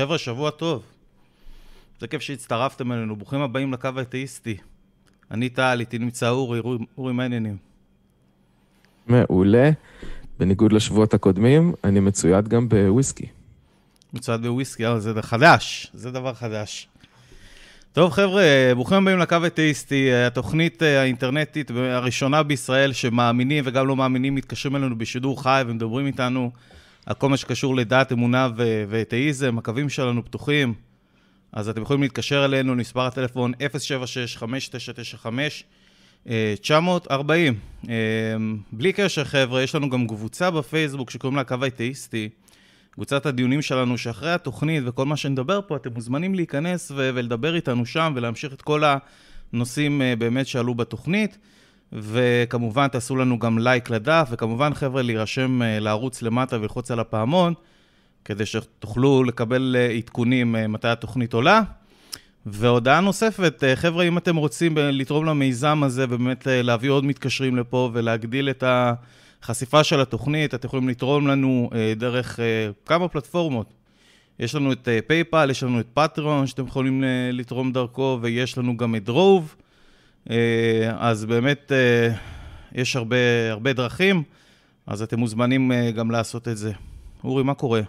חבר'ה, שבוע טוב. זה כיף שהצטרפתם אלינו, ברוכים הבאים לקו האתאיסטי. אני טל, איתי נמצא אורי, אורי, מה העניינים? מעולה. בניגוד לשבועות הקודמים, אני מצויד גם בוויסקי. מצויד בוויסקי, אה, זה חדש, זה דבר חדש. טוב, חבר'ה, ברוכים הבאים לקו אתאיסטי, התוכנית אה, האינטרנטית הראשונה בישראל שמאמינים וגם לא מאמינים מתקשרים אלינו בשידור חי ומדברים איתנו כל מה שקשור לדת, אמונה ואתאיזם. הקווים שלנו פתוחים, אז אתם יכולים להתקשר אלינו למספר הטלפון 076-5995-940. אה, בלי קשר, חבר'ה, יש לנו גם קבוצה בפייסבוק שקוראים לה הקו האתאיסטי. קבוצת הדיונים שלנו, שאחרי התוכנית וכל מה שנדבר פה, אתם מוזמנים להיכנס ו- ולדבר איתנו שם ולהמשיך את כל הנושאים uh, באמת שעלו בתוכנית. וכמובן, תעשו לנו גם לייק לדף, וכמובן, חבר'ה, להירשם uh, לערוץ למטה וללחוץ על הפעמון, כדי שתוכלו לקבל uh, עדכונים uh, מתי התוכנית עולה. והודעה נוספת, חבר'ה, אם אתם רוצים לתרום למיזם הזה ובאמת להביא עוד מתקשרים לפה ולהגדיל את ה... חשיפה של התוכנית, אתם יכולים לתרום לנו אה, דרך אה, כמה פלטפורמות. יש לנו את אה, פייפל, יש לנו את פטרון, שאתם יכולים אה, לתרום דרכו, ויש לנו גם את דרוב. אה, אז באמת אה, יש הרבה, הרבה דרכים, אז אתם מוזמנים אה, גם לעשות את זה. אורי, מה קורה?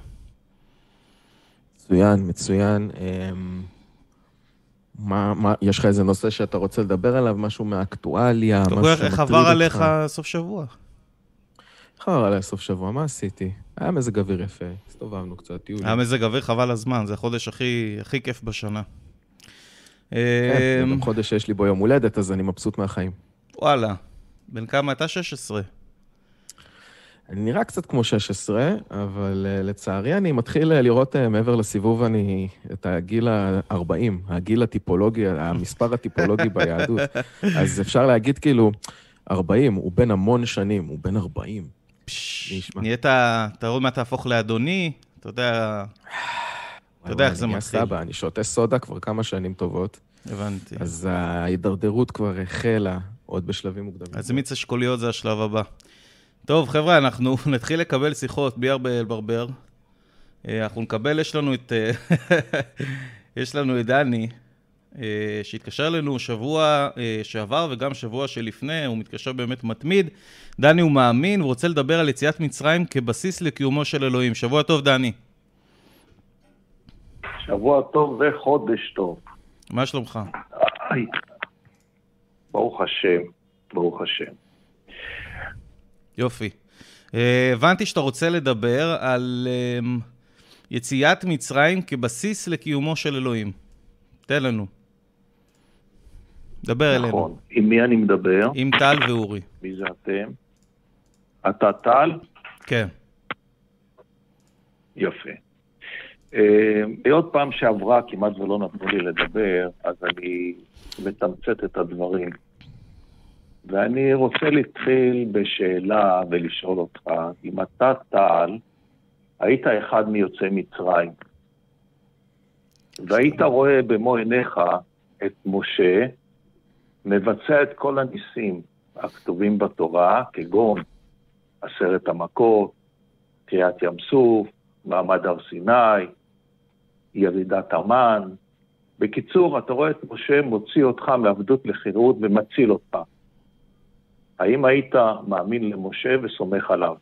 מצוין, מצוין. מה, מה, יש לך איזה נושא שאתה רוצה לדבר עליו? משהו מהאקטואליה? משהו שמטריד אותך? איך עבר עליך סוף שבוע? חרא עליי סוף שבוע, מה עשיתי? היה מזג אוויר יפה, הסתובבנו קצת, טיולים. היה מזג אוויר חבל הזמן, זה החודש הכי, הכי כיף בשנה. כן, זה גם חודש שיש לי בו יום הולדת, אז אני מבסוט מהחיים. וואלה, בן כמה אתה? 16. אני נראה קצת כמו 16, אבל uh, לצערי אני מתחיל uh, לראות uh, מעבר לסיבוב אני, את הגיל ה-40, הגיל הטיפולוגי, המספר הטיפולוגי ביהדות. אז אפשר להגיד כאילו, 40, הוא בן המון שנים, הוא בן 40. נהיית, אתה עוד מעט תהפוך לאדוני, אתה יודע, אתה יודע איך זה מתחיל. סבא, אני שותה סודה כבר כמה שנים טובות. הבנתי. אז ההידרדרות כבר החלה עוד בשלבים מוקדמים. אז מיץ אשכוליות זה השלב הבא. טוב, חבר'ה, אנחנו נתחיל לקבל שיחות בלי הרבה לברבר. אה, אנחנו נקבל, יש לנו את... אה, יש לנו את דני, אה, שהתקשר אלינו שבוע שעבר וגם שבוע שלפני, הוא מתקשר באמת מתמיד. דני הוא מאמין, הוא רוצה לדבר על יציאת מצרים כבסיס לקיומו של אלוהים. שבוע טוב, דני. שבוע טוב וחודש טוב. מה שלומך? ברוך השם, ברוך השם. יופי. Uh, הבנתי שאתה רוצה לדבר על uh, יציאת מצרים כבסיס לקיומו של אלוהים. תן לנו. דבר נכון. אלינו. נכון. עם מי אני מדבר? עם טל ואורי. מי זה אתם? אתה טל? כן. יפה. אה, היות פעם שעברה כמעט ולא נתנו לי לדבר, אז אני מתמצת את הדברים. ואני רוצה להתחיל בשאלה ולשאול אותך, אם אתה, טל, היית אחד מיוצאי מצרים, והיית רואה במו עיניך את משה מבצע את כל הניסים הכתובים בתורה, כגון עשרת המכות, קריעת ים סוף, מעמד הר סיני, ירידת המן. בקיצור, אתה רואה את משה מוציא אותך מעבדות לחירות ומציל אותך. האם היית מאמין למשה וסומך עליו?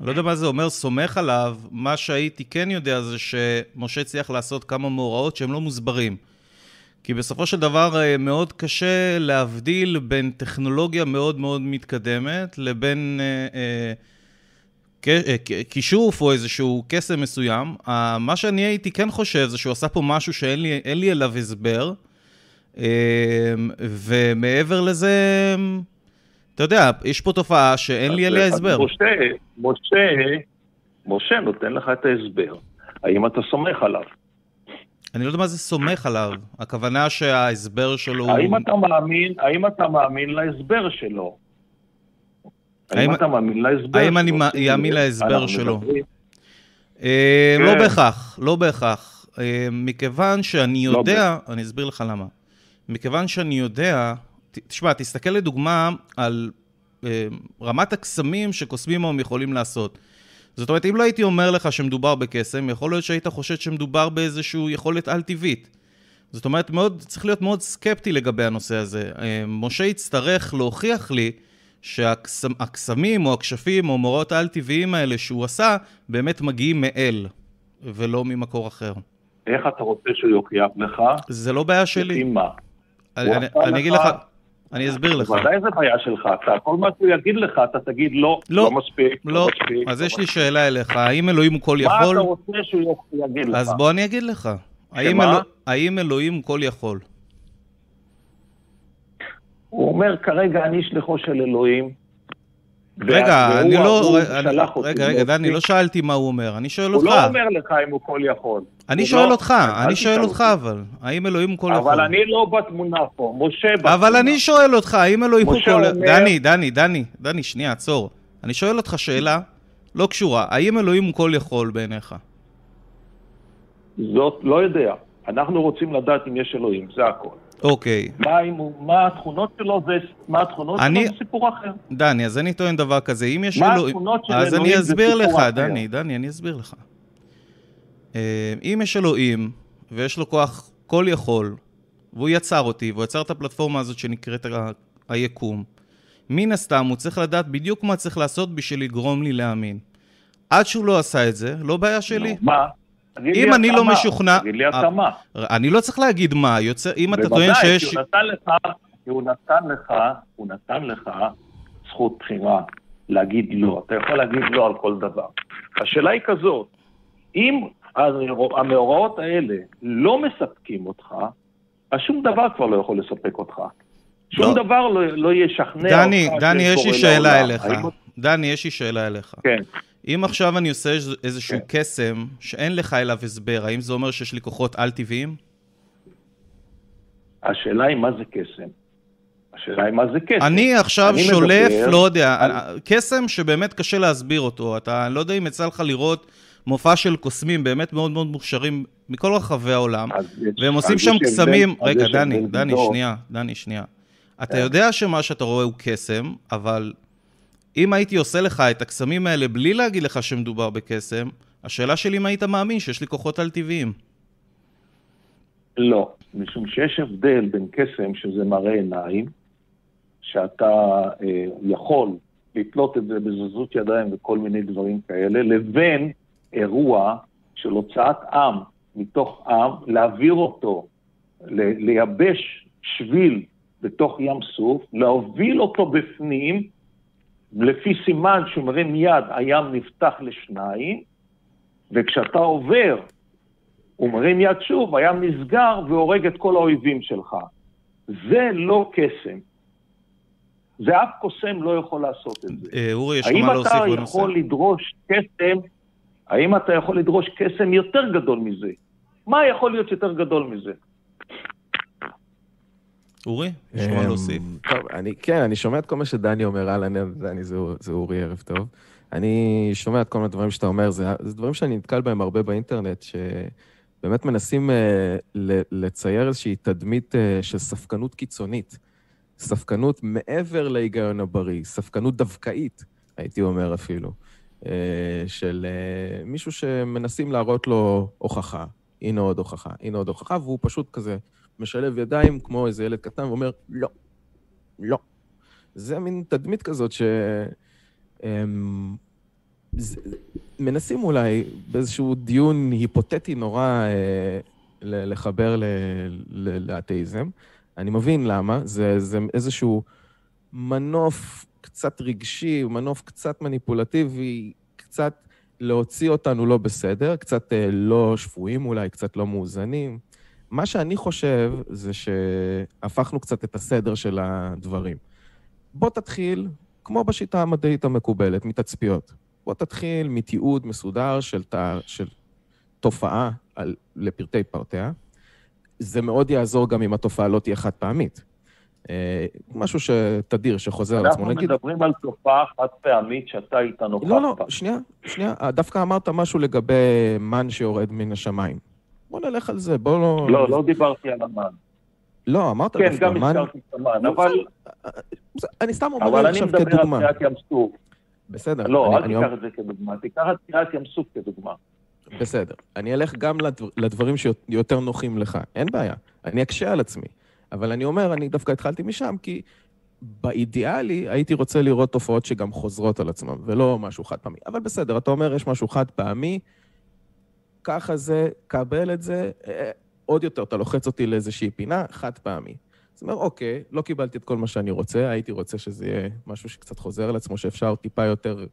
אני לא יודע מה זה אומר סומך עליו, מה שהייתי כן יודע זה שמשה צריך לעשות כמה מאורעות שהם לא מוסברים. כי בסופו של דבר אה, מאוד קשה להבדיל בין טכנולוגיה מאוד מאוד מתקדמת לבין אה, אה, כישוף או איזשהו קסם מסוים. מה שאני הייתי כן חושב זה שהוא עשה פה משהו שאין לי, לי אליו הסבר, ומעבר לזה, אתה יודע, יש פה תופעה שאין לי עליה הסבר. משה, משה, משה נותן לך את ההסבר. האם אתה סומך עליו? אני לא יודע מה זה סומך עליו. הכוונה שההסבר שלו... האם אתה מאמין, האם אתה מאמין להסבר שלו? האם אתה מאמין להסבר? האם אני אאמין להסבר שלו? אה, לא כן. בהכרח, לא בהכרח. אה, מכיוון שאני לא יודע, אני אסביר לך למה. מכיוון שאני יודע, תשמע, תסתכל לדוגמה על אה, רמת הקסמים שקוסמים היום יכולים לעשות. זאת אומרת, אם לא הייתי אומר לך שמדובר בקסם, יכול להיות שהיית חושד שמדובר באיזושהי יכולת על-טבעית. זאת אומרת, מאוד, צריך להיות מאוד סקפטי לגבי הנושא הזה. משה יצטרך להוכיח לי שהקסמים או הכשפים או מורות העל-טבעיים האלה שהוא עשה, באמת מגיעים מאל, ולא ממקור אחר. איך אתה רוצה שהוא יוכיח לך? זה לא בעיה שלי. לפי מה? אני, אגיד לך, אני אסביר לך. ודאי זה בעיה שלך, אתה, כל מה שהוא יגיד לך, אתה תגיד לא, לא, לא מספיק, לא. לא מספיק. אז לא יש לי. שאלה אליך, האם אלוהים הוא כל מה יכול? אתה רוצה שהוא יגיד לך? אז בוא אני אגיד לך. האם? אלוה- האם אלוהים הוא כל יכול? הוא אומר, כרגע אני שליחו של אלוהים. רגע, אני לא... הוא רגע, רגע. דני, לא שאלתי מה הוא אומר, אני שואל הוא אותך. לא אומר לך אם הוא כל יכול. אני הוא שואל לא- אותך, אני שואל אותך. אבל. האם אלוהים הוא כל יכול? אבל אני לא בתמונה פה, משה בתמונה. אבל אני שואל אותך, האם אלוהים הוא כל... דני, דני, דני, דני, שנייה, עצור. אני שואל אותך שאלה לא קשורה. האם אלוהים הוא כל יכול בעיניך? זאת, לא יודע. אנחנו רוצים לדעת אם יש אלוהים, זה הכל. אוקיי. מה, הוא, מה התכונות שלו, זה, מה התכונות אני- שלו, זה סיפור אחר. דני, אז אני טוען דבר כזה, אם יש מה אלוהים... התכונות של אז אלוהים אני זה אסביר סיפור לך, אחר. דני, דני, אני אסביר לך. אה, אם יש אלוהים, ויש לו כוח כל יכול, והוא יצר אותי, והוא יצר את הפלטפורמה הזאת שנקראת ה- היקום, מן הסתם הוא צריך לדעת בדיוק מה צריך לעשות בשביל לגרום לי להאמין. עד שהוא לא עשה את זה, לא בעיה שלי. נו, מה? אם אני לא. משוכנע- תגיד לי אתה מה. אני לא צריך להגיד מה, יוצא, אם אתה טוען בוודאי, שיש... כי הוא נתן לך, כי הוא נתן לך, הוא נתן לך זכות בחירה להגיד לא. אתה יכול להגיד לא על כל דבר. השאלה היא כזאת, אם המאורעות האלה לא מספקים אותך, אז שום דבר כבר לא יכול לספק אותך. שום לא. דבר לא, לא ישכנע דני, אותך דני, שיש יש לי שאלה. אליך. דני, יש לי שאלה אליך. כן. אם עכשיו אני עושה איז- איזשהו כן. קסם שאין לך אליו הסבר, האם זה אומר שיש לי כוחות על-טבעיים? השאלה היא מה זה קסם. השאלה היא מה זה קסם. אני עכשיו אני שולף, מדבר לא יודע, על- קסם שבאמת קשה להסביר אותו. אתה, אני לא יודע אם יצא לך לראות מופע של קוסמים באמת מאוד מאוד מוכשרים מכל רחבי העולם, והם עושים שם קסמים... אז רגע, דני, דני, גדול. שנייה, דני, שנייה. אתה כן. יודע שמה שאתה רואה הוא קסם, אבל אם הייתי עושה לך את הקסמים האלה בלי להגיד לך שמדובר בקסם, השאלה שלי אם היית מאמין שיש לי כוחות על-טבעיים. לא, משום שיש הבדל בין קסם, שזה מראה עיניים, שאתה אה, יכול לתלות את זה בזזות ידיים וכל מיני דברים כאלה, לבין אירוע של הוצאת עם מתוך עם, להעביר אותו, לייבש שביל בתוך ים סוף, להוביל אותו בפנים, לפי סימן שהוא מרים יד, הים נפתח לשניים, וכשאתה עובר הוא מרים יד שוב, הים נסגר והורג את כל האויבים שלך. זה לא קסם. זה אף קוסם לא יכול לעשות את זה. אה, אורי, יש לך האם מה להוסיף אתה בנושא? יכול לדרוש קסם, האם אתה יכול לדרוש קסם יותר גדול מזה? מה יכול להיות יותר גדול מזה? אורי, יש לך מה אמ, להוסיף. טוב, אני, כן, אני שומע את כל מה שדני אומר, אהלן, דני, זה, זה אורי, ערב טוב. אני שומע את כל מיני דברים שאתה אומר, זה, זה דברים שאני נתקל בהם הרבה באינטרנט, שבאמת מנסים uh, לצייר איזושהי תדמית uh, של ספקנות קיצונית. ספקנות מעבר להיגיון הבריא, ספקנות דווקאית, הייתי אומר אפילו, uh, של uh, מישהו שמנסים להראות לו הוכחה. הנה עוד הוכחה, הנה עוד הוכחה, והוא פשוט כזה משלב ידיים כמו איזה ילד קטן ואומר, לא, לא. זה מין תדמית כזאת ש... אמ, זה- מנסים אולי באיזשהו דיון היפותטי נורא אה, לחבר לאתאיזם. אני מבין למה, זה, זה איזשהו מנוף קצת רגשי, מנוף קצת מניפולטיבי, קצת להוציא אותנו לא בסדר, קצת אה, לא שפויים אולי, קצת לא מאוזנים. מה שאני חושב זה שהפכנו קצת את הסדר של הדברים. בוא תתחיל, כמו בשיטה המדעית המקובלת, מתצפיות. בוא תתחיל מתיעוד מסודר של, תא, של תופעה על, לפרטי פרטיה. זה מאוד יעזור גם אם התופעה לא תהיה חד פעמית. אה, משהו שתדיר, שחוזר על עצמו. אנחנו נגיד, מדברים על תופעה חד פעמית שאתה היית נוכח לא, לא. שנייה, שנייה. דווקא אמרת משהו לגבי מן שיורד מן השמיים. בוא נלך על זה, בוא לא... לא, לא דיברתי על המן. לא, אמרת כן, דווקא גם. הזכרתי את המן, לא, אבל... אני סתם אומר אבל אני עכשיו מדבר על כדוגמה. קריעת ים סוף. בסדר. לא, אל תיקח את זה כדוגמה, תיקח את קריעת ים סוף כדוגמה. בסדר. אני אלך גם לדבר, לדברים שיותר נוחים לך, אין בעיה. אני אקשה על עצמי. אבל אני אומר, אני דווקא התחלתי משם, כי באידיאלי הייתי רוצה לראות תופעות שגם חוזרות על עצמן, ולא משהו חד פעמי. אבל בסדר, אתה אומר, יש משהו חד פעמי, ככה זה, קבל את זה, אה, עוד יותר, אתה לוחץ אותי לאיזושהי פינה, חד פעמי. אז אומר, אוקיי, לא קיבלתי את כל מה שאני רוצה, הייתי רוצה שזה יהיה משהו שקצת חוזר על עצמו, שאפשר טיפה יותר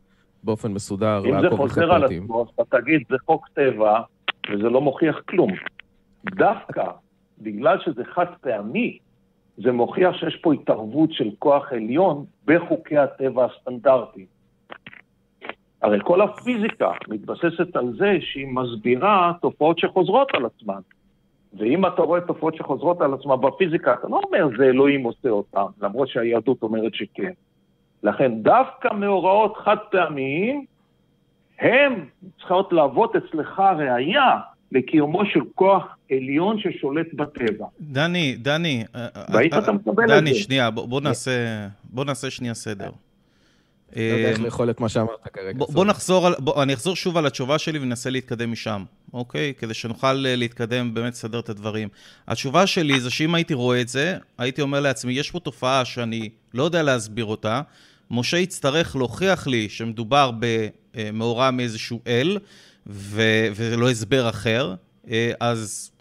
באופן מסודר אם זה לעקוב אחרי חוזר על פרטים. עצמו, אז אתה תגיד, זה חוק טבע, וזה לא מוכיח כלום. דווקא בגלל שזה חד פעמי, זה מוכיח שיש פה התערבות של כוח עליון בחוקי הטבע הסטנדרטיים. הרי כל הפיזיקה מתבססת על זה שהיא מסבירה תופעות שחוזרות על עצמן. ואם אתה רואה תופעות שחוזרות על עצמן בפיזיקה, אתה לא אומר זה אלוהים עושה אותן, למרות שהיהדות אומרת שכן. לכן דווקא מאורעות חד פעמיים, הם צריכות להוות אצלך ראייה לקיומו של כוח עליון ששולט בטבע. דני, דני, אה, והאם אה, אתה מקבל את דני, זה? שנייה, בוא בוא נעשה בוא נעשה שנייה סדר. לא יודע איך אה, לאכול את מה שאמרת כרגע. בוא, בוא נחזור, על, בוא, אני אחזור שוב על התשובה שלי וננסה להתקדם משם, אוקיי? כדי שנוכל אה, להתקדם, באמת לסדר את הדברים. התשובה שלי זה שאם הייתי רואה את זה, הייתי אומר לעצמי, יש פה תופעה שאני לא יודע להסביר אותה, משה יצטרך להוכיח לי שמדובר במאורע מאיזשהו אל, ו, ולא הסבר אחר, אה, אז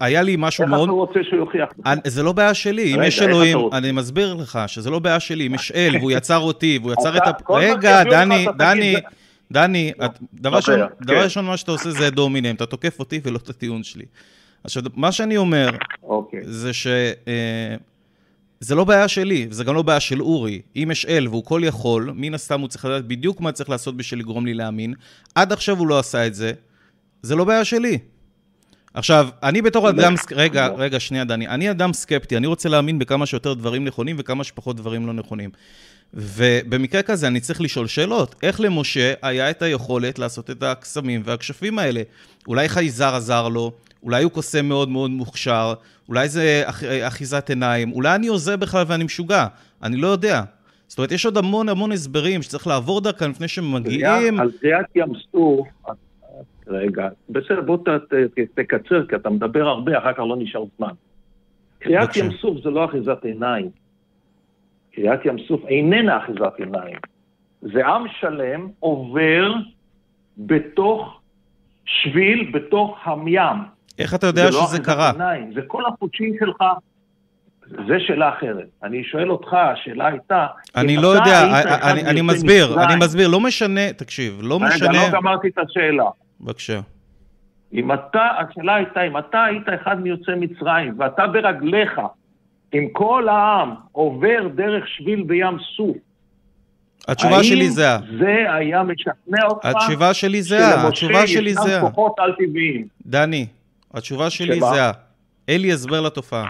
היה לי משהו איך מאוד... אתה רוצה שהוא יוכיח לך? אני- זה לא בעיה שלי, אם יש איך אלוהים? אני מסביר לך שזה לא בעיה שלי, אם יש אל והוא יצר אותי והוא יצר את ה... רגע, דני, דני, דני, לא, דבר ראשון, דבר כן. ראשון מה שאתה עושה זה דומינם, אתה תוקף אותי ולא את הטיעון שלי. עכשיו, מה שאני אומר אוקיי. זה ש... אה, זה לא בעיה שלי, וזה גם לא בעיה של אורי. אם יש אל והוא כל יכול, מן הסתם הוא צריך לדעת בדיוק מה צריך לעשות בשביל לגרום לי להאמין. עד עכשיו הוא לא עשה את זה, זה לא בעיה שלי. עכשיו, אני בתור אדם, סק- רגע, רגע, שנייה, דני, אני אדם סקפטי, אני רוצה להאמין בכמה שיותר דברים נכונים וכמה שפחות דברים לא נכונים. ובמקרה כזה אני צריך לשאול שאלות. איך למשה היה את היכולת לעשות את הקסמים והכשפים האלה? אולי חייזר עזר לו, אולי הוא קוסם מאוד מאוד מוכשר, אולי זה אח- אחיזת עיניים, אולי אני הוזה בכלל ואני משוגע, אני לא יודע. זאת אומרת, יש עוד המון המון הסברים שצריך לעבור דרכם לפני שמגיעים. על קריעת ים סוף, רגע, בסדר, בוא ת, ת, תקצר, כי אתה מדבר הרבה, אחר כך לא נשאר זמן. בבקשה. ים סוף זה לא אחיזת עיניים. קריעת ים סוף איננה אחיזת עיניים. זה עם שלם עובר בתוך שביל, בתוך הים. איך אתה יודע זה לא שזה אחיזת קרה? עיניים, זה כל החושים שלך. זה שאלה אחרת. אני שואל אותך, השאלה הייתה... אני לא יודע, אני, אני מיוצאי מסביר, מצרים- אני מסביר, לא משנה, תקשיב, לא רגע, משנה... לא גמרתי את השאלה. בבקשה. אם אתה, השאלה הייתה, אם אתה היית אחד מיוצאי מצרים, ואתה ברגליך, עם כל העם, עובר דרך שביל בים סוף, התשובה האם שלי זהה. זה היה משכנע אותך? התשובה שלי זהה, התשובה שלי ישנם זהה. כוחות על-טבעיים. דני, התשובה שלי? זהה. אין לי הסבר לתופעה.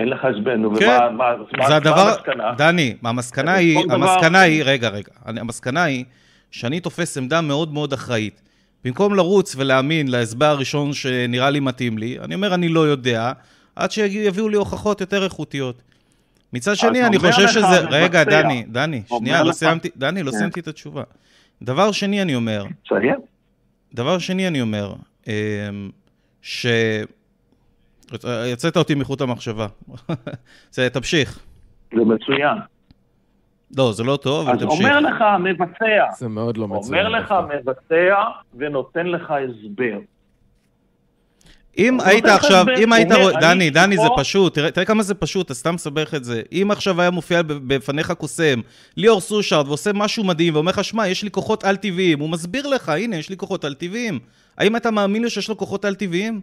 אין לך הסבר, נו, כן. ומה מה- מה- זה מה הדבר, המסקנה? דני, המסקנה היא, דבר- המסקנה היא, רגע, רגע, המסקנה היא שאני תופס עמדה מאוד מאוד אחראית. במקום לרוץ ולהאמין להסבר הראשון שנראה לי מתאים לי, אני אומר אני לא יודע, עד שיביאו לי הוכחות יותר איכותיות. מצד שני, אני חושב לך שזה... רגע, דני, דני, אומר שנייה, לא סיימתי, דני, לא כן. סיימתי את התשובה. דבר שני, אני אומר. דבר שני, אני אומר, אמ, ש... יצאת אותי מחוט המחשבה. זה, תמשיך. זה מצוין. לא, זה לא טוב, אבל אז תמשיך. אומר לך המבצע, זה מאוד לא מצוין. אומר לך דווקא. מבצע ונותן לך הסבר. אם היית עכשיו, אם היית רואה, דני, דני, זה פשוט, תראה כמה זה פשוט, אתה סתם מסבך את זה. אם עכשיו היה מופיע ב- בפניך קוסם, ליאור סושארד, ועושה משהו מדהים, ואומר לך, שמע, יש לי כוחות על-טבעיים, הוא מסביר לך, הנה, יש לי כוחות על-טבעיים. האם אתה מאמין לו שיש לו כוחות על-טבעיים?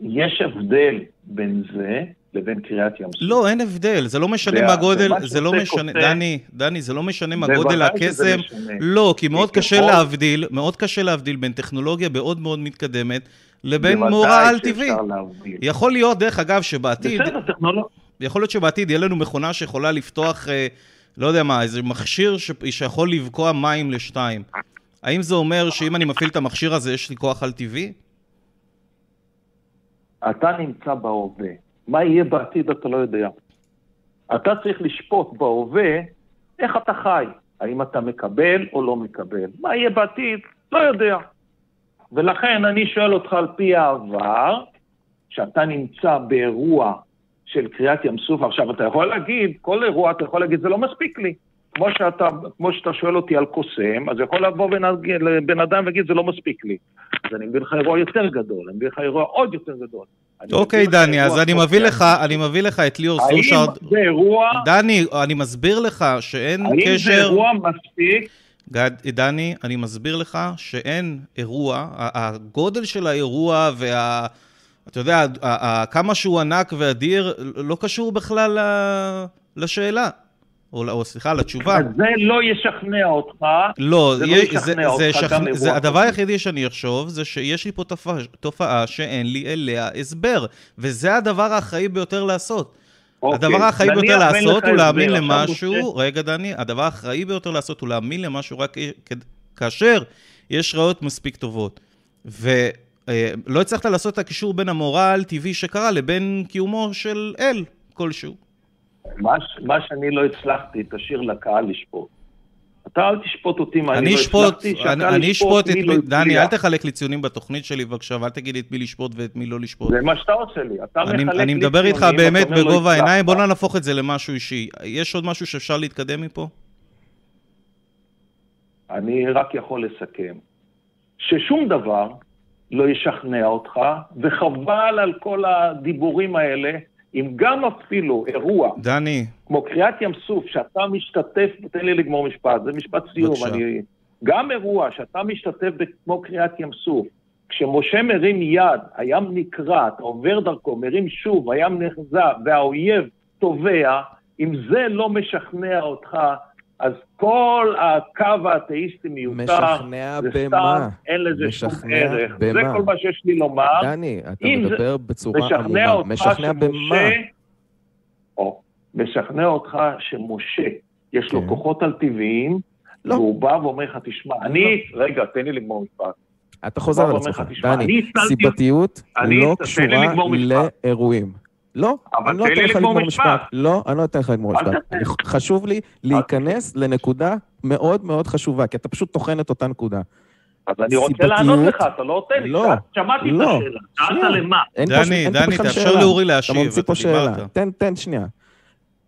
יש הבדל בין זה לבין קריאת ים סוף. לא, אין הבדל, זה לא משנה מה גודל, זה לא משנה. דני, דני, זה לא משנה מה גודל הקסם. לא, כי מאוד קשה להבדיל, מאוד קשה להבדיל בין טכנולוגיה מאוד מאוד מתקדמת לבין מאורע על-טבעי. יכול להיות, דרך אגב, שבעתיד, בסדר, טכנולוגיה. יכול להיות שבעתיד יהיה לנו מכונה שיכולה לפתוח, אה, לא יודע מה, איזה מכשיר. שיכול לבקוע מים לשתיים. האם זה אומר שאם אני מפעיל את המכשיר הזה, יש לי כוח על-טבעי? אתה נמצא בהווה. מה יהיה בעתיד אתה לא יודע. אתה צריך לשפוט בהווה איך אתה חי. האם אתה מקבל או לא מקבל. מה יהיה בעתיד? לא יודע. ולכן אני שואל אותך על פי העבר, שאתה נמצא באירוע של קריאת ים סוף, עכשיו אתה יכול להגיד, כל אירוע אתה יכול להגיד, זה לא מספיק לי. כמו שאתה, כמו שאתה שואל אותי על קוסם, אז יכול לבוא בן, בן אדם ולהגיד, זה לא מספיק לי. אז אני מביא לך אירוע יותר גדול, אני מביא לך אירוע עוד יותר גדול. אוקיי, דני, אז אני מביא לך, אני מביא לך את ליאור סושארד. האם זה אירוע... דני, אני מסביר לך שאין קשר... האם זה אירוע מספיק? גד, דני, אני מסביר לך שאין אירוע, הגודל של האירוע וה... אתה יודע, כמה שהוא ענק ואדיר, לא קשור בכלל לשאלה. או, או סליחה, לתשובה. אז זה לא ישכנע אותך. לא, זה לא ישכנע זה, אותך זה, גם שכ... אירוע זה הדבר. היחידי שאני אחשוב, זה שיש לי פה תופעה, תופעה שאין לי אליה הסבר. וזה הדבר האחראי ביותר לעשות. אוקיי, הדבר האחראי ביותר לעשות הוא להאמין למשהו, משה- רגע דני, הדבר האחראי ביותר לעשות הוא להאמין למשהו רק כ- כאשר יש ראיות מספיק טובות. ולא הצלחת לעשות את הקישור בין המאורע העל-טבעי שקרה לבין קיומו של אל כלשהו. מה, מה שאני לא הצלחתי, תשאיר לקהל לשפוט. אתה אל תשפוט אותי מה אני אני לא הצלחתי, שהקהל אני אני אשפוט את מי לא מי, דני, הצליח. אל תחלק לי ציונים בתוכנית שלי בבקשה, ואל תגיד לי את מי לשפוט ואת מי לא לשפוט. זה מה שאתה עושה לי. אתה אני, מחלק אני לי מדבר איתך ציונים, באמת לא בגובה. העיניים, בוא לא נהפוך את זה למשהו אישי. יש עוד משהו שאפשר להתקדם מפה? אני רק יכול לסכם, ששום דבר לא ישכנע אותך, וחבל על כל הדיבורים האלה, אם גם אפילו אירוע, דני, כמו קריאת ים סוף, שאתה משתתף, תן לי לגמור משפט, זה משפט סיום, בבקשה. אני... גם אירוע שאתה משתתף כמו קריאת ים סוף, כשמשה מרים יד, הים נקרע, אתה עובר דרכו, מרים שוב, הים נחזה, והאויב טובע, אם זה לא משכנע אותך, אז כל הקו האתאיסטי מיותר, משכנע זה במה? סתם, אין לזה שום משכנע ערך. זה במה? כל מה שיש לי לומר. דני, אתה אם זה מדבר בצורה משכנע עמומה. אותך משכנע במה? שמשה, או, משכנע אותך שמשה, יש לו כן. כוחות על טבעיים, לא. והוא בא ואומר לך, תשמע, אני, רגע, תן לי לגמור משפט. אתה חוזר על עצמך. דני, סיבתיות לא קשורה. לאירועים. לא, אני לא תן אתן לך לגמור משפט. לא, אני לא אתן לך לגמור משפט. חשוב לי להיכנס לנקודה מאוד מאוד חשובה, כי אתה פשוט טוחן את אותה נקודה. אז אני רוצה לענות לך, אתה לא נותן לי. לא, שמעתי את לא. השאלה. שאלת שנייה. למה? דני, דני, תאפשר. לאורי להשיב, אתה ממציא פה שאלה. תן, תן שנייה.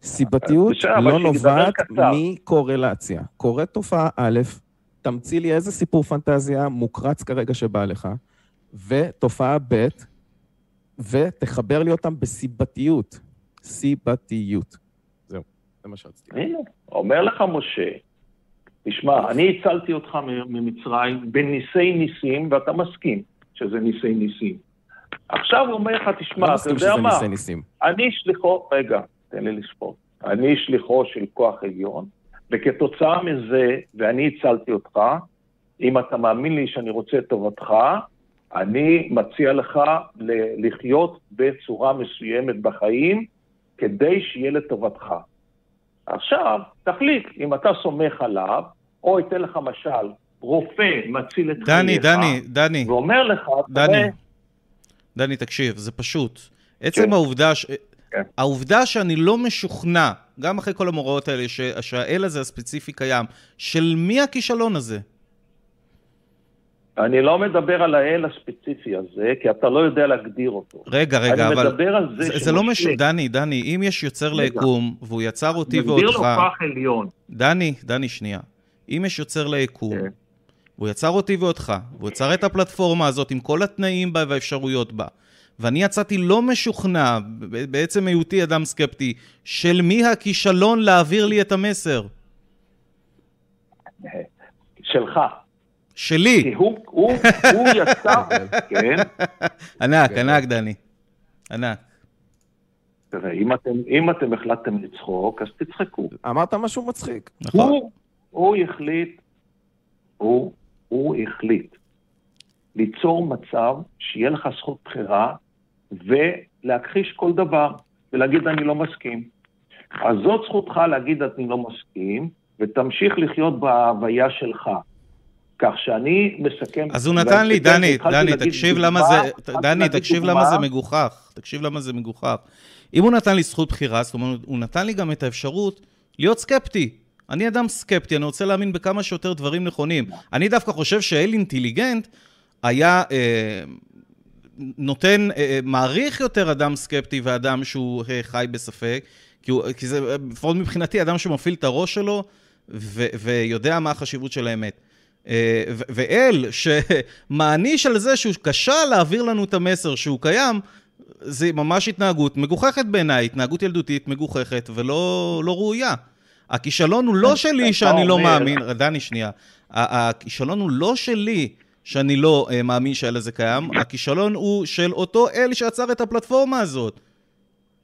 סיבתיות לא נובעת. מקורלציה. קורית תופעה א', תמציא לי איזה סיפור פנטזיה מוקרץ כרגע שבא לך, ותופעה ב', ותחבר לי אותם בסיבתיות. סיבתיות. זהו, זה מה שרציתי. הנה, אומר לך משה, תשמע, אני הצלתי אותך ממצרים בניסי ניסים, ואתה מסכים שזה ניסי ניסים. עכשיו הוא אומר לך, לא תשמע, אתה מסכים יודע מה? ניסי ניסים. אני שליחו, רגע, תן לי לשפוט. אני שליחו של כוח עליון, וכתוצאה מזה, ואני הצלתי אותך, אם אתה מאמין לי שאני רוצה את טובתך, אני מציע לך לחיות בצורה מסוימת בחיים, כדי שיהיה לטובתך. עכשיו, תחליט אם אתה סומך עליו, או אתן לך משל, רופא מציל את דני, חייך, דני, דני, ואומר לך, דני, תראה, דני, תקשיב, זה פשוט. עצם כן. העובדה, ש... כן. העובדה שאני לא משוכנע, גם אחרי כל המוראות האלה, ש... שהאל הזה הספציפי קיים, של מי הכישלון הזה? אני לא מדבר על האל הספציפי הזה, כי אתה לא יודע להגדיר אותו. רגע, רגע, אני אבל... מדבר על זה זה, זה לא משנה, דני, דני, אם יש יוצר. ליקום, והוא יצר אותי מגדיר לו ואותך... כוח עליון. דני, דני, שנייה. אם יש יוצר ליקום, כן. והוא יצר אותי ואותך, והוא יצר את הפלטפורמה הזאת עם כל התנאים בה והאפשרויות בה, ואני יצאתי לא משוכנע, בעצם היותי אדם סקפטי, של מי הכישלון להעביר לי את המסר? שלך. שלי. כי הוא, הוא, הוא יצר, כן, ענק. ענק, דני. ענק. תראה, אם אתם, אם אתם החלטתם לצחוק, אז תצחקו. אמרת משהו מצחיק. נכון. הוא, הוא החליט, הוא, הוא החליט ליצור מצב שיהיה לך זכות בחירה ולהכחיש כל דבר ולהגיד אני לא מסכים. אז זאת זכותך להגיד אני לא מסכים ותמשיך לחיות בהוויה שלך. כך שאני מסכם... אז הוא נתן לי, דני, דני, תקשיב למה זה, דני, תקשיב למה זה מגוחך. תקשיב למה זה מגוחך. אם הוא נתן לי זכות בחירה, זאת אומרת, הוא נתן לי גם את האפשרות להיות סקפטי. אני אדם סקפטי, אני רוצה להאמין בכמה שיותר דברים נכונים. אני דווקא חושב שאל אינטליגנט היה אה, נותן, אה, אה, מעריך יותר אדם סקפטי ואדם שהוא אה, חי בספק, כי, הוא, כי זה, לפחות מבחינתי, אדם שמפעיל את הראש שלו ו, ויודע מה החשיבות של האמת. אה, ואל, שמעניש על זה שהוא כשל להעביר לנו את המסר שהוא קיים, זה ממש התנהגות מגוחכת בעיניי, התנהגות ילדותית מגוחכת ולא לא ראויה. הכישלון הוא לא שלי שאני לא מאמין, דני, שנייה. הכישלון הוא לא שלי שאני לא מאמין שהאל הזה קיים, הכישלון הוא של אותו אל שעצר את הפלטפורמה הזאת.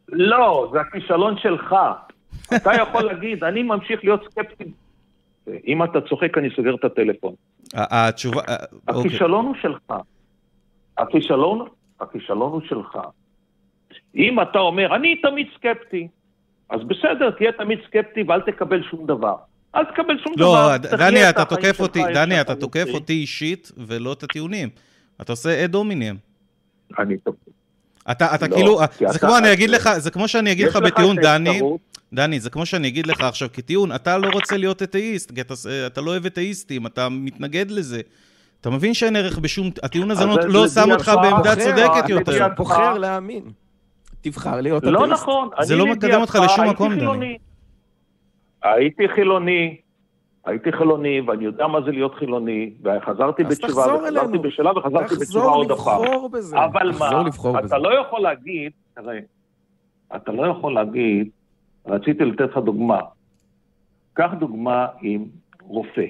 לא, זה הכישלון שלך. אתה יכול להגיד, אני ממשיך להיות סקפטי. אם אתה צוחק, אני סוגר את הטלפון. התשובה... אה, אוקיי. הכישלון הוא שלך. הכישלון, הכישלון הוא שלך. אם אתה אומר, אני תמיד סקפטי, אז בסדר, תהיה תמיד סקפטי ואל תקבל שום דבר. אל תקבל שום לא, דבר. לא, דני, אתה תוקף אותי, דני, אתה תוקף אותי אישית ולא את הטיעונים. אתה עושה אד הומינם. אני תוקף. אתה, אתה לא, כאילו, זה כמו אני אגיד לך, זה כמו שאני אגיד לך בטיעון, דני, דני, זה כמו שאני אגיד לך עכשיו כטיעון, אתה לא רוצה להיות אתאיסט, כי אתה, אתה לא אוהב אתאיסטים, אתה מתנגד לזה. אתה מבין שאין ערך בשום... הטיעון הזה לא, לא שם אותך בעמדה צודקת יותר. אתה בוחר להאמין. תבחר להיות לא אתאיסט. לא נכון. זה לא מקדם אותך לשום מקום, דני. הייתי חילוני, הייתי חילוני, ואני יודע מה זה להיות חילוני, וחזרתי בתשובה, וחזרתי בשאלה, וחזרתי בתשובה עוד הפעם. אבל מה, אתה לא יכול להגיד, תראה, אתה לא יכול להגיד, רציתי לתת לך דוגמה. קח דוגמה עם רופא.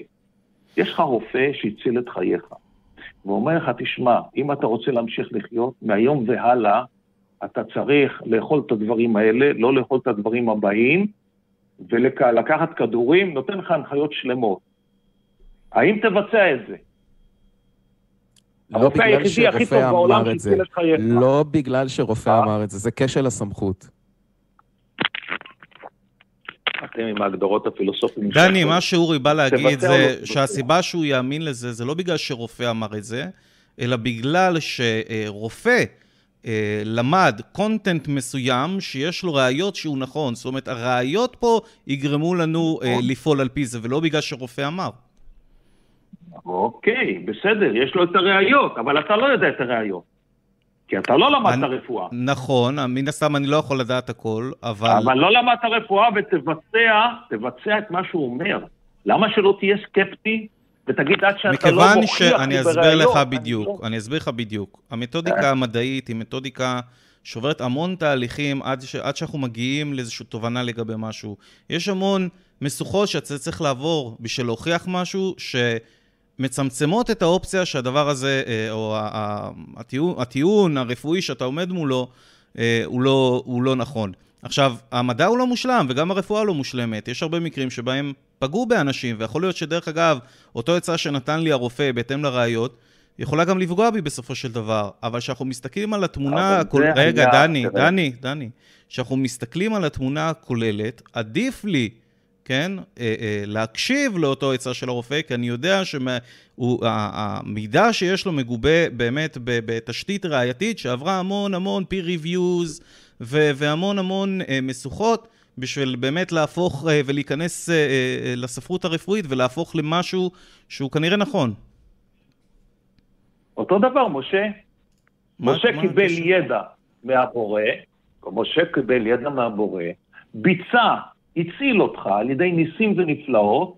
יש לך רופא שהציל את חייך. והוא אומר לך, תשמע, אם אתה רוצה להמשיך לחיות, מהיום והלאה אתה צריך לאכול את הדברים האלה, לא לאכול את הדברים הבאים, ולקחת כדורים, נותן לך הנחיות שלמות. האם תבצע את זה? לא בגלל שרופא אמר את זה. לא בגלל שרופא אה? אמר את זה, זה כשל הסמכות. אתם עם ההגדרות הפילוסופיים. דני, מה שאורי בא להגיד זה שהסיבה שהוא יאמין לזה, זה לא בגלל שרופא אמר את זה, אלא בגלל שרופא אה, למד קונטנט מסוים שיש לו ראיות שהוא נכון. זאת אומרת, הראיות פה יגרמו לנו אה, נכון. לפעול על פי זה, ולא בגלל שרופא אמר. אוקיי, בסדר, יש לו את הראיות, אבל אתה לא יודע את הראיות. כי אתה לא למדת אני, רפואה. נכון, מן הסתם אני לא יכול לדעת הכל, אבל... אבל לא למדת רפואה ותבצע, תבצע את מה שהוא אומר. למה שלא תהיה סקפטי ותגיד עד שאתה לא מוכיח לי בראיות. מכיוון שאני אסביר לך בדיוק, לא... אני אסביר לך בדיוק. המתודיקה אה? המדעית היא מתודיקה שוברת המון תהליכים עד, ש... עד שאנחנו מגיעים לאיזושהי תובנה לגבי משהו. יש המון משוכות שאתה צריך לעבור בשביל להוכיח משהו, שמצמצמות את האופציה שהדבר הזה, אה, או הטיעון, הטיעון הרפואי שאתה עומד מולו, אה, הוא לא, הוא לא נכון. עכשיו, המדע הוא לא מושלם, וגם הרפואה לא מושלמת. יש הרבה מקרים שבהם פגעו באנשים, ויכול להיות שדרך אגב, אותו עצה שנתן לי הרופא בהתאם לראיות, יכולה גם לפגוע בי בסופו של דבר. אבל כשאנחנו מסתכלים על התמונה... הכול... רגע, היה, דני, תראה. דני, דני. כשאנחנו מסתכלים על התמונה הכוללת, עדיף לי, כן, אה, אה, להקשיב לאותו עצה של הרופא, כי אני יודע שהמידע שיש לו מגובה באמת בתשתית ראייתית שעברה המון המון peer reviews והמון המון אה, משוכות. בשביל באמת להפוך ולהיכנס לספרות הרפואית ולהפוך למשהו שהוא כנראה נכון. אותו דבר, משה. מה, משה מה קיבל? ידע מהבורא, משה קיבל ידע מהבורא, ביצע, הציל אותך על ידי ניסים ונפלאות,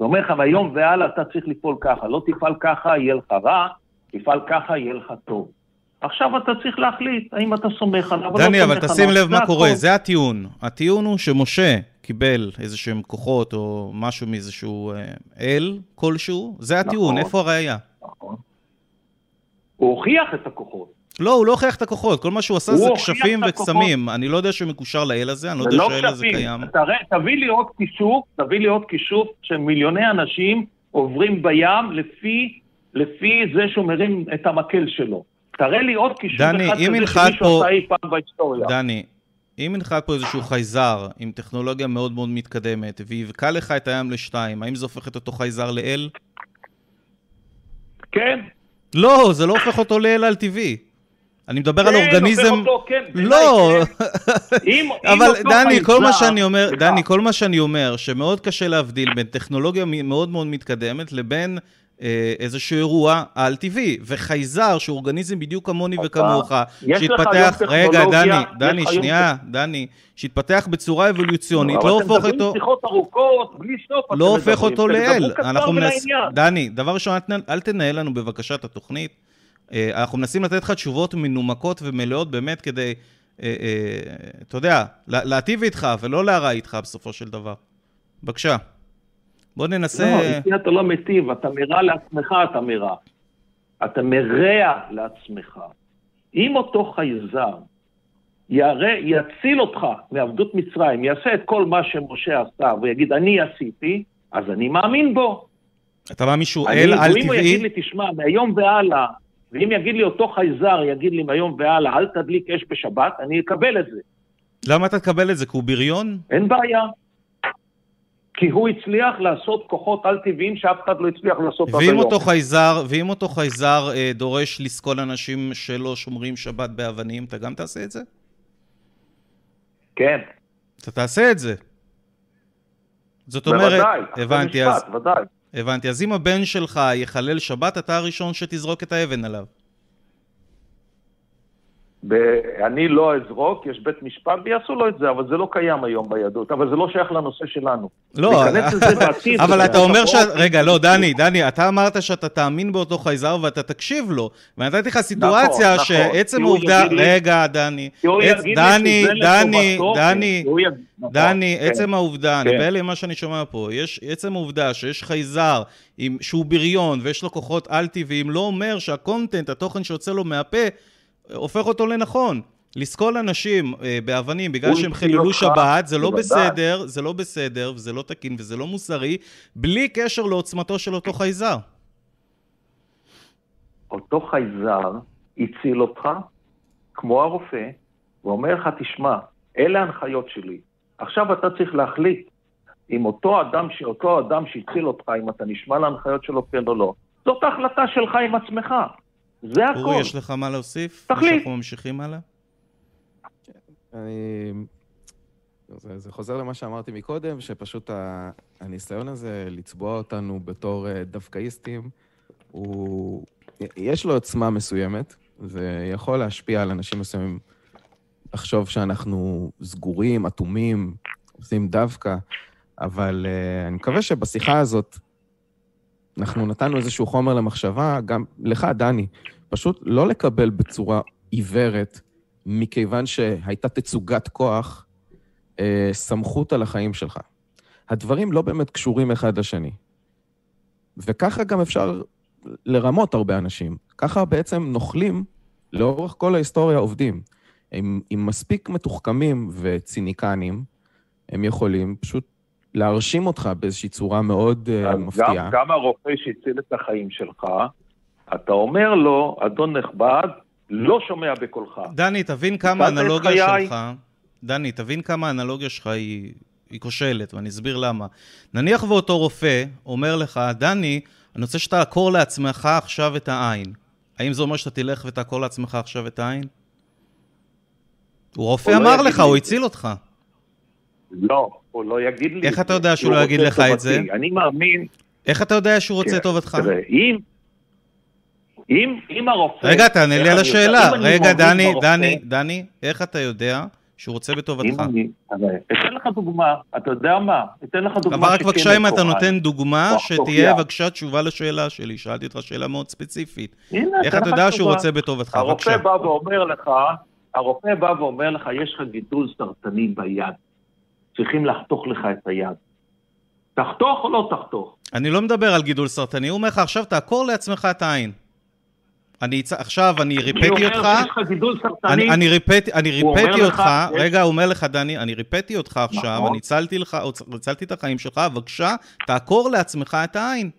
ואומר לך, מהיום והלאה אתה צריך לפעול ככה, לא תפעל ככה, יהיה לך רע, תפעל ככה, יהיה לך טוב. עכשיו אתה צריך להחליט האם אתה סומך עליו או לא סומך עליו. דני, אבל תשים לב מה קורה, זה הטיעון. הטיעון הוא שמשה קיבל איזה שהם כוחות או משהו מאיזשהו אה, אל כלשהו, זה הטיעון, נכון, איפה הראייה? נכון. הוא הוכיח את הכוחות. לא, הוא לא הוכיח את הכוחות, כל מה שהוא עשה זה כשפים וקסמים. אני לא יודע שהוא מקושר לאל הזה, אני לא יודע לא שהאל הזה קיים. תביא לי עוד כישוף, תביא לי עוד כישוף שמיליוני אנשים עוברים בים לפי, לפי זה שהוא מרים את המקל שלו. תראה לי עוד קישור אחד כזה שמישהו עשה אי פעם בהיסטוריה. דני, אם ינחת פה איזשהו חייזר עם טכנולוגיה מאוד מאוד מתקדמת, ויבקע לך את הים לשתיים, האם זה הופך את אותו חייזר לאל? כן. לא, זה לא הופך אותו לאל על טבעי. אני מדבר על כן, אורגניזם... אותו, כן, לא, בעיניי, אם- אם אבל אותו דני, כל מה שאני אומר. דני, כל מה שאני אומר, שמאוד קשה להבדיל בין טכנולוגיה מאוד מאוד מתקדמת לבין אה, איזשהו אירוע על-טבעי. וחייזר, שהוא אורגניזם בדיוק כמוני וכמוך, שהתפתח, רגע, דני, דני, שנייה, דני, שהתפתח בצורה אבולוציונית, אבל לא אתם הופך מדברים אותו... שיחות ארוכות, בלי סוף. אתם לא הופך מדברים. אותו לאל. דני, דבר ראשון, אל תנהל לנו בבקשה את התוכנית. אה, אנחנו מנסים לתת לך תשובות מנומקות ומלאות באמת כדי, אה, אה, אתה יודע, לה- להטיב איתך ולא להרע איתך בסופו של דבר. בבקשה. בוא ננסה... לא, איתי אתה לא מיטיב, אתה מרע לעצמך, אתה מרע. אתה מרע לעצמך. אם אותו חייזר ירא, יציל אותך מעבדות מצרים, יעשה את כל מה שמשה עשה ויגיד, אני עשיתי, אז אני מאמין בו. אתה מאמין שהוא אל ואם הוא יגיד על-טבעי? לי, תשמע, מהיום והלאה, ואם יגיד לי אותו חייזר, יגיד לי מהיום והלאה, אל תדליק אש בשבת, אני אקבל את זה. למה אתה תקבל את זה? כי הוא בריון? אין בעיה. כי הוא הצליח לעשות כוחות על-טבעיים שאף אחד לא הצליח לעשות עד היום. אותו חייזר, ואם אותו חייזר אה, דורש לסקול אנשים שלא שומרים שבת באבנים, אתה גם תעשה את זה? כן, אתה תעשה את זה. זאת אומרת, בוודאי. הבנתי, משפט, אז, ודאי. הבנתי. אז אם הבן שלך יחלל שבת, אתה הראשון שתזרוק את האבן עליו. אני לא אזרוק, יש בית משפט ויעשו לו את זה, אבל זה לא קיים היום ביהדות, אבל זה לא שייך לנושא שלנו. לא, לזה בעתיד, אבל אתה אומר ש... נכון. רגע, לא, דני, דני, אתה אמרת שאתה תאמין באותו חייזר ואתה תקשיב לו. ונתתי לך סיטואציה נכון, שעצם כי הוא העובדה... לי- רגע, דני. עץ- דני, דני, דני, הוא יגיד- נכון, דני, כן. עצם העובדה, אני כן. בהלם ממה שאני שומע פה, יש עצם העובדה שיש חייזר שהוא בריון ויש לו כוחות על-טבעיים, לא אומר שה content, התוכן שיוצא לו מהפה, אה, הופך אותו לנכון. לסקול אנשים אה, באבנים בגלל שהם חיללו שבת, זה לא. בסדר, זה לא בסדר, וזה לא תקין וזה לא מוסרי, בלי קשר לעוצמתו של אותו חייזר. אותו חייזר הציל אותך, כמו הרופא, ואומר לך, תשמע, אלה ההנחיות שלי. עכשיו אתה צריך להחליט אם אותו אדם. אותו אדם שהציל אותך, אם אתה נשמע להנחיות שלו כן או לא. זאת ההחלטה שלך עם עצמך. זה הכל. אורי, יש לך מה להוסיף? תחליט. אנחנו ממשיכים הלאה? אני... זה, זה חוזר למה שאמרתי מקודם, שפשוט ה... הניסיון הזה לצבוע אותנו בתור אה, דווקאיסטים, הוא... יש לו עוצמה מסוימת, זה יכול להשפיע על אנשים מסוימים לחשוב שאנחנו סגורים, אטומים, עושים דווקא, אבל uh, אני מקווה שבשיחה הזאת אנחנו נתנו איזשהו חומר למחשבה, גם לך, דני, פשוט לא לקבל בצורה עיוורת מכיוון שהייתה תצוגת כוח, אה, סמכות על החיים שלך. הדברים לא באמת קשורים אחד לשני. וככה גם אפשר לרמות הרבה אנשים. ככה בעצם נוכלים לאורך כל ההיסטוריה עובדים. הם, הם מספיק מתוחכמים וציניקנים, הם יכולים פשוט להרשים אותך באיזושהי צורה מאוד uh, אז מפתיעה. גם, גם הרופא שהציל את החיים שלך, אתה אומר לו, אדון נכבד, לא שומע בקולך. דני, תבין כמה האנלוגיה. שלך, דני, תבין כמה האנלוגיה שלך היא, היא כושלת, ואני אסביר למה. נניח ואותו רופא אומר לך, דני, אני רוצה שתעקור לעצמך עכשיו את העין. האם זה אומר שאתה תלך ותעקור לעצמך עכשיו את העין? הוא רופא לא אמר לך, הוא. הציל אותך. לא, הוא לא יגיד לי. איך את אתה יודע שהוא הוא לא יגיד לך את. זה? אני מאמין, איך אתה יודע שהוא רוצה כן, טובתך? תראה, אם, אם, אם הרופא... רגע, תענה לי על השאלה. רגע, דני, דני, דני, איך אתה יודע שהוא רוצה בטובתך? אני... אתן לך דוגמה, אתה יודע מה? אתן לך דוגמה אבל רק בבקשה, אם אתה. נותן דוגמה, שתהיה. בבקשה תשובה לשאלה שלי. שאלתי אותך שאלה מאוד ספציפית. איך אתה יודע שהוא. רוצה בטובתך? הרופא בבקשה. בא ואומר לך, הרופא בא ואומר לך, יש לך גידול סרטני ביד. צריכים לחתוך לך את היד. תחתוך או לא תחתוך? אני לא מדבר על גידול סרטני, הוא אומר לך, עכשיו תעקור לעצמך את העין. אני עכשיו, אני ריפאתי אותך, אומר לך אני, אני ריפאתי, אני הוא אומר ריפאתי לך, אותך, יש- רגע, הוא אומר לך, דני, אני ריפאתי אותך עכשיו, נכון. אני הצלתי לך, הצלתי את החיים שלך, בבקשה, תעקור לעצמך את העין.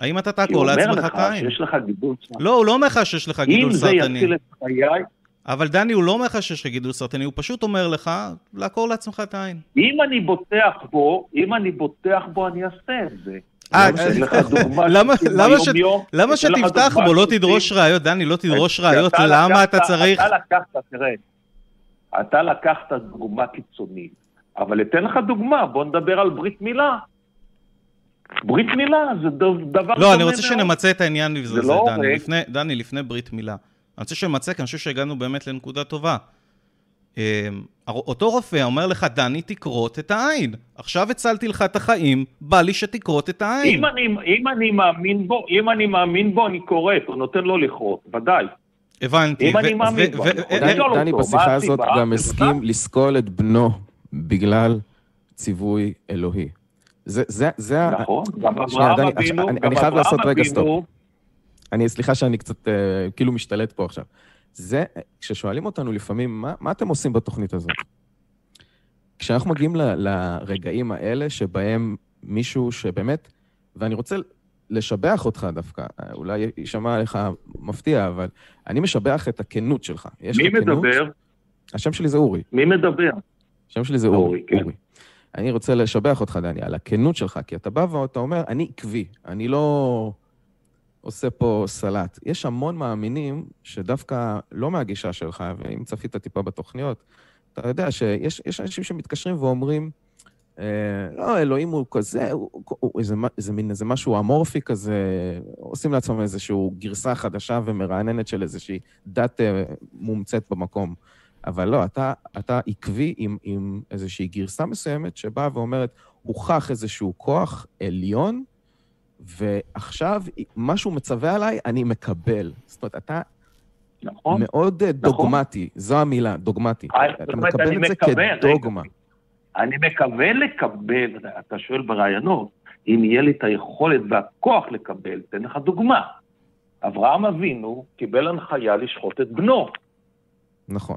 האם אתה כי הוא תעקור אומר לעצמך לך את העין? שיש לך גידול סרטני. לא, הוא לא אומר לך שיש לך אם גידול זה סרטני. יציל את חיי, אבל דני, הוא לא אומר לך שיש לך גידול סרטני, הוא פשוט אומר לך, לעקור לעצמך את העין. אם אני בוטח בו, אם אני בוטח בו, אני אעשה את זה. אה, למה- של למה ש- ביום-יום. למה אתן לך שתפתח דוגמה בו, לא תדרוש ראיות? דני, לא תדרוש ראיות, למה אתה צריך... אתה לקחת, תראה, אתה לקחת דוגמה קיצונית, אבל אתן לך דוגמה, בוא נדבר על ברית מילה. ברית מילה זה דבר לא, אני רוצה. שנמצה את העניין זה לא. לפני- דני, לפני ברית מילה. אני רוצה שנמצה, כי אני חושב שהגענו באמת לנקודה טובה. אמ, אותו רופא אומר לך, דני, תכרות את העין. עכשיו הצלתי לך את החיים, בא לי שתכרות את העין. אם אני, אם אני מאמין בו, אם אני מאמין בו, אני כורת, הוא נותן לו לכרות, ודאי. הבנתי. אם אני מאמין ו- בו, ו- אני יכול דני, לשאול דני אותו, בשיחה הזאת? גם הסכים לסקול את בנו בגלל ציווי אלוהי. זה, זה, זה, ה- נכון, גם אברהם אבינו, אני- חייב לעשות אברהם רגע אבינו, אני, סליחה שאני קצת אה, כאילו משתלט פה עכשיו. זה, כששואלים אותנו לפעמים, מה, מה אתם עושים בתוכנית הזאת? כשאנחנו מגיעים ל, לרגעים האלה שבהם מישהו שבאמת, ואני רוצה לשבח אותך דווקא, אולי יישמע לך מפתיע, אבל אני משבח את הכנות שלך. יש מי לך כנות. מדבר? השם שלי זה אורי. מי מדבר? השם שלי זה אורי, אורי. כן. אורי. אני רוצה לשבח אותך, דני, על הכנות שלך, כי אתה בא ואתה אומר, אני עקבי, אני לא עושה פה סלט. יש המון מאמינים שדווקא לא מהגישה שלך, ואם צפית טיפה בתוכניות, אתה יודע שיש יש אנשים שמתקשרים ואומרים, אה, לא, אלוהים הוא כזה, הוא, הוא, הוא איזה, איזה מין איזה משהו אמורפי כזה, עושים לעצמם איזושהי גרסה חדשה ומרעננת של איזושהי דת אה, מומצאת במקום. אבל לא, אתה, אתה עקבי עם, עם איזושהי גרסה מסוימת שבאה ואומרת, הוכח איזשהו כוח עליון, ועכשיו מה שהוא מצווה עליי, אני מקבל. זאת אומרת, אתה נכון? מאוד אה, דוגמטי, זו המילה, דוגמטי. אה, אתה אומרת, מקבל את זה מקבל, כדוגמה. אני מקווה לקבל, אתה שואל ברעיונות, אם יהיה לי את היכולת והכוח לקבל, אתן לך דוגמה. אברהם אבינו קיבל הנחיה לשחוט את בנו. נכון.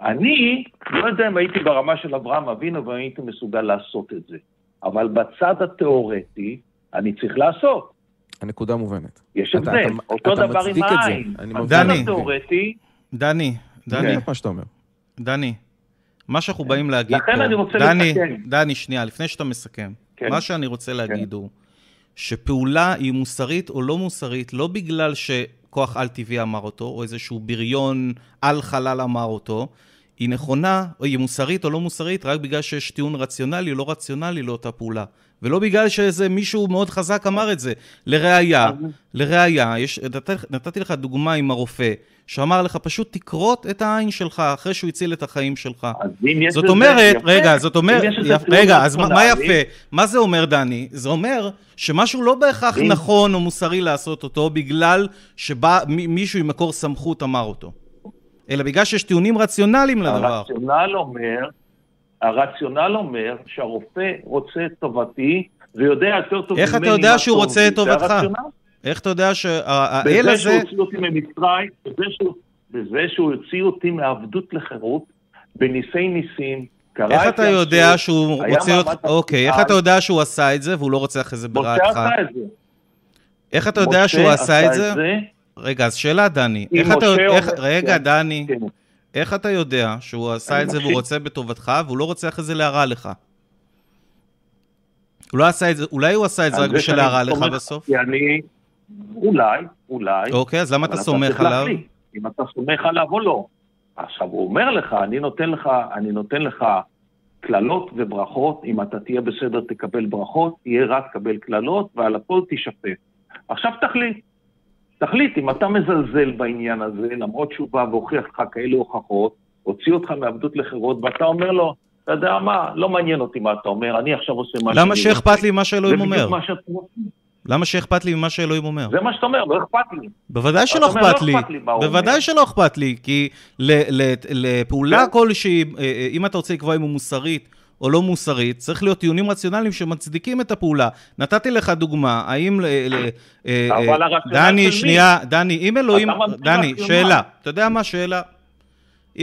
אני לא יודע אם הייתי ברמה של אברהם אבינו ואם הייתי מסוגל לעשות את זה, אבל בצד התיאורטי אני צריך לעשות. הנקודה מובנת. יש הבדל. אותו אתה דבר עם מצדיק את זה. העין. אני בצד מבין. דני. התיאורטי, דני, דני, את מה שאתה אומר. דני, מה שאנחנו באים להגיד פה... לכן אני רוצה דני, לסכם. דני, שנייה, לפני שאתה מסכם. כן. מה שאני רוצה להגיד הוא, שפעולה היא מוסרית או לא מוסרית, לא בגלל שכוח על-טבעי אמר אותו, או איזשהו בריון על-חלל אמר אותו, היא נכונה, או היא מוסרית או לא מוסרית, רק בגלל שיש טיעון רציונלי או לא רציונלי לאותה פעולה. ולא בגלל שאיזה מישהו מאוד חזק אמר את זה. לראיה, לראיה, יש, נת, נתתי לך דוגמה עם הרופא, שאמר לך, פשוט תכרות את העין שלך אחרי שהוא הציל את החיים שלך. אז אם יש זאת אומרת, יפה. רגע, זאת אומרת, יפ- רגע, אז מה מה יפה? מה זה אומר, דני? זה אומר שמשהו לא בהכרח נכון או מוסרי לעשות אותו בגלל שבא מ- מישהו עם מקור סמכות אמר אותו. אלא בגלל שיש טיעונים רציונליים לדבר. הרציונל אומר, הרציונל אומר שהרופא רוצה את טובתי ויודע יותר טוב איך אתה ממני יודע שהוא רוצה. את טובתך? איך אתה יודע שהאל בזה הזה... שהוא הוציא אותי ממצרים, בזה שהוא- בזה הוציא אותי מעבדות לחירות, בניסי ניסים, קרא איך את אתה יודע שהוא רוצה... אוקיי, איך. אתה יודע שהוא עשה את זה והוא לא רוצה אחרי זה ברעתך? איך אתה יודע שהוא עשה את זה? רגע, אז שאלה, דני. איך אתה... רגע, כן. דני. איך אתה יודע שהוא עשה את זה והוא. רוצה בטובתך, והוא לא רוצה אחרי זה להרע לך? הוא לא עשה את זה, אולי הוא עשה את זה רק בשביל להרע לך בסוף? אני, אולי, אולי, אוקיי, אז למה אתה סומך עליו? להחליט אם אתה סומך עליו או לא. עכשיו, הוא אומר לך, אני נותן לך, אני נותן לך קללות וברכות, אם אתה תהיה בסדר תקבל ברכות, תהיה רע תקבל קללות, ועל הכל תשפט. עכשיו תחליט. תחליט אם אתה מזלזל בעניין הזה, למרות שהוא בא והוכיח לך כאלה הוכחות, הוציא אותך מעבדות לחירות, ואתה אומר לו, אתה יודע מה, לא מעניין אותי מה אתה אומר, אני עכשיו עושה מה למה שאני שאכפת לי ממה שאלוהים אומר? למה שאכפת לי ממה שאלוהים אומר? זה מה שאתה אומר, לא אכפת לי. בוודאי שלא אכפת לא לי. אכפת לי הוא. בוודאי שלא אכפת לי, כי לפעולה כן. כלשהי, אה, אה, אם אתה רוצה לקבוע אם היא מוסרית או לא מוסרית, צריך להיות טיעונים רציונליים שמצדיקים את הפעולה. נתתי לך דוגמה, האם... אה, אה, דני? שנייה, דני, אם אלוהים... דני. שאלה. אתה יודע מה השאלה?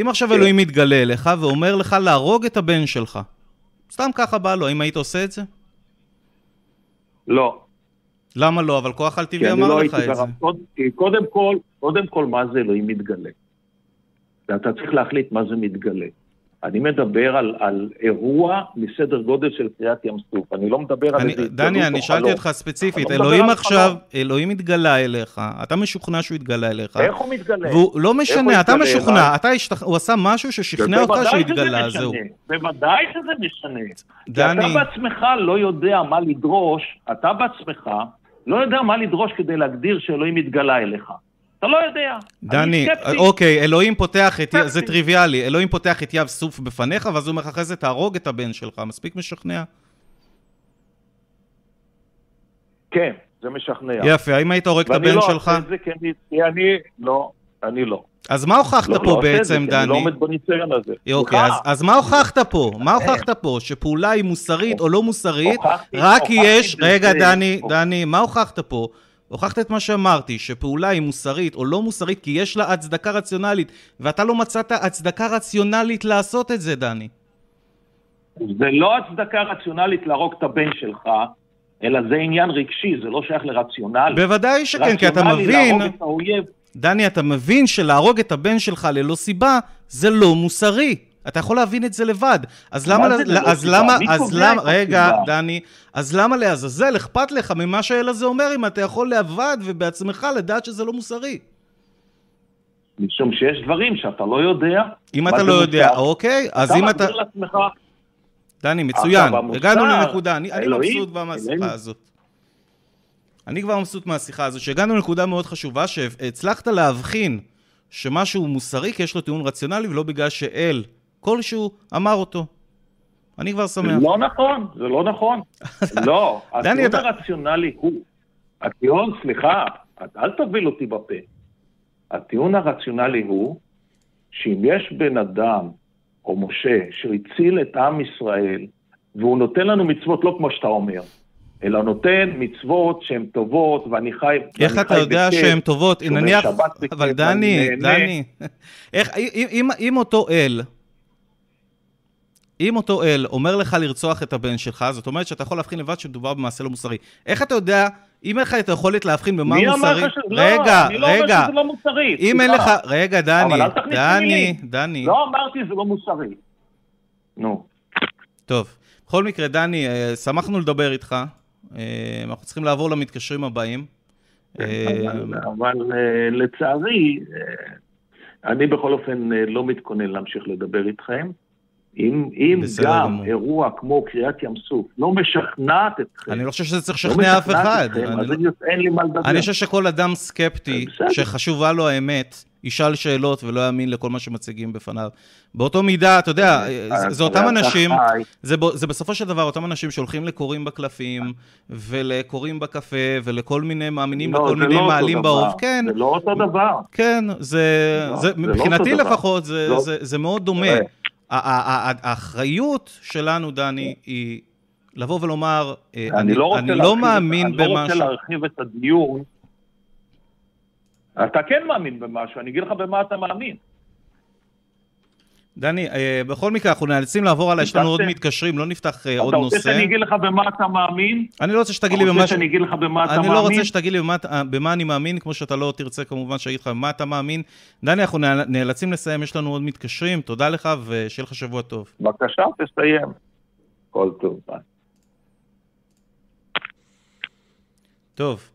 אם עכשיו כן. אלוהים מתגלה אליך ואומר לך להרוג את הבן שלך, סתם ככה בא לו, האם היית עושה את זה? לא. למה לא? אבל כוח על טבעי אמר לא לך את זה. קוד- קודם כל, קודם כל, מה זה אלוהים מתגלה? ואתה צריך להחליט מה זה מתגלה. אני מדבר על, על אירוע מסדר גודל של קריאת ים סוף. אני לא מדבר על אני, איזה... דני, אני שאלתי אותך ספציפית, לא אלוהים עכשיו, אלוהים התגלה אליך, אתה משוכנע שהוא התגלה אליך. איך הוא מתגלה? והוא לא משנה, אתה משוכנע, אתה השתכ... הוא עשה משהו ששכנע אותך שהוא התגלה, זהו. בוודאי שזה משנה. דני... אתה בעצמך לא יודע מה לדרוש, אתה בעצמך לא יודע מה לדרוש כדי להגדיר שאלוהים התגלה אליך. אתה לא יודע. דני, אוקיי, אלוהים פותח את, זה טריוויאלי, אלוהים פותח את יב סוף בפניך, ואז הוא אומר לך אחרי זה תהרוג את הבן שלך, מספיק משכנע? כן, זה משכנע. יפה, האם היית הורג את הבן לא שלך? ואני לא אעשה את זה כי אני, לא, אני לא. אז מה הוכחת לא, פה לא בעצם, דני? אני לא עומד בניסיון הזה. אוקיי, אז, אז מה הוכחת פה? מה הוכחת פה? שפעולה היא מוסרית או לא מוסרית, רק כי יש... רגע, דני, דני, מה הוכחת פה? הוכחת את מה שאמרתי, שפעולה היא מוסרית או לא מוסרית כי יש לה הצדקה רציונלית, ואתה לא מצאת הצדקה רציונלית לעשות את זה, דני. זה לא הצדקה רציונלית להרוג את הבן שלך, אלא זה עניין רגשי, זה לא שייך לרציונל. בוודאי שכן, כי אתה מבין... דני, אתה מבין שלהרוג את הבן שלך ללא סיבה, זה לא מוסרי. אתה יכול להבין את זה לבד. אז למה, אז למה, אז למה, רגע, דני, אז למה לעזאזל? אכפת לך ממה שהאל הזה אומר, אם אתה יכול לבד ובעצמך לדעת שזה לא מוסרי? משום שיש דברים שאתה לא יודע. אם אתה לא יודע, אוקיי, אז אם אתה... לעצמך... דני, מצוין, הגענו לנקודה, אני, אני מבסוט מהשיחה הזאת. אני כבר מבסוט מהשיחה הזאת, שהגענו לנקודה מאוד חשובה, שהצלחת להבחין שמשהו מוסרי כי יש לו טיעון רציונלי, ולא בגלל שאל כלשהו אמר אותו. אני כבר שמח. לא נכון, זה לא נכון. לא, הטיעון הרציונלי הוא, הטיעון, סליחה, אל תוביל אותי בפה. הטיעון הרציונלי הוא שאם יש בן אדם, או משה, שהציל את עם ישראל, והוא נותן לנו מצוות לא כמו שאתה אומר, אלא נותן מצוות שהן טובות, ואני חי... איך אתה יודע שהן טובות? נניח, אבל דני, דני, איך, אם אותו אל, אם אותו אל אומר לך לרצוח את הבן שלך, זאת אומרת שאתה יכול להבחין לבד שמדובר במעשה לא מוסרי. איך אתה יודע, אם אין לך את היכולת להבחין במה מוסרי... מי אמר לך ש... רגע, לא, אני רגע. לא אומר שזה לא מוסרי. אם אין לך... רגע, דני, דני, דני. לא אמרתי שזה לא מוסרי. נו. טוב. בכל מקרה, דני, אה, שמחנו לדבר איתך. אה, אנחנו צריכים לעבור למתקשרים הבאים. אבל אה, לצערי, אני בכל אופן לא מתכונן להמשיך לדבר איתכם. אם, אם גם גמור. אירוע כמו קריאת ים סוף לא משכנעת אתכם... אני לא חושב שזה צריך לא לשכנע לא אף אחד. אתכם, אני, לא... אין לי מה לדבר. אני חושב שכל אדם סקפטי, שחשובה לו האמת, ישאל שאלות ולא יאמין לכל מה שמציגים בפניו. באותו מידה, אתה יודע, זה, זה אותם אנשים, זה, זה בסופו של דבר אותם אנשים שהולכים לקוראים בקלפים, ולקוראים בקפה, ולכל מיני מאמינים לא, בכל מיני לא מעלים באור. כן. זה לא אותו דבר. כן, זה, לא, זה, זה מבחינתי לא לפחות, זה, לא. זה, זה מאוד דומה. האחריות שלנו, דני, היא לבוא ולומר, אה, אני לא, אני לא מאמין במשהו. אני לא רוצה להרחיב את הדיון. אתה כן מאמין במשהו, אני אגיד לך במה אתה מאמין. דני, אה, בכל מקרה, אנחנו נאלצים לעבור הלאה, יש לנו עוד מתקשרים, לא נפתח אה, עוד נושא. אתה רוצה שאני אגיד לך במה אתה מאמין? אני לא רוצה שתגיד לי במה... אתה רוצה שאני אגיד לך במה אתה מאמין? אני לא רוצה שתגיד לי במה אני מאמין, כמו שאתה לא תרצה כמובן שאגיד לך במה אתה מאמין. דני, אנחנו נאלצים לסיים, יש לנו עוד מתקשרים, תודה לך ושיהיה לך שבוע טוב. בבקשה, תסיים. כל טוב. טוב,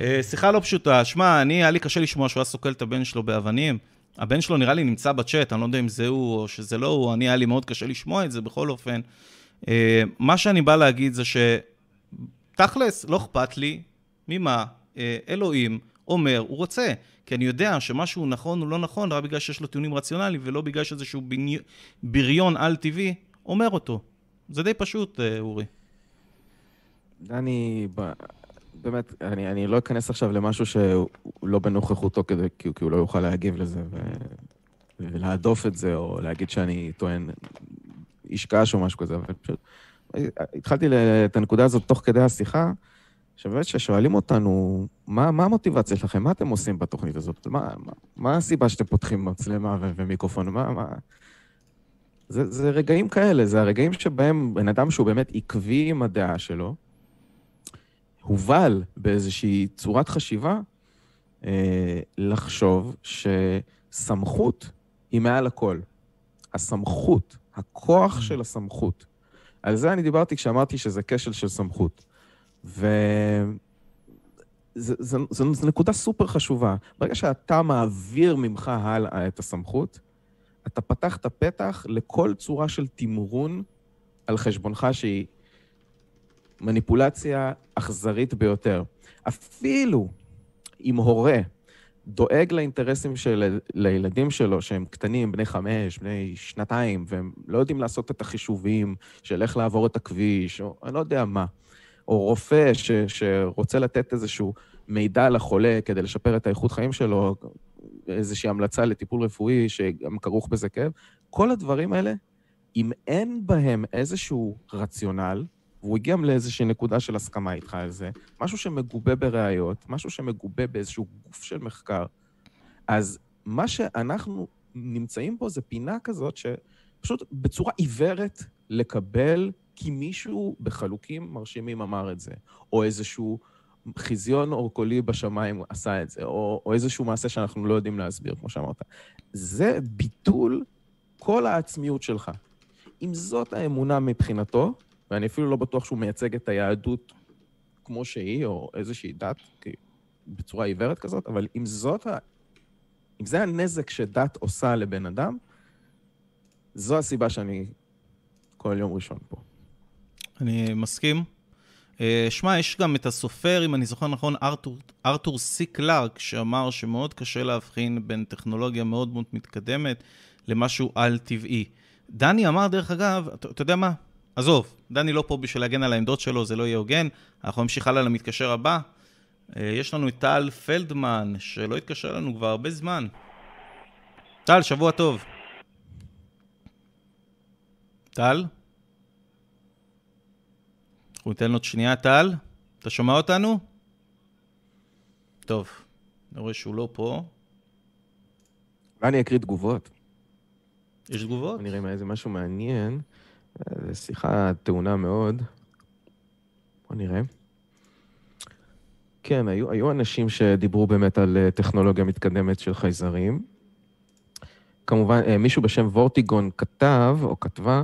אה, שיחה לא פשוטה. שמע, אני, היה לי קשה לשמוע שהוא היה סוקל את הבן שלו באבנים. הבן שלו נראה לי נמצא בצ'אט, אני לא יודע אם זה הוא או שזה לא הוא, אני, היה לי מאוד קשה לשמוע את זה בכל אופן. אה, מה שאני בא להגיד זה שתכלס, לא אכפת לי ממה אה, אלוהים אומר, הוא רוצה. כי אני יודע שמשהו נכון או לא נכון רק בגלל שיש לו טיעונים רציונליים, ולא בגלל שאיזשהו בריון על-טבעי אומר אותו. זה די פשוט, אה, אורי. דני, באמת, אני, אני לא אכנס עכשיו למשהו שהוא לא בנוכחותו, כדי, כי, כי הוא לא יוכל להגיב לזה ו, ולהדוף את זה, או להגיד שאני טוען איש קש או משהו כזה, אבל פשוט... התחלתי את הנקודה הזאת תוך כדי השיחה, שבאמת כששואלים אותנו, מה, מה המוטיבציה שלכם? מה אתם עושים בתוכנית הזאת? מה, מה, מה הסיבה שאתם פותחים מצלמה ו- ומיקרופון? מה, מה... זה, זה רגעים כאלה, זה הרגעים שבהם בן אדם שהוא באמת עקבי עם הדעה שלו, הובל באיזושהי צורת חשיבה אה, לחשוב שסמכות היא מעל הכל. הסמכות, הכוח של הסמכות. על זה אני דיברתי כשאמרתי שזה כשל של סמכות. ו... זו נקודה סופר חשובה. ברגע שאתה מעביר ממך הלאה את הסמכות, אתה פתח את הפתח לכל צורה של תמרון על חשבונך שהיא מניפולציה אכזרית ביותר. אפילו אם הורה דואג לאינטרסים של לילדים שלו, שהם קטנים, בני חמש, בני שנתיים, והם לא יודעים לעשות את החישובים של איך לעבור את הכביש, או אני לא יודע מה, או רופא ש, שרוצה לתת איזשהו מידע לחולה כדי לשפר את האיכות חיים שלו, איזושהי המלצה לטיפול רפואי שגם כרוך בזה כאב, כל הדברים האלה, אם אין בהם איזשהו רציונל, והוא הגיע לאיזושהי נקודה של הסכמה איתך על זה, משהו שמגובה בראיות, משהו שמגובה באיזשהו גוף של מחקר, אז מה שאנחנו נמצאים פה זה פינה כזאת שפשוט בצורה עיוורת לקבל כי מישהו בחלוקים מרשימים אמר את זה, או איזשהו חיזיון אורקולי בשמיים עשה את זה, או, או איזשהו מעשה שאנחנו לא יודעים להסביר, כמו שאמרת. זה ביטול כל העצמיות שלך. אם זאת האמונה מבחינתו, ואני אפילו לא בטוח שהוא מייצג את היהדות כמו שהיא, או איזושהי דת, בצורה עיוורת כזאת, אבל אם זאת ה... אם זה הנזק שדת עושה לבן אדם, זו הסיבה שאני כל יום ראשון פה. אני מסכים. אה, שמע, יש גם את הסופר, אם אני זוכר נכון, ארתור, ארתור סי קלארק, שאמר שמאוד קשה להבחין בין טכנולוגיה מאוד מאוד מתקדמת למשהו על-טבעי. דני אמר, דרך אגב, אתה, אתה יודע מה? עזוב, דני לא פה בשביל להגן על העמדות שלו, זה לא יהיה הוגן. אנחנו נמשיך הלאה למתקשר הבא. אה, יש לנו את טל פלדמן, שלא התקשר לנו כבר הרבה זמן. טל, שבוע טוב. טל? אנחנו ניתן לו עוד שנייה, טל. אתה שומע אותנו? טוב, אני רואה שהוא לא פה. אני אקריא תגובות. יש תגובות? נראה אם היה איזה משהו מעניין. זו שיחה טעונה מאוד. בוא נראה. כן, היו, היו אנשים שדיברו באמת על אה, טכנולוגיה מתקדמת של חייזרים. כמובן, אה, מישהו בשם וורטיגון כתב, או כתבה,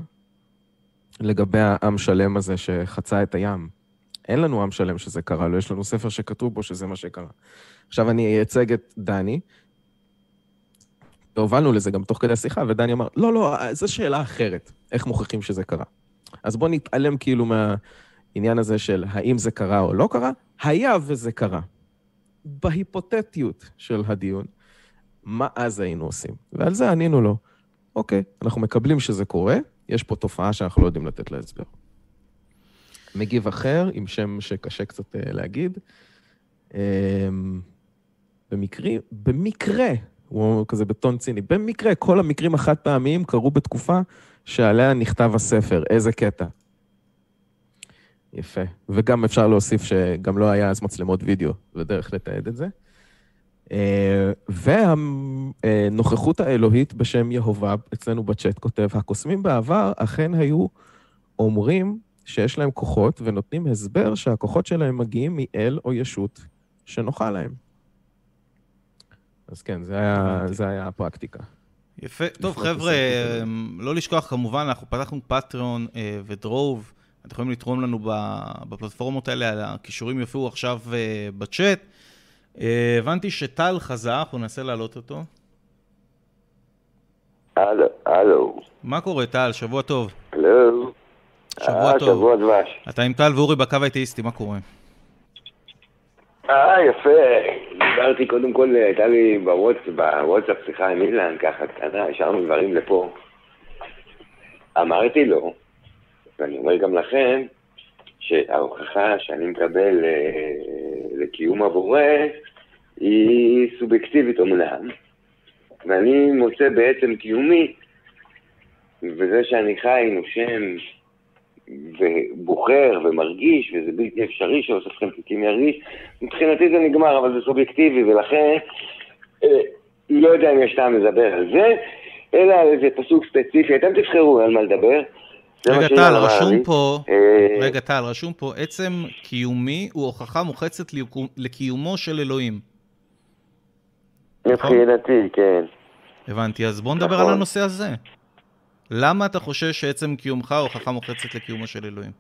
לגבי העם שלם הזה שחצה את הים. אין לנו עם שלם שזה קרה לו, יש לנו ספר שכתוב בו שזה מה שקרה. עכשיו אני אייצג את דני, והובלנו לזה גם תוך כדי השיחה, ודני אמר, לא, לא, זו שאלה אחרת, איך מוכיחים שזה קרה. אז בואו נתעלם כאילו מהעניין הזה של האם זה קרה או לא קרה, היה וזה קרה. בהיפותטיות של הדיון, מה אז היינו עושים? ועל זה ענינו לו, אוקיי, אנחנו מקבלים שזה קורה, יש פה תופעה שאנחנו לא יודעים לתת לה הסבר. מגיב אחר, עם שם שקשה קצת אה, להגיד, אמ, במקרים, במקרה, הוא כזה בטון ציני, במקרה, כל המקרים החד פעמיים קרו בתקופה שעליה נכתב הספר, איזה קטע. יפה. וגם אפשר להוסיף שגם לא היה אז מצלמות וידאו ודרך לתעד את זה. אה, והנוכחות האלוהית בשם יהובה אצלנו בצ'אט כותב, הקוסמים בעבר אכן היו אומרים שיש להם כוחות ונותנים הסבר שהכוחות שלהם מגיעים מאל או ישות שנוחה להם. אז כן, זה היה, זה היה הפרקטיקה. יפה. טוב, חבר'ה, לא לשכוח, כמובן, אנחנו פתחנו פטריון אה, ודרוב. אתם יכולים לתרום לנו בפלטפורמות האלה, הכישורים יופיעו עכשיו אה, בצ'אט. אה, הבנתי שטל חזר, אנחנו ננסה להעלות אותו. הלו, הלו. מה קורה, טל? שבוע טוב. הלו. שבוע טוב. שבוע דבש. אתה עם טל ואורי בקו האתאיסטי, מה קורה? אה, יפה. דיברתי קודם כל, הייתה לי בוואטסאפ שיחה עם אילן, ככה קטנה, השארנו דברים לפה. אמרתי לו, ואני אומר גם לכם, שההוכחה שאני מקבל אה, לקיום הבורא היא סובייקטיבית אומנם, ואני מוצא בעצם קיומי, וזה שאני חי, נושם ובוחר ומרגיש, וזה בלתי אפשרי שאוסף חלקיקים ירגיש, מבחינתי זה נגמר, אבל זה סובייקטיבי, ולכן אה, לא יודע אם יש טעם לדבר על זה, אלא על איזה פסוק ספציפי, אתם תבחרו על מה לדבר. רגע, טל, רשום פה, אה, רגע, טל, רשום פה, עצם קיומי הוא הוכחה מוחצת לקיומו של אלוהים. מבחינתי, כן. הבנתי, אז בואו נדבר על נכון. הנושא הזה. למה אתה חושש שעצם קיומך הוא הוכחה מוחצת לקיומו של אלוהים?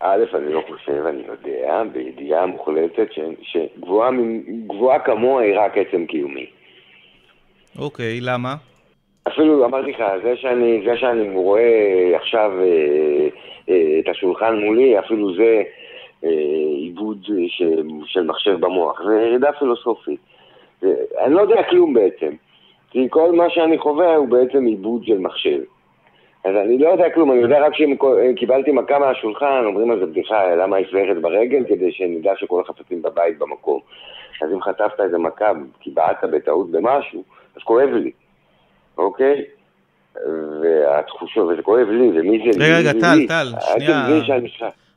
א', אני לא חושב, אני יודע, בידיעה מוחלטת שגבוהה גבוהה כמוה היא רק עצם קיומי. אוקיי, למה? אפילו אמרתי לך, זה שאני, זה שאני רואה עכשיו אה, אה, את השולחן מולי, אפילו זה אה, עיבוד של, של מחשב במוח. זה ירידה פילוסופית. אני לא יודע כלום בעצם. כי כל מה שאני חווה הוא בעצם עיבוד של מחשב. אז אני לא יודע כלום, אני יודע רק שאם קיבלתי מכה מהשולחן, אומרים על זה בדיחה, למה יש זכת ברגל? כדי שנדע שכל החפצים בבית במקום. אז אם חטפת איזה מכה כי בעטת בטעות במשהו, אז כואב לי, אוקיי? והתחושות, וזה כואב לי, ומי זה רגע, רגע, טל, טל, שנייה.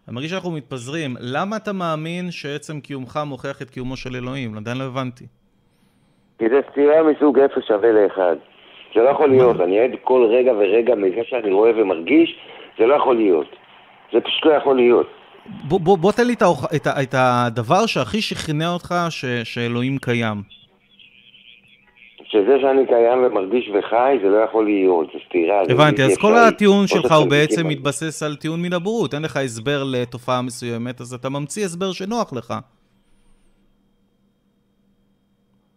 אני מרגיש שאנחנו מתפזרים. למה אתה מאמין שעצם קיומך מוכיח את קיומו של אלוהים? עדיין לא הבנתי. כי זה סתירה מסוג אפס שווה לאחד. זה לא יכול להיות, אני עד כל רגע ורגע מזה שאני רואה ומרגיש, זה לא יכול להיות. זה פשוט לא יכול להיות. בוא, בוא, בוא תן לי את, האוח, את, את הדבר שהכי שכנע אותך ש, שאלוהים קיים. שזה שאני קיים ומרגיש וחי, זה לא יכול להיות, זה סתירה. הבנתי, אז כל הטיעון שלך הוא בעצם מתבסס על טיעון מן הבורות. אין לך הסבר לתופעה מסוימת, אז אתה ממציא הסבר שנוח לך.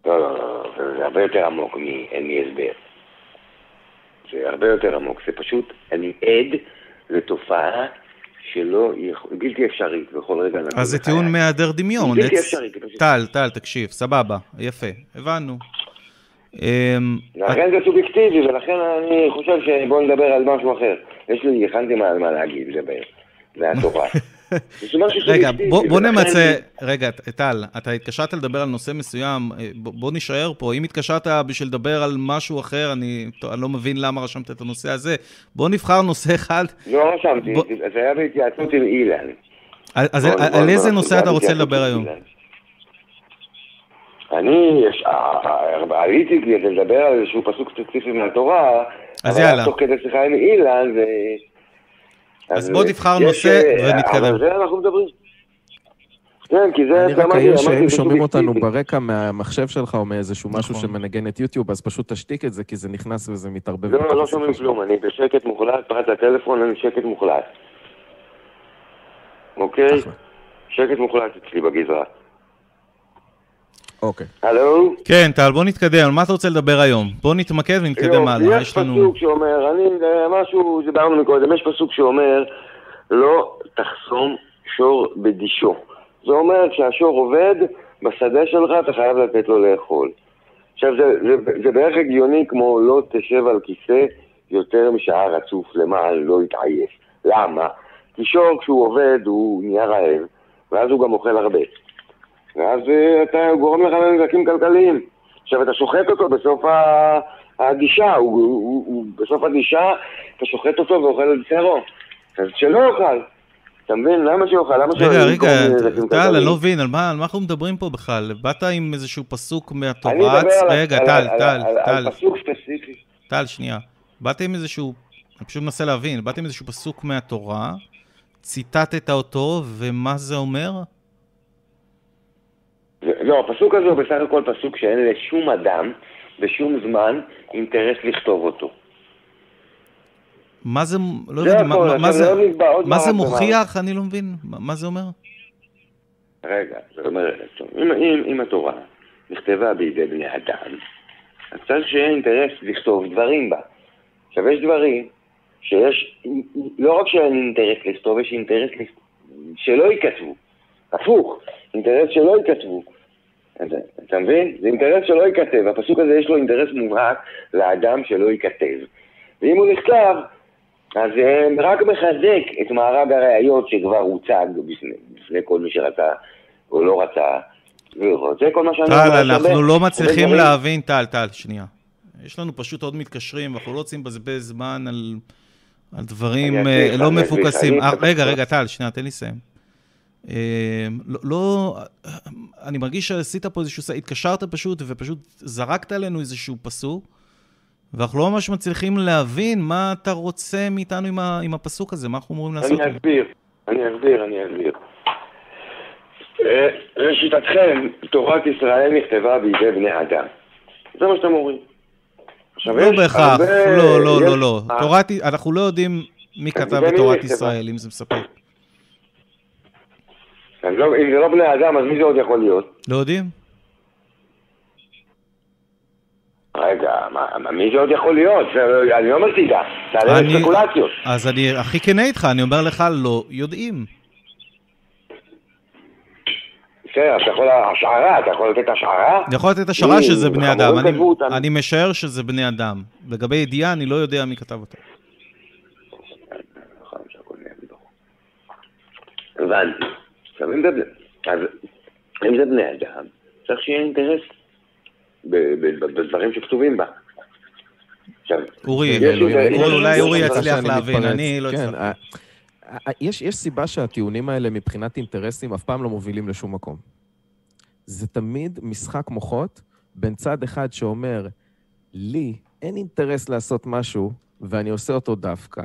לא, לא, לא, זה הרבה יותר עמוק מ"אין לי הסבר". זה הרבה יותר עמוק, זה פשוט, אני עד לתופעה שלא, בלתי אפשרית בכל רגע. אז זה טיעון מהיעדר דמיון. בלתי אפשרי. טל, טל, תקשיב, סבבה, יפה, הבנו. אמ, לכן זה סובייקטיבי, ולכן אני חושב שבואו נדבר על משהו אחר. יש לי, הכנתי מה להגיד, לדבר, מהתורה. רגע, בוא, בוא נמצה, רגע, טל, אתה התקשרת לדבר על נושא מסוים, אה, בוא נישאר פה. אם התקשרת בשביל לדבר על משהו אחר, אני, אני לא מבין למה רשמת את הנושא הזה. בוא נבחר נושא אחד. לא רשמתי, בוא... זה היה בהתייעצות עם אילן. אז בוא, על בוא, איזה בוא, נושא אתה רוצה לדבר היום? אני, עליתי כדי לדבר על איזשהו פסוק ספציפי מהתורה, אז יאללה. תוך כדי שיחה עם אילן, זה... אז בוא נבחר נושא אה, ונתקדם. אבל זה אנחנו מדברים. כן, כי זה... אני רק אעיר שהם שומעים אותנו ברקע מהמחשב שלך או מאיזשהו משהו נכון. שמנגן את יוטיוב, אז פשוט תשתיק את זה, כי זה נכנס וזה מתערבב. לא, לא שומעים כלום, אני בשקט מוחלט, פרט לטלפון, אני שקט מוחלט. אוקיי? שקט מוחלט אצלי בגזרה. אוקיי. הלו? כן, טל, בוא נתקדם, על מה אתה רוצה לדבר היום? בוא נתמקד ונתקדם הלאה, יש לנו... יש פסוק שאומר, אני, משהו, דיברנו מקודם, יש פסוק שאומר, לא תחסום שור בדישו. זה אומר, כשהשור עובד, בשדה שלך אתה חייב לתת לו לאכול. עכשיו, זה, זה, זה בערך הגיוני כמו לא תשב על כיסא יותר משעה רצוף למען לא יתעייף. למה? כי שור כשהוא עובד הוא נהיה רעב, ואז הוא גם אוכל הרבה. ואז אה, אתה גורם לך לנזקים כלכליים. עכשיו, אתה שוחט אותו בסוף הגישה, הוא, הוא, הוא, בסוף הגישה אתה שוחט אותו ואוכל את שערו. אז שלא יאכל. אתה מבין? למה שיאכל? למה שיאכל? רגע, רגע, טל, אני לא מבין, על מה אנחנו מדברים פה בכלל? באת עם איזשהו פסוק מדבר רגע, טל, טל, טל. על פסוק ספציפי. טל, שנייה. באת עם איזשהו, אני פשוט מנסה להבין, באת עם איזשהו פסוק מהתורה, ציטטת אותו, ומה זה אומר? לא, הפסוק הזה הוא בסך הכל פסוק שאין לשום אדם בשום זמן אינטרס לכתוב אותו. מה זה, לא הבנתי, מה, מה, זה, לא מה זה מוכיח? אני לא מבין, מה זה אומר? רגע, זאת אומרת, אם, אם, אם התורה נכתבה בידי בני אדם, אז צריך שיהיה אינטרס לכתוב דברים בה. עכשיו, יש דברים שיש, לא רק שאין אינטרס לכתוב, יש אינטרס שלא ייכתבו. הפוך, אינטרס שלא ייכתבו. אתה מבין? זה אינטרס שלא ייכתב. הפסוק הזה יש לו אינטרס מובהק לאדם שלא ייכתב. ואם הוא נכתב, אז זה רק מחזק את מארג הראיות שכבר הוצג בפני, בפני כל מי שרצה או לא רצה. זה כל מה שאני אומר. טל, אנחנו לא מצליחים להבין, טל, טל, שנייה. יש לנו פשוט עוד מתקשרים, ואנחנו לא רוצים לבזבז זמן על, על דברים אה, לא מפוקסים. אה, רגע, רגע, טל, שנייה, תן לי לסיים. אה, לא, לא, אני מרגיש שעשית פה איזשהו, התקשרת פשוט ופשוט זרקת עלינו איזשהו פסוק, ואנחנו לא ממש מצליחים להבין מה אתה רוצה מאיתנו עם, ה, עם הפסוק הזה, מה אנחנו אמורים לעשות. אני אסביר, אני אסביר, אני אסביר. אה, לשיטתכם, תורת ישראל נכתבה בידי בני אדם. זה מה שאתם אומרים. עכשיו, לא בהכרח, הרבה- לא, לא, יש- לא, לא. אה, תורת, אנחנו לא יודעים מי כתב את תורת. ישראל, אם זה מספק. אז לא- אם זה לא בני אדם, אז מי זה עוד יכול להיות? לא יודעים? רגע, מה, מה- מי זה עוד יכול להיות? זה- אני לא תדע, תעלה אני- לספקולציות. אז אני הכי כנה איתך, אני אומר לך, לא יודעים. בסדר, אתה יכול, השערה, אתה יכול לתת השערה? אני יכול לתת השערה? שזה בני אדם, אני-. אני משער שזה בני אדם. לגבי ידיעה, אני לא יודע מי כתב אותה. הבנתי. עכשיו, אם זה בני- אז אם זה בני אדם, צריך שיהיה אינטרס בדברים שכתובים בה. עכשיו, אורי, אולי אורי יצליח להבין. אני לא כן, הצלחתי. אה, יש, יש סיבה שהטיעונים האלה מבחינת אינטרסים אף פעם לא מובילים לשום מקום. זה תמיד משחק מוחות בין צד אחד שאומר, לי אין אינטרס לעשות משהו ואני עושה אותו דווקא,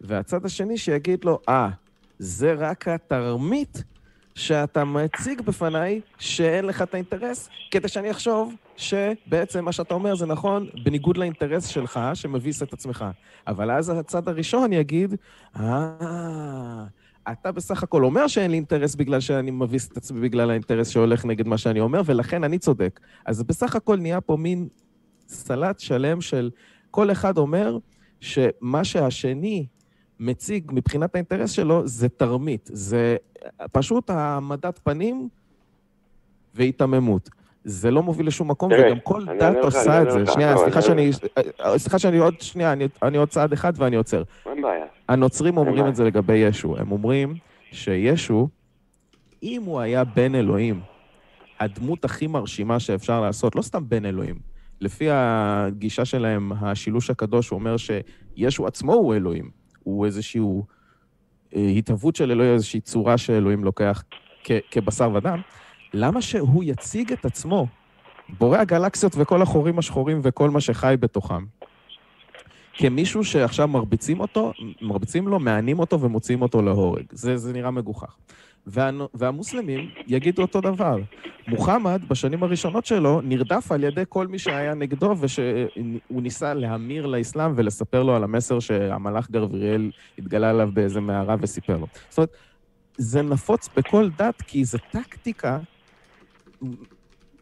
והצד השני שיגיד לו, אה, זה רק התרמית שאתה מציג בפניי שאין לך את האינטרס, כדי שאני אחשוב שבעצם מה שאתה אומר זה נכון, בניגוד לאינטרס שלך, שמביס את עצמך. אבל אז הצד הראשון יגיד, אה, אתה בסך הכל אומר שאין לי אינטרס בגלל שאני מביס את עצמי בגלל האינטרס שהולך נגד מה שאני אומר, ולכן אני צודק. אז בסך הכל נהיה פה מין סלט שלם של כל אחד אומר שמה שהשני מציג מבחינת האינטרס שלו זה תרמית. זה פשוט העמדת פנים והיתממות. זה לא מוביל לשום מקום, תראה, וגם כל דת עושה את זה. שנייה, אבל סליחה אני שאני... אענה סליחה שאני עוד שנייה, אני, אני עוד צעד אחד ואני עוצר. אין בעיה. הנוצרים אומרים. את זה לגבי ישו. הם אומרים שישו, אם הוא היה בן אלוהים, הדמות הכי מרשימה שאפשר לעשות, לא סתם בן אלוהים, לפי הגישה שלהם, השילוש הקדוש, אומר שישו עצמו הוא אלוהים. הוא איזושהי אה, התהוות של אלוהים, איזושהי צורה שאלוהים לוקח כ- כבשר ודם. למה שהוא יציג את עצמו, בורא הגלקסיות וכל החורים השחורים וכל מה שחי בתוכם, כמישהו שעכשיו מרביצים אותו, מרביצים לו, מענים אותו ומוציאים אותו להורג. זה, זה נראה מגוחך. וה, והמוסלמים יגידו אותו דבר. מוחמד, בשנים הראשונות שלו, נרדף על ידי כל מי שהיה נגדו, ושהוא ניסה להמיר לאסלאם ולספר לו על המסר שהמלאך גבריאל התגלה עליו באיזה מערה וסיפר לו. זאת אומרת, זה נפוץ בכל דת, כי זו טקטיקה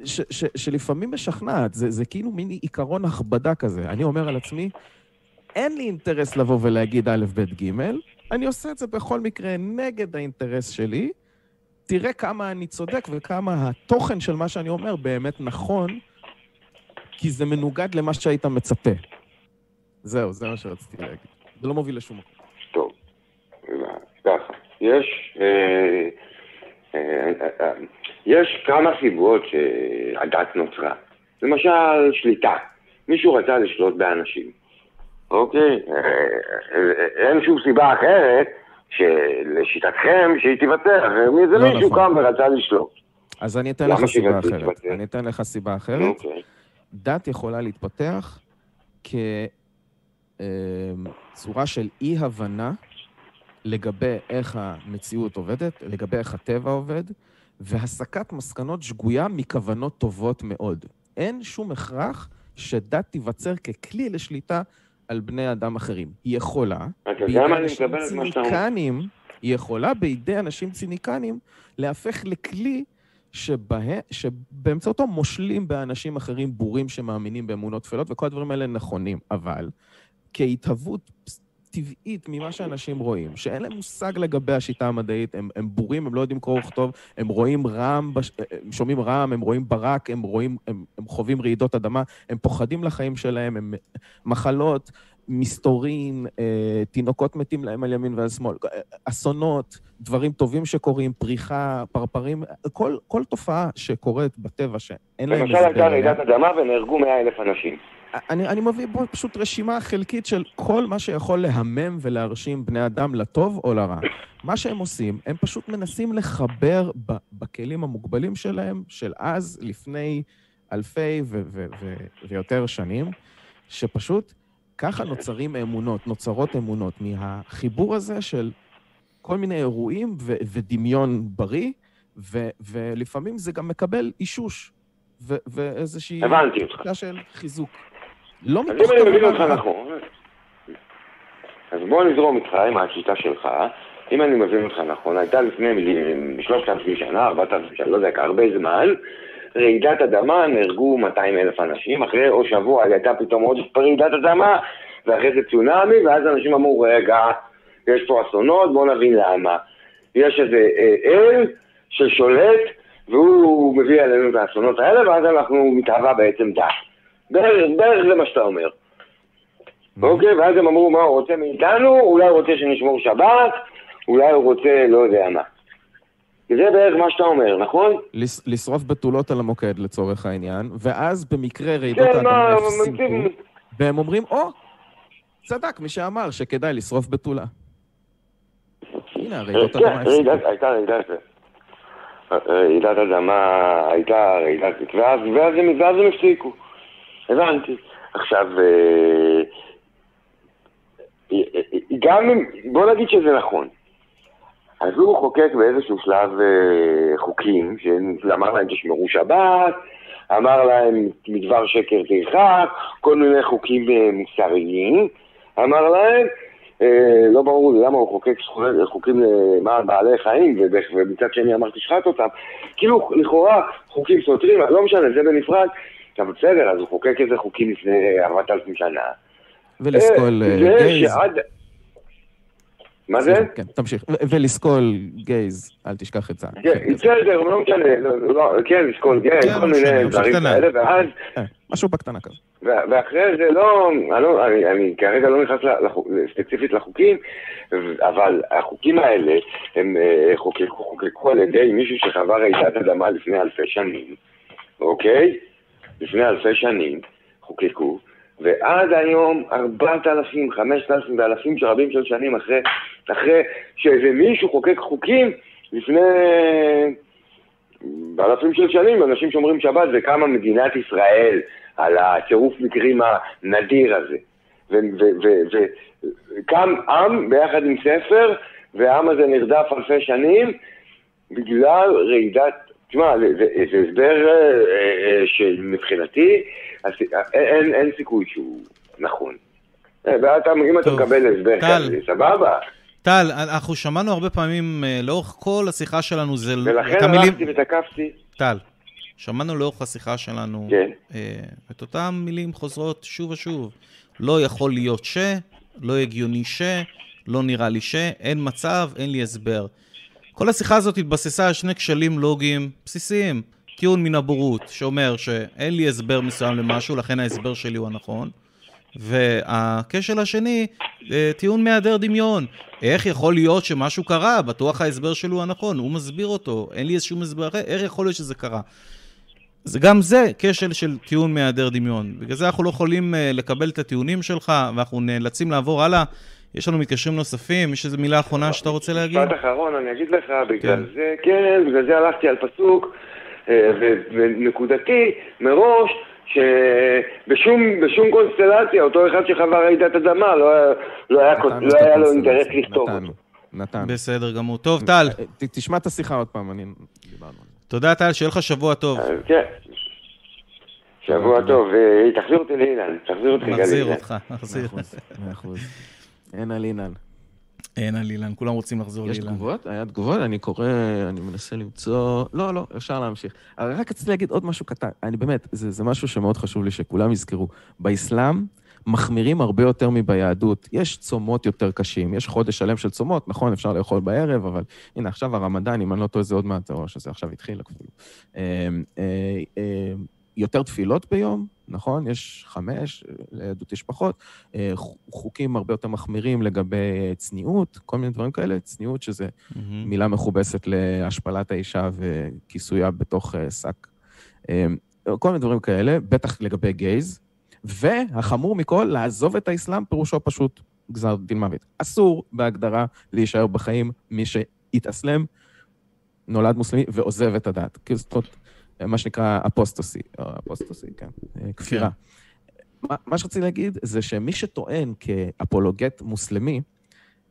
ש, ש, שלפעמים משכנעת. זה, זה כאילו מין עיקרון הכבדה כזה. אני אומר על עצמי, אין לי אינטרס לבוא ולהגיד א', ב', ג', אני עושה את זה בכל מקרה נגד האינטרס שלי. תראה כמה אני צודק וכמה התוכן של מה שאני אומר באמת נכון, כי זה מנוגד למה שהיית מצפה. זהו, זה מה שרציתי להגיד. זה לא מוביל לשום מקום. טוב, ככה, יש, אה, אה, אה, יש כמה סיבות שהדת נוצרה. למשל, שליטה. מישהו רצה לשלוט באנשים. אוקיי? אה, אה, אין שום סיבה אחרת שלשיטתכם שהיא תיוותר. זה לא מישהו נכון. קם ורצה לשלוט. אז אני אתן לך סיבה אחרת. אני אתן לך סיבה אחרת. אוקיי. דת יכולה להתפתח כצורה של אי-הבנה לגבי איך המציאות עובדת, לגבי איך הטבע עובד, והסקת מסקנות שגויה מכוונות טובות מאוד. אין שום הכרח שדת תיווצר ככלי לשליטה על בני אדם אחרים. היא יכולה, אני אנשים? ציניקנים, היא יכולה בידי אנשים ציניקנים להפך לכלי שבה, שבאמצעותו מושלים באנשים אחרים בורים שמאמינים באמונות טפלות, וכל הדברים האלה נכונים. אבל כהתהוות טבעית ממה שאנשים רואים, שאין להם מושג לגבי השיטה המדעית, הם, הם בורים, הם לא יודעים קרוא וכתוב, הם רואים רעם, בש... הם שומעים רעם, הם רואים ברק, הם רואים, הם, הם חווים רעידות אדמה, הם פוחדים לחיים שלהם, הם מחלות, מסתורין, אה, תינוקות מתים להם על ימין ועל שמאל, אה, אסונות, דברים טובים שקורים, פריחה, פרפרים, כל, כל תופעה שקורית בטבע שאין להם למשל הייתה רעידת. אדמה ונהרגו 100 אלף אנשים. אני, אני מביא פה פשוט רשימה חלקית של כל מה שיכול להמם ולהרשים בני אדם לטוב או לרע. מה שהם עושים, הם פשוט מנסים לחבר ב, בכלים המוגבלים שלהם, של אז, לפני אלפי ו- ו- ו- ויותר שנים, שפשוט ככה נוצרים אמונות, נוצרות אמונות, מהחיבור הזה של כל מיני אירועים ו- ודמיון בריא, ו- ולפעמים זה גם מקבל אישוש, ואיזושהי... הבנתי אותך. של חיזוק. לא אז מתוך אם אני מבין כוונה אותך. נכון, אז בוא נזרום איתך עם השיטה שלך. אם אני מבין אותך נכון, הייתה לפני מילי- 3,000 שנה, 4,000 שנה, לא יודע, הרבה זמן, רעידת אדמה, נהרגו 200 אלף אנשים, אחרי או שבוע הייתה פתאום עוד רעידת אדמה, ואחרי זה צונאמי, ואז אנשים אמרו, רגע, יש פה אסונות, בואו נבין למה. יש איזה אה, אל ששולט, והוא מביא עלינו את האסונות האלה, ואז אנחנו מתהווה בעצם דת. בערך, בערך זה מה שאתה אומר. אוקיי, ואז הם אמרו, מה הוא רוצה מאיתנו? אולי הוא רוצה שנשמור שבת, אולי הוא רוצה לא יודע מה. זה בערך מה שאתה אומר, נכון? לש- לשרוף בתולות על המוקד לצורך העניין, ואז במקרה רעידות כן, מה, האדמה הפסיקו, והם אומרים, או, צדק מי שאמר שכדאי לשרוף בתולה. הנה, הרעידות כן, האדמה הפסיקו. הייתה רעידת... רעידת אדמה, הייתה רעידת... ואז הם הפסיקו. הבנתי. עכשיו, אה, גם אם... בוא נגיד שזה נכון. אז הוא חוקק באיזשהו שלב אה, חוקים, שאמר להם תשמרו שבת, אמר להם מדבר שקר תרחק, כל מיני חוקים אה, מוסריים, אמר להם, אה, לא ברור לי למה הוא חוקק חוקים למען בעלי חיים, ומצד שני אמר תשחט אותם. כאילו, לכאורה, חוקים סותרים, לא משנה, זה בנפרד. אבל בסדר, אז הוא חוקק איזה חוקים לפני 4,000 שנה. ולסקול אה, אה, זה גייז. שעד... מה זה? כן, תמשיך. ולסקול גייז, אל תשכח את זה. כן, בסדר, לא משנה, לא- לא- כן, לשקול גן, כן, כל לא מיני דברים. כאלה, ואז, אה, משהו בקטנה כזה. ואחרי זה לא, אני כרגע לא נכנס ספציפית לחוקים, אבל החוקים האלה, הם אה, חוקקו חוקקו על ידי מישהו שחווה רעידת אדמה לפני אלפי שנים, אוקיי? לפני אלפי שנים חוקקו, ועד היום 4,000, 5,000 ואלפים של רבים של שנים אחרי, אחרי שאיזה מישהו חוקק חוקים לפני באלפים של שנים, אנשים שומרים שבת וקמה מדינת ישראל על הצירוף מקרים הנדיר הזה. וקם עם ביחד עם ספר, והעם הזה נרדף אלפי שנים בגלל רעידת... תשמע, זה, הסבר אה, אה, שמבחינתי הס- אין, אין, אין סיכוי שהוא נכון. אה, אם אתה מקבל הסבר. כזה, סבבה. טל, אנחנו שמענו הרבה פעמים, אה, לאורך כל השיחה שלנו, זה... ולכן. הלכתי ותקפתי. טל, שמענו לאורך השיחה שלנו כן. אה, את אותן מילים חוזרות שוב ושוב. לא יכול להיות ש, לא הגיוני ש, לא נראה לי ש, אין מצב, אין לי הסבר. כל השיחה הזאת התבססה על שני כשלים לוגיים בסיסיים. טיעון מן הבורות, שאומר שאין לי הסבר מסוים למשהו, לכן ההסבר שלי הוא הנכון. והכשל השני, אה, טיעון מהיעדר דמיון. איך יכול להיות שמשהו קרה? בטוח ההסבר שלו הוא הנכון, הוא מסביר אותו, אין לי איזשהו הסבר אחר, איך יכול להיות שזה קרה? זה גם זה כשל של טיעון מהיעדר דמיון. בגלל זה אנחנו לא יכולים אה, לקבל את הטיעונים שלך, ואנחנו נאלצים לעבור הלאה. יש לנו מתקשרים נוספים, יש איזו מילה אחרונה שאתה רוצה להגיד? משפט אחרון, אני אגיד לך, בגלל כן. זה, כן, בגלל זה הלכתי על פסוק, אה, ונקודתי, מראש, שבשום בשום קונסטלציה, אותו אחד שחווה רעידת אדמה, לא היה- לא היה נתנו לא היה לו אינטרס לכתוב נתנו, אותו. נתנו. בסדר גמור. טוב, טל, אה, ת- תשמע את השיחה עוד פעם, אני... דיברנו. תודה טל, שיהיה לך שבוע טוב. אז כן. שבוע טוב, אה, תחזיר אותי לאילן, תחזיר אותי רגע נחזיר לאילן. אותך, נחזיר. מאה אחוז. אין על אינן. אין על אילן, כולם רוצים לחזור יש לאילן. תגובות? היה תגובות? אני קורא, אני מנסה למצוא... לא, לא, אפשר להמשיך. אבל רק רציתי להגיד עוד משהו קטן. אני באמת, זה, זה משהו שמאוד חשוב לי שכולם יזכרו. באסלאם מחמירים הרבה יותר מביהדות. יש צומות יותר קשים, יש חודש שלם של צומות, נכון, אפשר לאכול בערב, אבל הנה, עכשיו הרמדאן, אם אני לא טועה, זה עוד מעט, או שזה עכשיו התחיל אפילו. אה, אה, אה, יותר תפילות ביום, נכון? יש חמש, ליהדות יש פחות. אה, חו- חוקים הרבה יותר מחמירים לגבי צניעות, כל מיני דברים כאלה. צניעות שזה מהמם. מילה מכובסת להשפלת האישה וכיסויה בתוך אה, שק. אה, כל מיני דברים כאלה, בטח לגבי גייז. והחמור מכל, לעזוב את האסלאם פירושו פשוט גזר דין מוות. אסור בהגדרה להישאר בחיים מי שהתאסלם, נולד מוסלמי ועוזב את הדת. זאת אומרת, מה שנקרא אפוסטוסי, או אפוסטוסי, כן, אה, כפירה. מה, מה שרציתי להגיד זה שמי שטוען כאפולוגט מוסלמי,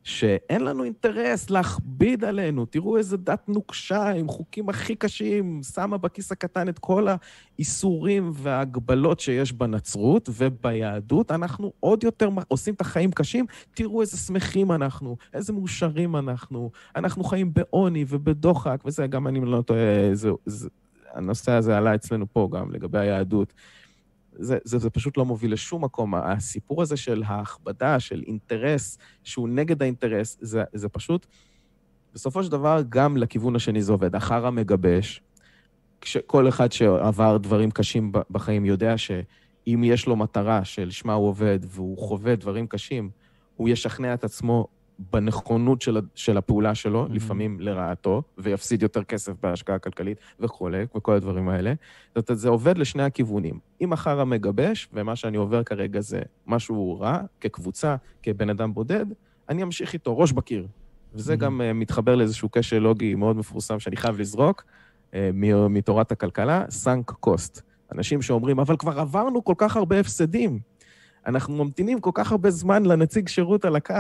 שאין לנו אינטרס להכביד עלינו. תראו איזה דת נוקשה, עם חוקים הכי קשים, שמה בכיס הקטן את כל האיסורים וההגבלות שיש בנצרות וביהדות. אנחנו עוד יותר עושים את החיים קשים. תראו איזה שמחים אנחנו, איזה מאושרים אנחנו. אנחנו חיים בעוני ובדוחק, וזה גם אני לא טועה, זה, זה, הנושא הזה עלה אצלנו פה גם, לגבי היהדות. זה, זה, זה פשוט לא מוביל לשום מקום. הסיפור הזה של ההכבדה, של אינטרס שהוא נגד האינטרס, זה, זה פשוט, בסופו של דבר, גם לכיוון השני זה עובד. אחר המגבש, כל אחד שעבר דברים קשים בחיים יודע שאם יש לו מטרה שלשמה הוא עובד והוא חווה דברים קשים, הוא ישכנע את עצמו בנכונות של, של הפעולה שלו, mm-hmm. לפעמים לרעתו, ויפסיד יותר כסף בהשקעה כלכלית וכולי, וכל הדברים האלה. זאת אומרת, זה עובד לשני הכיוונים. אם מחר המגבש, ומה שאני עובר כרגע זה משהו רע, כקבוצה, כבן אדם בודד, אני אמשיך איתו ראש בקיר. וזה mm-hmm. גם uh, מתחבר לאיזשהו קשר לוגי מאוד מפורסם שאני חייב לזרוק, uh, מתורת הכלכלה, סאנק קוסט. אנשים שאומרים, אבל כבר עברנו כל כך הרבה הפסדים. אנחנו ממתינים כל כך הרבה זמן לנציג שירות על הקו.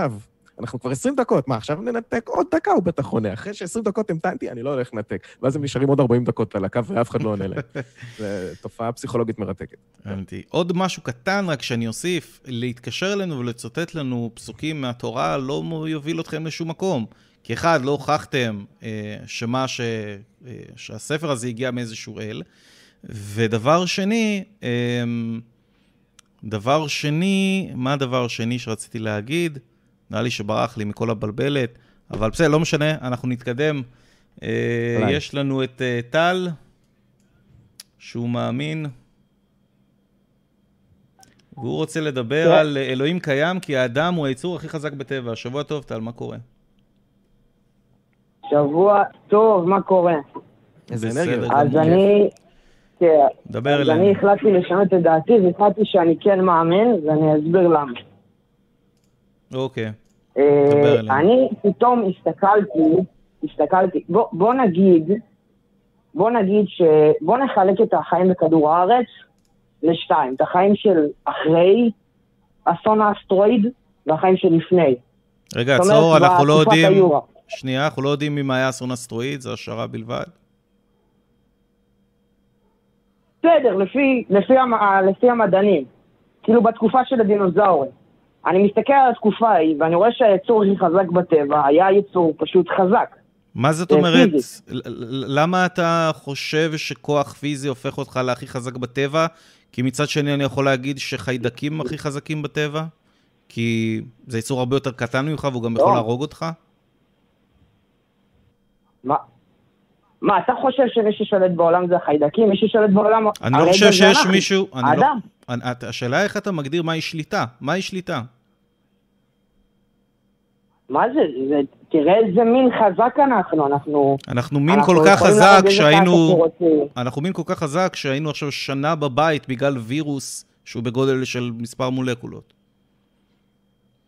אנחנו כבר 20 דקות, מה, עכשיו ננתק עוד דקה, הוא בטח עונה. אחרי ש-20 דקות המתנתי, אני לא הולך לנתק. ואז הם נשארים עוד 40 דקות על הקו ואף אחד לא עונה להם. זו תופעה פסיכולוגית מרתקת. הבנתי. עוד משהו קטן, רק שאני אוסיף, להתקשר אלינו ולצטט לנו פסוקים מהתורה לא יוביל אתכם לשום מקום. כי אחד, לא הוכחתם אה, שמה ש... אה, שהספר הזה הגיע מאיזשהו אל. ודבר שני, אה, דבר שני, מה הדבר השני שרציתי להגיד? נראה לי שברח לי מכל הבלבלת, אבל בסדר, לא משנה, אנחנו נתקדם. אה, יש לנו את אה, טל, שהוא מאמין, והוא רוצה לדבר. על אלוהים קיים, כי האדם הוא היצור הכי חזק בטבע. שבוע טוב, טל, מה קורה? שבוע טוב, מה קורה? איזה אנרגיה. אז אני... כן, דבר אלינו. אז אני החלטתי לשנות את דעתי, והחלטתי שאני כן מאמין, ואני אסביר למה. אוקיי. אה, אני פתאום הסתכלתי, הסתכלתי, בוא, בוא נגיד, בוא נגיד ש... בוא נחלק את החיים בכדור הארץ לשתיים, את החיים של אחרי אסון האסטרואיד והחיים של לפני. רגע, עצור, אנחנו לא יודעים... היורה. שנייה, אנחנו לא יודעים אם היה אסון אסטרואיד, זו השערה בלבד. בסדר, לפי, לפי, לפי המדענים. כאילו בתקופה של הדינוזאורים. אני מסתכל על התקופה ההיא, ואני רואה שהיצור הכי חזק בטבע היה יצור פשוט חזק. מה זאת אומרת? למה אתה חושב שכוח פיזי הופך אותך להכי חזק בטבע? כי מצד שני אני יכול להגיד שחיידקים הכי חזקים בטבע? כי זה יצור הרבה יותר קטן ממך והוא גם יכול לא. להרוג אותך? מה? מה, אתה חושב שמי ששולט בעולם זה החיידקים? מי ששולט בעולם... אני לא חושב שיש מישהו... לא- האדם. השאלה איך אתה מגדיר מהי שליטה. מהי שליטה? מה זה? זה? תראה איזה מין חזק אנחנו, אנחנו... אנחנו מין אנחנו כל כך חזק שהיינו... אנחנו מין כל כך חזק שהיינו עכשיו שנה בבית בגלל וירוס שהוא בגודל של מספר מולקולות.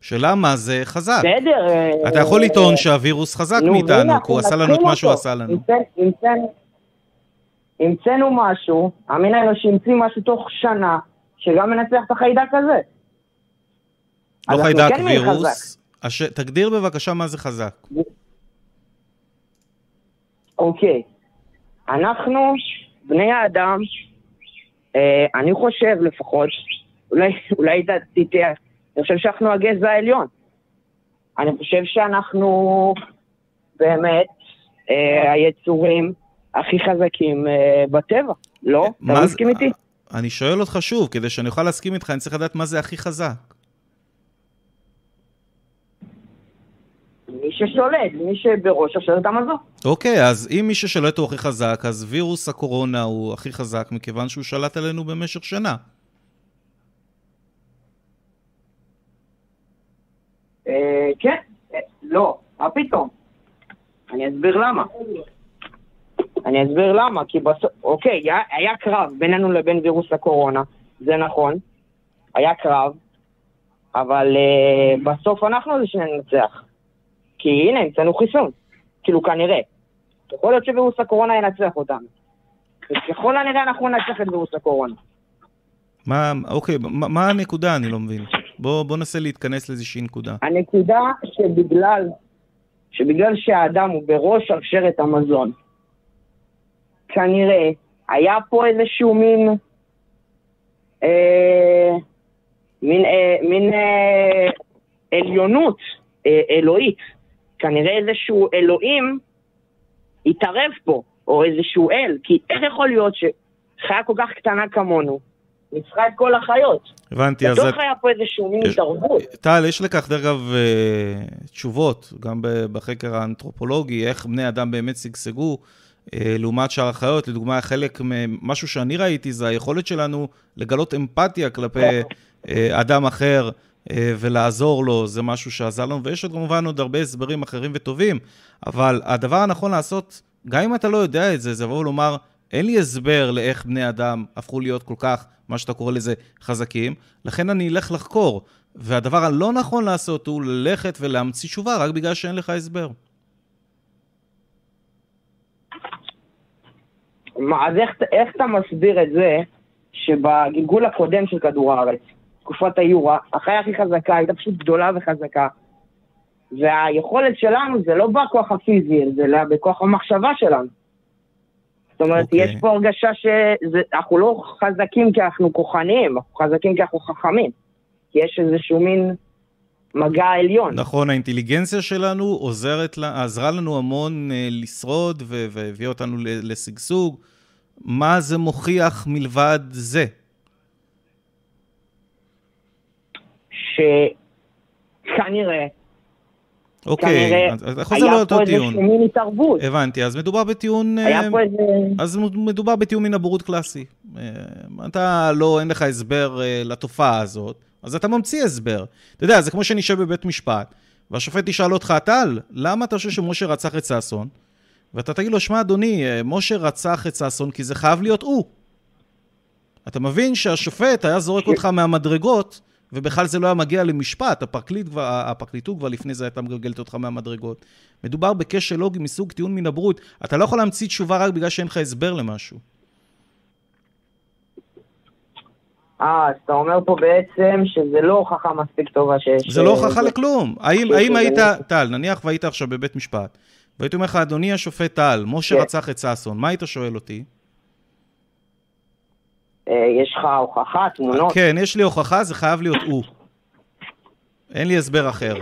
שאלה מה זה חזק. בסדר. אתה יכול לטעון שהווירוס חזק מאיתנו, כי הוא עשה לנו את מה שהוא עשה לנו. המצאנו משהו, המין האנושי המציא משהו תוך שנה, שגם מנצח את החיידק הזה. לא חיידק, כן וירוס. הש... תגדיר בבקשה מה זה חזק. אוקיי. אנחנו, בני האדם, אה, אני חושב לפחות, אולי, אולי אתה תטעה, אני חושב שאנחנו הגזע העליון. אני חושב שאנחנו באמת אה, היצורים הכי חזקים אה, בטבע, לא? אתה לא מסכים איתי? אני שואל אותך שוב, כדי שאני אוכל להסכים איתך, אני צריך לדעת מה זה הכי חזק. מי ששולט, מי שבראש השלט המזון. אוקיי, אז אם מי ששולט הוא הכי חזק, אז וירוס הקורונה הוא הכי חזק מכיוון שהוא שלט עלינו במשך שנה. כן, אה, לא, מה פתאום? אני אסביר למה. אני אסביר למה, כי בסוף, אוקיי, היה, היה קרב בינינו לבין וירוס הקורונה, זה נכון, היה קרב, אבל uh, בסוף אנחנו זה שננצח. כי הנה, המצאנו חיסון, כאילו כנראה. יכול להיות שווירוס הקורונה ינצח אותנו. ככל הנראה אנחנו ננצח את וירוס הקורונה. מה, אוקיי, מה, מה הנקודה? אני לא מבין. בוא, בוא ננסה להתכנס לאיזושהי נקודה. הנקודה שבגלל, שבגלל שהאדם הוא בראש שרשרת המזון, כנראה היה פה איזשהו מין, אה, מין, אה, מין אה, עליונות אה, אלוהית. כנראה איזשהו אלוהים התערב פה, או איזשהו אל, כי איך יכול להיות שחיה כל כך קטנה כמונו, ניצחה את כל החיות? הבנתי, אז... בטוח היה פה איזשהו מין התערבות. טל, יש לכך, דרך אגב, אה, תשובות, גם בחקר האנתרופולוגי, איך בני אדם באמת שגשגו, אה, לעומת שאר החיות. לדוגמה, חלק ממשהו שאני ראיתי זה היכולת שלנו לגלות אמפתיה כלפי אה, אדם אחר ולעזור לו, זה משהו שעזר לנו, ויש עוד כמובן עוד הרבה הסברים אחרים וטובים, אבל הדבר הנכון לעשות, גם אם אתה לא יודע את זה, זה לבוא ולומר, אין לי הסבר לאיך בני אדם הפכו להיות כל כך, מה שאתה קורא לזה, חזקים, לכן אני אלך לחקור. והדבר הלא נכון לעשות הוא ללכת ולהמציא תשובה רק בגלל שאין לך הסבר. מה, אז איך, איך אתה מסביר את זה שבגלגול הקודם של כדור הארץ, תקופת היורה, החיה הכי חזקה הייתה פשוט גדולה וחזקה, והיכולת שלנו זה לא בכוח הפיזי, זה בכוח המחשבה שלנו. אומרת, אוקיי. יש פה הרגשה שאנחנו לא חזקים כי אנחנו כוחניים, אנחנו חזקים כי אנחנו חכמים. כי יש איזשהו מין מגע עליון. נכון, האינטליגנציה שלנו עוזרת, לה- עזרה לנו המון אה, לשרוד והביאה אותנו לשגשוג. מה זה מוכיח מלבד זה? שכנראה, אוקיי, אז אתה חוזר היה לאותו פה טיעון. איזשהו מין התערבות. הבנתי, אז מדובר בטיעון... היה אה, פה איזה... אז מדובר בטיעון מן הבורות קלאסי. אה, אתה לא, אין לך הסבר אה, לתופעה הזאת, אז אתה ממציא הסבר. אתה יודע, זה כמו שנשב בבית משפט, והשופט ישאל אותך, טל, למה אתה חושב שמשה רצח את ששון? ואתה תגיד לו, שמע, אדוני, משה רצח את ששון כי זה חייב להיות הוא. אתה מבין שהשופט היה זורק אותך מהמדרגות, ובכלל זה לא היה מגיע למשפט, הפרקליט כבר, הפרקליטות כבר לפני זה הייתה מגלגלת אותך מהמדרגות. מדובר בכשל לוגי מסוג טיעון מן הברות. אתה לא יכול להמציא תשובה רק בגלל שאין לך הסבר למשהו. אה, אז אתה אומר פה בעצם שזה לא הוכחה מספיק טובה שיש... זה לא אה, הוכחה לכלום. האם, האם לזה היית. טל, נניח והיית עכשיו בבית משפט, והייתי אומר לך, אדוני השופט טל, משה כן. רצח את ששון, מה היית שואל אותי? אה, יש לך הוכחה, תמונות? כן, יש לי הוכחה, זה חייב להיות הוא. אין לי הסבר אחר.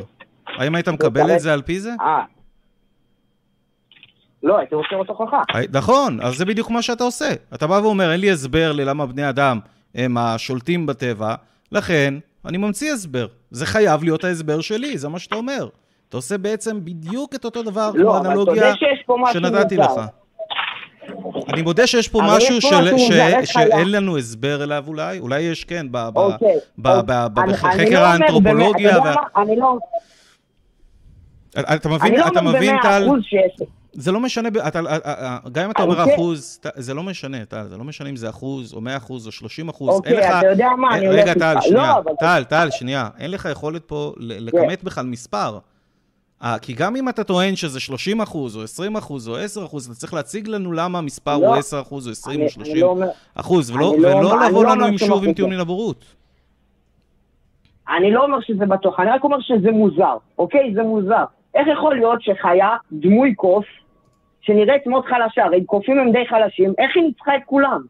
האם היית מקבל את זה על פי זה? אה. לא, הייתי רוצה לראות הוכחה. נכון, אז זה בדיוק מה שאתה עושה. אתה בא ואומר, אין לי הסבר ללמה בני אדם הם השולטים בטבע, לכן אני ממציא הסבר. זה חייב להיות ההסבר שלי, זה מה שאתה אומר. אתה עושה בעצם בדיוק את אותו דבר כמו לא, אבל אתה האנלוגיה יודע שיש פה משהו שנתתי. לך. אני מודה שיש פה משהו שאין? לנו הסבר אליו אולי, אולי יש כן, אוקיי. אוקיי. בחקר לא האנתרופולוגיה. מה? אני לא... אתה מבין, לא אתה מבין, טל? זה לא משנה, אתה, אה, אה, גם אם אתה אומר אוקיי. אחוז, זה לא משנה, טל, זה לא משנה אם זה אחוז, או מאה אחוז, או שלושים אחוז. אוקיי, אין לך... אתה יודע מה, אני הולך רגע, טל, איתך. שנייה. לא, טל, טל, שנייה. אין לך יכולת פה ל- לכמת בכלל מספר. אה, כי גם אם אתה טוען שזה 30 אחוז, או 20 אחוז, או 10 אחוז, אתה צריך להציג לנו למה המספר לא. הוא 10 אחוז, או 20 אני- או אני 30 לא אומר- אחוז, ולא אני לא ולא אומר- לבוא אני לא לנו עם שוב עם מן הבורות. אני לא אומר שזה בטוח, אני רק אומר שזה מוזר, אוקיי? זה מוזר. איך יכול להיות שחיה, דמוי קוף, שנראית מאוד חלשה, הרי קופים הם די חלשים, איך היא ניצחה את כולם?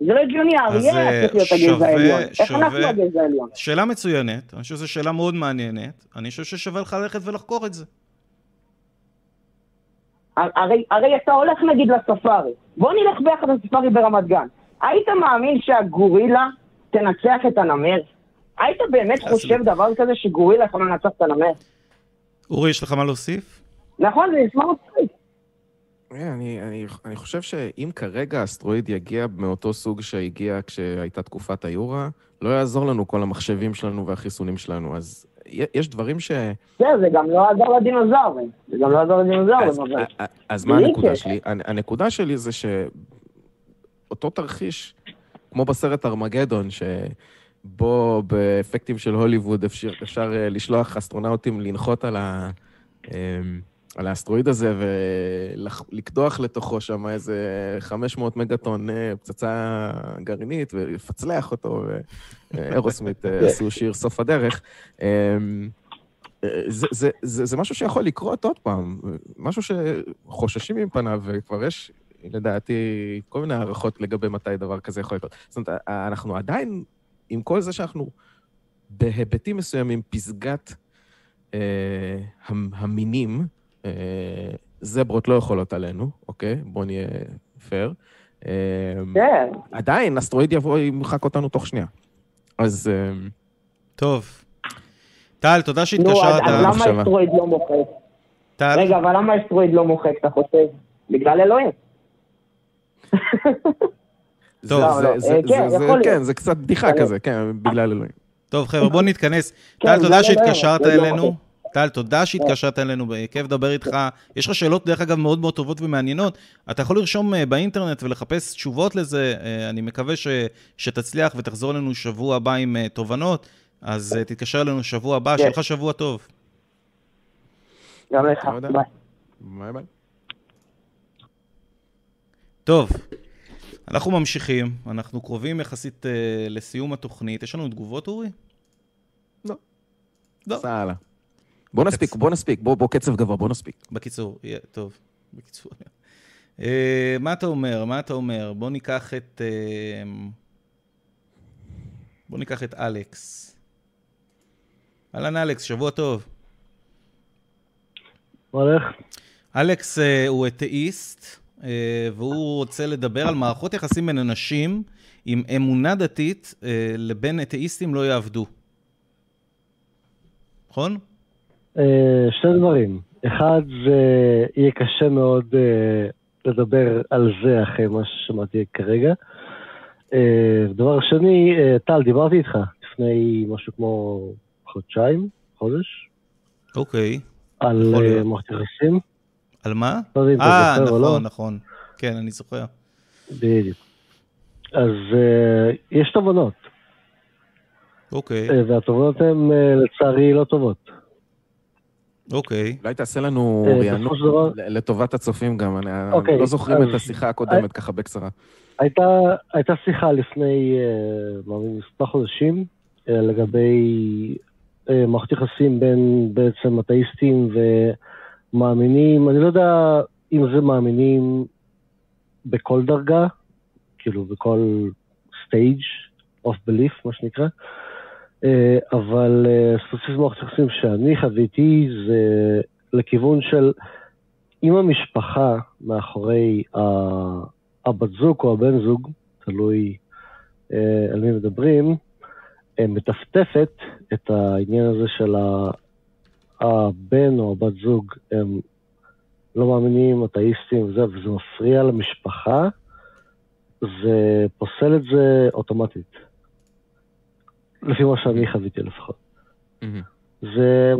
זה לא הגיוני, האריה אה, צריך להיות הגזע העליון. איך אנחנו הגזע העליון? שאלה מצוינת, אני חושב שזו שאלה מאוד מעניינת. אני חושב ששווה לך ללכת ולחקור את זה. הרי, הרי אתה הולך נגיד לספארי, בוא נלך ביחד לספארי ברמת גן. היית מאמין שהגורילה תנצח את הנמר? היית באמת חושב לא. דבר כזה שגורילה יכולה לנצח את הנמר? אורי, יש לך מה להוסיף? נכון, זה נשמע מצחיק. אה, אני, אני, אני חושב שאם כרגע האסטרואיד יגיע מאותו סוג שהגיע כשהייתה תקופת היורה, לא יעזור לנו כל המחשבים שלנו והחיסונים שלנו. אז יש דברים ש... כן, זה גם לא עזר לדינוזאורים. זה גם לא עזר לדינוזאורים, אבל... אז, אז מה הנקודה. שלי? הנ- הנקודה שלי זה שאותו תרחיש, כמו בסרט ארמגדון, שבו באפקטים של הוליווד אפשר, אפשר אה, לשלוח אסטרונאוטים לנחות על, ה, אמ, על האסטרואיד הזה ולקדוח לתוכו שם איזה 500 מגטון אה, פצצה גרעינית ולפצלח אותו, ואירוסמית אה, עשו שיר סוף הדרך. אמ, זה, זה, זה, זה משהו שיכול לקרות עוד פעם, משהו שחוששים מפניו, וכבר יש, לדעתי, כל מיני הערכות לגבי מתי דבר כזה יכול לקרות. זאת אומרת, אנחנו עדיין, עם כל זה שאנחנו בהיבטים מסוימים, פסגת אה, המינים, אה, זברות לא יכולות עלינו, אוקיי? בואו נהיה פייר. אה, כן. עדיין, אסטרואיד יבוא, ימחק אותנו תוך שנייה. אז... אה, טוב. טל, תודה שהתקשרת. נו, אז למה אסטרואיד לא מוחק? טל? רגע, אבל למה אסטרואיד לא מוחק, אתה חושב? בגלל אלוהים. טוב, זה, כן, כן, זה קצת בדיחה כזה, כן, בגלל אלוהים. טוב, חבר'ה, בואו נתכנס. כן, טל, תודה שהתקשרת לא אלינו. טל, תודה שהתקשרת אלינו, בכיף לדבר איתך. יש לך שאלות, דרך אגב, מאוד מאוד טובות ומעניינות. אתה יכול לרשום אה, באינטרנט ולחפש תשובות לזה. אה, אני מקווה ש, שתצליח ותחזור אלינו שבוע הבא עם אה, תובנות. אז תתקשר אלינו שבוע הבא, שיהיה לך שבוע טוב. גם לך, ביי. ביי ביי. טוב, אנחנו ממשיכים, אנחנו קרובים יחסית אה, לסיום התוכנית. יש לנו תגובות, אורי? לא. לא. יאללה. בוא נספיק, בוא נספיק, בוא, בוא קצב גבוה, בוא נספיק. בקיצור, יהיה, טוב, בקיצור. אה, מה אתה אומר? מה אתה אומר? בוא ניקח את... אה, בוא ניקח את אלכס. אהלן אלכס, שבוע טוב. מה הולך? אלכס uh, הוא אתאיסט, uh, והוא רוצה לדבר על מערכות יחסים בין אנשים עם אמונה דתית uh, לבין אתאיסטים לא יעבדו. נכון? Uh, שני דברים. אחד, זה יהיה קשה מאוד uh, לדבר על זה אחרי מה ששמעתי כרגע. Uh, דבר שני, טל, דיברתי איתך לפני משהו כמו חודשיים, חודש. אוקיי. על אה, מערכת יחסים. על מה? לא אה, נכון, לא. נכון. כן, אני זוכר. בדיוק. אז יש תובנות. אוקיי. והתובנות הן לצערי לא טובות. אוקיי. אולי תעשה לנו רעיונות לטובת הצופים גם, אני אוקיי, לא זוכרים את השיחה הקודמת ככה בקצרה. הייתה שיחה לפני מספר חודשים לגבי אה, מערכת יחסים בין בעצם אתאיסטים ומאמינים, אני לא יודע אם זה מאמינים בכל דרגה, כאילו בכל stage of belief, מה שנקרא, אה, אבל אה, ספציפית מערכת יחסים שאני חוויתי זה לכיוון של אם המשפחה מאחורי הבת זוג או הבן זוג, תלוי על מי מדברים, מטפטפת את העניין הזה של הבן או הבת זוג, הם לא מאמינים, אתאיסטים וזה, וזה מפריע למשפחה, זה פוסל את זה אוטומטית. לפי מה שאני חוויתי לפחות. Mm-hmm. זה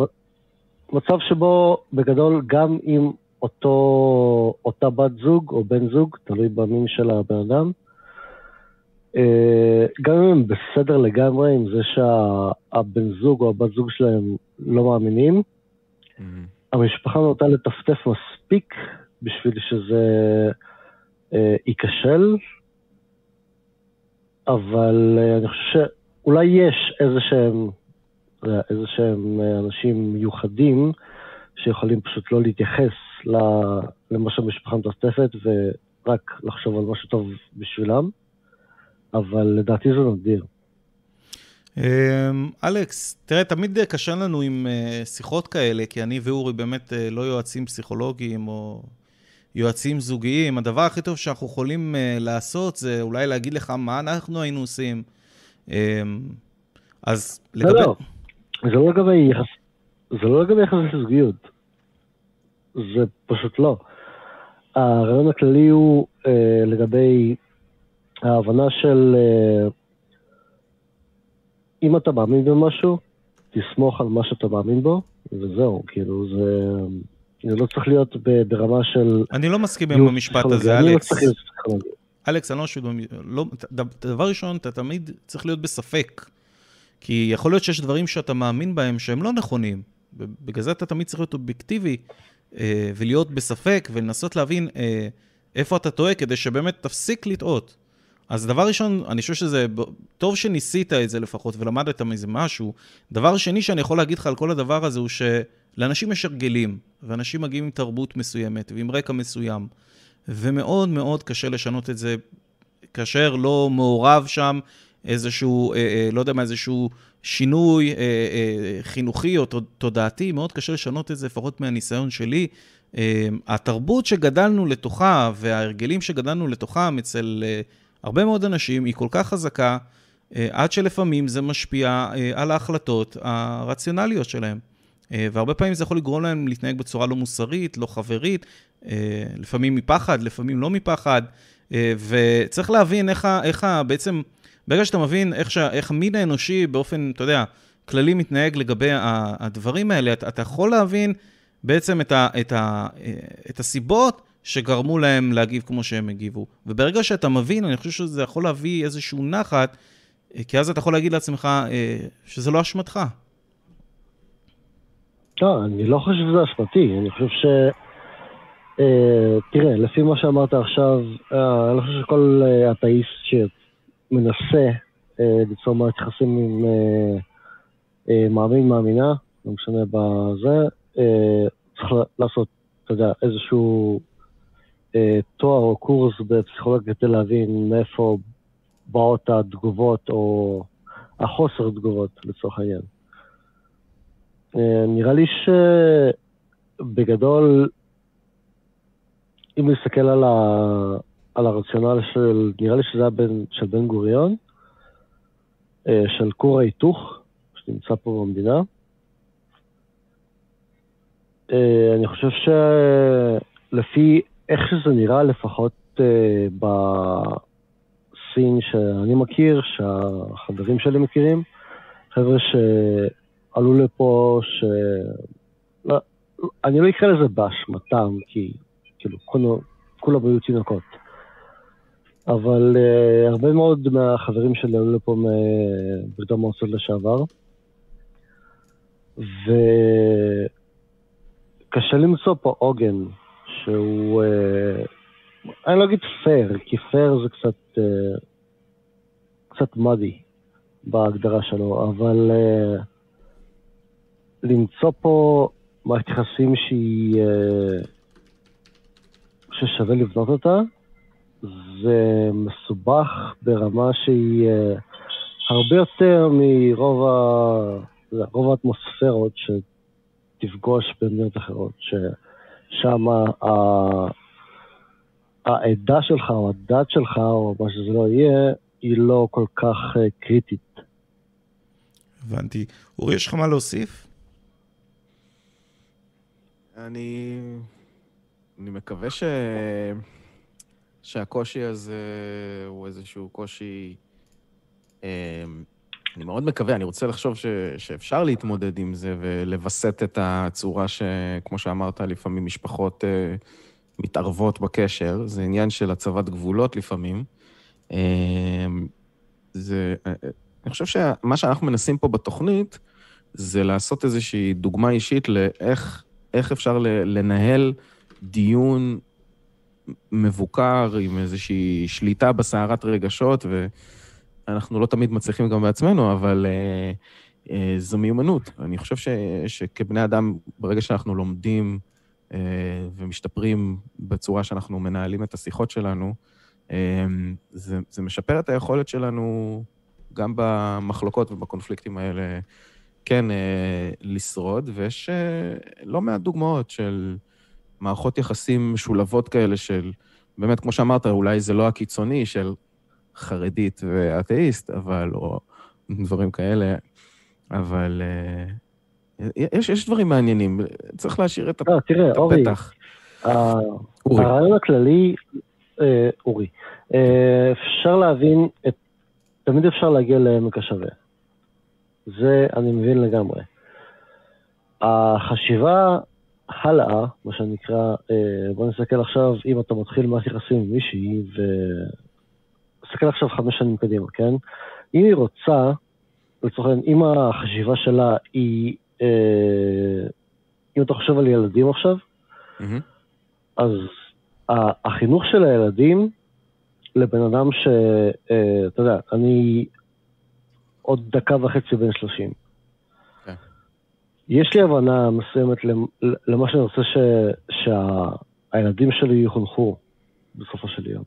מצב שבו בגדול גם אם אותו, אותה בת זוג או בן זוג, תלוי במין של הבן אדם, אה, גם אם הם בסדר לגמרי עם זה שהבן זוג או הבת זוג שלהם לא מאמינים, mm-hmm. המשפחה נוטה לטפטף מספיק בשביל שזה אה, ייכשל, אבל אה, אני חושב שאולי יש איזה שהם, איזה שהם אנשים מיוחדים שיכולים פשוט לא להתייחס למה שהמשפחה מטפטפת ורק לחשוב על משהו טוב בשבילם. אבל לדעתי זה נדיר. אמ, אלכס, תראה, תמיד קשה לנו עם אה, שיחות כאלה, כי אני ואורי באמת אה, לא יועצים פסיכולוגיים או יועצים זוגיים. הדבר הכי טוב שאנחנו יכולים אה, לעשות זה אולי להגיד לך מה אנחנו היינו עושים. אמ, אז לא, לגבי... לא, לא. זה לא לגבי יחס... זה לא לגבי יחסי זוגיות. זה פשוט לא. הרעיון הכללי הוא אה, לגבי ההבנה של אה, אם אתה מאמין במשהו, תסמוך על מה שאתה מאמין בו, וזהו, כאילו, זה, זה לא צריך להיות ברמה של... אני לא מסכים עם המשפט הזה, אלכס. אלכס, אני לא לא, דבר ראשון, אתה תמיד צריך להיות בספק. כי יכול להיות שיש דברים שאתה מאמין בהם שהם לא נכונים. בגלל זה אתה תמיד צריך להיות אובייקטיבי. אה, ולהיות בספק ולנסות להבין אה, איפה אתה טועה, כדי שבאמת תפסיק לטעות. אז דבר ראשון, אני חושב שזה טוב שניסית את זה לפחות ולמדת מזה משהו. דבר שני שאני יכול להגיד לך על כל הדבר הזה הוא שלאנשים יש הרגלים, ואנשים מגיעים עם תרבות מסוימת ועם רקע מסוים, ומאוד מאוד קשה לשנות את זה כאשר לא מעורב שם איזשהו, אה, אה, לא יודע מה, איזשהו שינוי אה, אה, חינוכי או תודעתי, מאוד קשה לשנות את זה, לפחות מהניסיון שלי. אה, התרבות שגדלנו לתוכה וההרגלים שגדלנו לתוכם אצל אה, הרבה מאוד אנשים היא כל כך חזקה, אה, עד שלפעמים זה משפיע אה, על ההחלטות הרציונליות שלהם. אה, והרבה פעמים זה יכול לגרום להם להתנהג בצורה לא מוסרית, לא חברית, לפעמים מפחד, לפעמים לא מפחד. אה, וצריך להבין איך, איך בעצם, ברגע שאתה מבין איך, איך המין האנושי באופן, אתה יודע, כללי מתנהג לגבי הדברים האלה, אתה, אתה יכול להבין בעצם את, ה, את, ה, את הסיבות שגרמו להם להגיב כמו שהם הגיבו. וברגע שאתה מבין, אני חושב שזה יכול להביא איזשהו נחת, כי אז אתה יכול להגיד לעצמך שזה לא אשמתך. לא, אני לא חושב שזה אשמתי, אני חושב ש... אה, תראה, לפי מה שאמרת עכשיו, אה, אני חושב שכל אה, אתאיסט שמנסה ליצור מערכת יחסים עם מאמין, מאמינה, לא משנה בזה, צריך לעשות, אתה יודע, איזשהו תואר או קורס בפסיכולוגיה כדי להבין מאיפה באות התגובות או החוסר תגובות לצורך העניין. נראה לי שבגדול אם נסתכל על, ה, על הרציונל של, נראה לי שזה היה בין, של בן גוריון, אה, של כור ההיתוך, שנמצא פה במדינה. אה, אני חושב שלפי איך שזה נראה, לפחות אה, בסין שאני מכיר, שהחברים שלי מכירים, חבר'ה שעלו לפה, ש... לא, אני לא אקרא לזה באשמתם, כי כאילו, כולו, כולם היו תינוקות. אבל uh, הרבה מאוד מהחברים שלי עלו לפה מברית המועצות לשעבר, וקשה למצוא פה עוגן שהוא, uh, אני לא אגיד פייר, כי פייר זה קצת, uh, קצת מדי בהגדרה שלו, אבל uh, למצוא פה מערכת יחסים שהיא... Uh, ששווה לבנות אותה. זה מסובך ברמה שהיא uh, הרבה יותר מרוב ה... רוב האטמוספירות שתפגוש במדינות אחרות, ששם ה... העדה שלך או הדת שלך או מה שזה לא יהיה, היא לא כל כך uh, קריטית. הבנתי. אורי, יש לך מה להוסיף? אני אני מקווה ש... שהקושי הזה הוא איזשהו קושי... אמ, אני מאוד מקווה, אני רוצה לחשוב ש... שאפשר להתמודד עם זה ולווסת את הצורה שכמו שאמרת, לפעמים משפחות uh, מתערבות בקשר. זה עניין של הצבת גבולות לפעמים. Uh, זה... Uh, אני חושב שמה שאנחנו מנסים פה בתוכנית זה לעשות איזושהי דוגמה אישית לאיך אפשר לנהל דיון מבוקר עם איזושהי שליטה בסערת רגשות, ואנחנו לא תמיד מצליחים גם בעצמנו, אבל uh, uh, זו מיומנות. אני חושב ש, שכבני אדם, ברגע שאנחנו לומדים uh, ומשתפרים בצורה שאנחנו מנהלים את השיחות שלנו, uh, זה, זה משפר את היכולת שלנו גם במחלוקות ובקונפליקטים האלה, כן, uh, לשרוד, ויש uh, לא מעט דוגמאות של... מערכות יחסים משולבות כאלה של, באמת, כמו שאמרת, אולי זה לא הקיצוני של חרדית ואתאיסט, אבל, או דברים כאלה, אבל uh, יש, יש דברים מעניינים, צריך להשאיר את, לא, תראה, את אורי, הפתח. אורי. הרעיון הכללי, אה, אורי, אה, אפשר להבין, את, תמיד אפשר להגיע לעמק השווה. זה אני מבין לגמרי. החשיבה הלאה, מה שנקרא, אה, בוא נסתכל עכשיו, אם אתה מתחיל מערכת יחסים עם מישהי, ונסתכל עכשיו חמש שנים קדימה, כן? אם היא רוצה, לצורך העניין, אם החשיבה שלה היא, אה, אם אתה חושב על ילדים עכשיו, מהמם. אז החינוך של הילדים לבן אדם ש... אה, אתה יודע, אני עוד דקה וחצי בן 30. יש לי הבנה מסוימת למ- למה שאני רוצה ש... שהילדים שלי יחונכו בסופו של יום.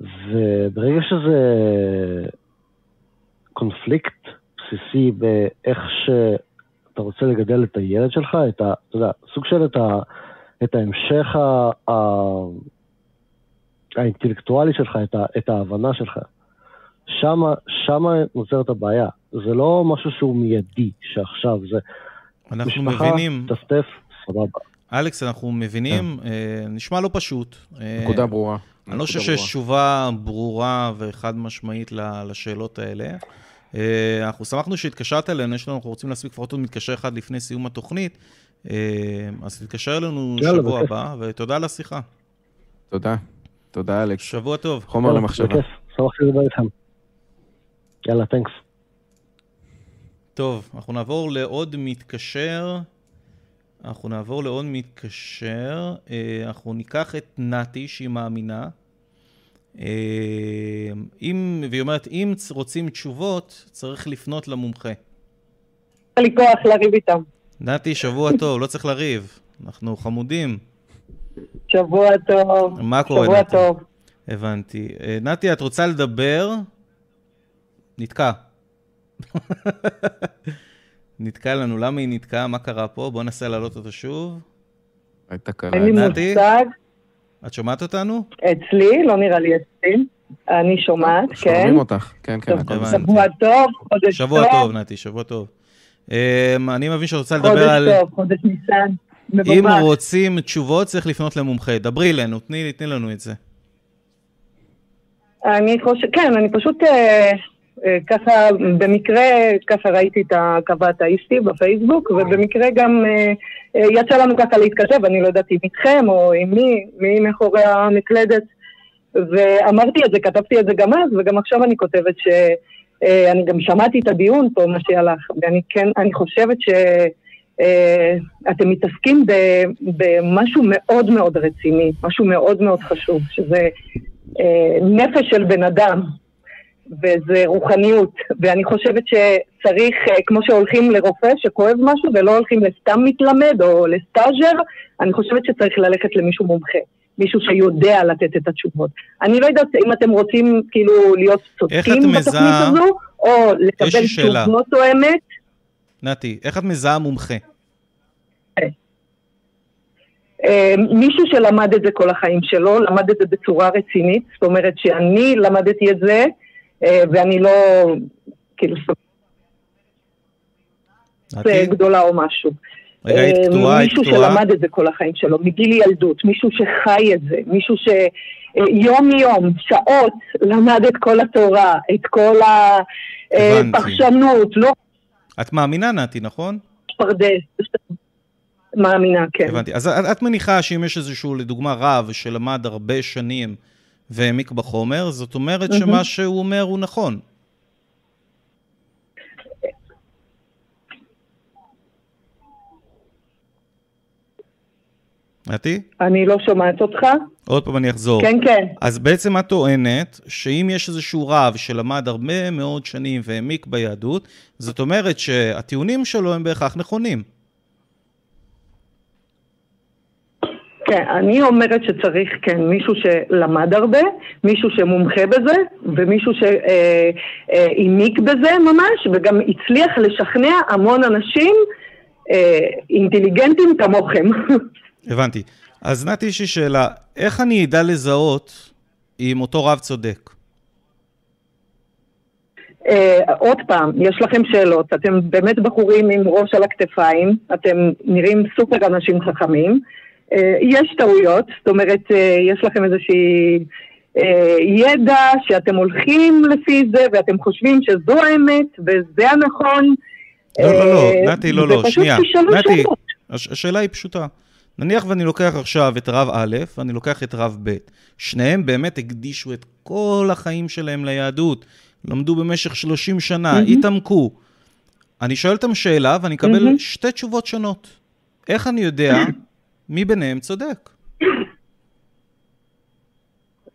וברגע שזה קונפליקט בסיסי באיך שאתה רוצה לגדל את הילד שלך, את ה... אתה יודע, סוג של את, ה, את ההמשך ה, ה, האינטלקטואלי שלך, את, ה, את ההבנה שלך. שמה, שמה נוצרת הבעיה. זה לא משהו שהוא מיידי, שעכשיו זה אנחנו משפחה, מבינים, טפטף, סבבה. אלכס, אנחנו מבינים, אה, נשמע לא פשוט. אה, נקודה ברורה. אני לא חושב שיש תשובה ברורה וחד משמעית ל- לשאלות האלה. אה, אנחנו שמחנו שהתקשרת אלינו, יש לנו, אנחנו רוצים להספיק לפחות עוד מתקשר אחד לפני סיום התוכנית, אה, אז תתקשר אלינו יאללה, שבוע בכיף. הבא, ותודה על השיחה. תודה. תודה, אלכס. שבוע טוב. חומר למחשבה. בכיף, שמחתי לדבר איתכם. יאללה, תנקס. טוב, אנחנו נעבור לעוד מתקשר. אנחנו נעבור לעוד מתקשר. אה, אנחנו ניקח את נתי, שהיא מאמינה. אה, אם, והיא אומרת, אם רוצים תשובות, צריך לפנות למומחה. אין לי כוח לריב איתם. נתי, שבוע טוב, לא צריך לריב. אנחנו חמודים. שבוע טוב. מה קורה, שבוע נתי? טוב. הבנתי. אה, נתי, את רוצה לדבר? נתקע. נתקע לנו, למה היא נתקעה? מה קרה פה? בואו ננסה להעלות אותו שוב. הייתה קלה. אין לי נתי? מושג. את שומעת אותנו? אצלי, לא נראה לי אצלי. אני שומעת, כן. שומעים אותך. כן, כן, טוב, הכל הבנתי. בסדר. שבוע טוב, חודש שבוע טוב, נתי, שבוע טוב. אמ, אני מבין שאת רוצה לדבר על... חודש טוב, חודש ניסן. אם. רוצים תשובות, צריך לפנות למומחה. דברי אלינו, תני תני לנו את זה. אני חושבת, כן, אני פשוט אה, ככה, במקרה, ככה ראיתי את הקו האתאיסטי בפייסבוק, ובמקרה גם אה, אה, יצא לנו ככה להתכתב, אני לא יודעת אם איתכם או עם מי, מי מאחורי המקלדת, ואמרתי את זה, כתבתי את זה גם אז, וגם עכשיו אני כותבת שאני גם שמעתי את הדיון פה, מה שהלך, ואני כן, אני חושבת ש... אה, אתם מתעסקים במשהו מאוד מאוד רציני, משהו מאוד מאוד חשוב, שזה אה, נפש של בן אדם, וזה רוחניות, ואני חושבת שצריך, אה, כמו שהולכים לרופא שכואב משהו ולא הולכים לסתם מתלמד או לסטאז'ר, אני חושבת שצריך ללכת למישהו מומחה, מישהו שיודע לתת את התשובות. אני לא יודעת אם אתם רוצים כאילו להיות צודקים בתוכנית מזהה- הזו, או לקבל. תשובות או אמת. נתי, איך את מזהה מומחה? אה, מישהו שלמד את זה כל החיים שלו, למד את זה בצורה רצינית, זאת אומרת שאני למדתי את זה, אה, ואני לא, כאילו, נתי? גדולה או משהו. רגע, היית אה, קטועה, היית מישהו. שלמד את זה כל החיים שלו, מגיל ילדות, מישהו שחי את זה, מישהו שיום-יום, שעות, למד את כל התורה, את כל. הפרשנות, לא את מאמינה, נתי, נכון? פרדס. מאמינה, כן. הבנתי. אז את מניחה שאם יש איזשהו, לדוגמה, רב שלמד הרבה שנים והעמיק בחומר, זאת אומרת מהמם. שמה שהוא אומר הוא נכון. נתי? אני לא שומעת אותך. עוד פעם אני אחזור. כן, כן. אז בעצם את טוענת שאם יש איזשהו רב שלמד הרבה מאוד שנים והעמיק ביהדות, זאת אומרת שהטיעונים שלו הם בהכרח נכונים. כן, אני אומרת שצריך, כן, מישהו שלמד הרבה, מישהו שמומחה בזה, ומישהו שהעמיק בזה ממש, וגם הצליח לשכנע המון אנשים אה, אינטליגנטים כמוכם. הבנתי. אז נתי, יש לי שאלה, איך אני אדע לזהות אם אותו רב צודק? אה, עוד פעם, יש לכם שאלות, אתם באמת בחורים עם ראש על הכתפיים, אתם נראים סופר אנשים חכמים, אה, יש טעויות, זאת אומרת, אה, יש לכם איזושהי אה, ידע שאתם הולכים לפי זה, ואתם חושבים שזו האמת וזה הנכון. לא, לא, לא, אה, נתי, לא, לא, שנייה. נתי, השאלה היא פשוטה. נניח ואני לוקח עכשיו את רב א', ואני לוקח את רב ב', שניהם באמת הקדישו את כל החיים שלהם ליהדות, למדו במשך 30 שנה, מהמם. התעמקו. אני שואל אותם שאלה ואני אקבל מהמם. שתי תשובות שונות. איך אני יודע מי ביניהם צודק.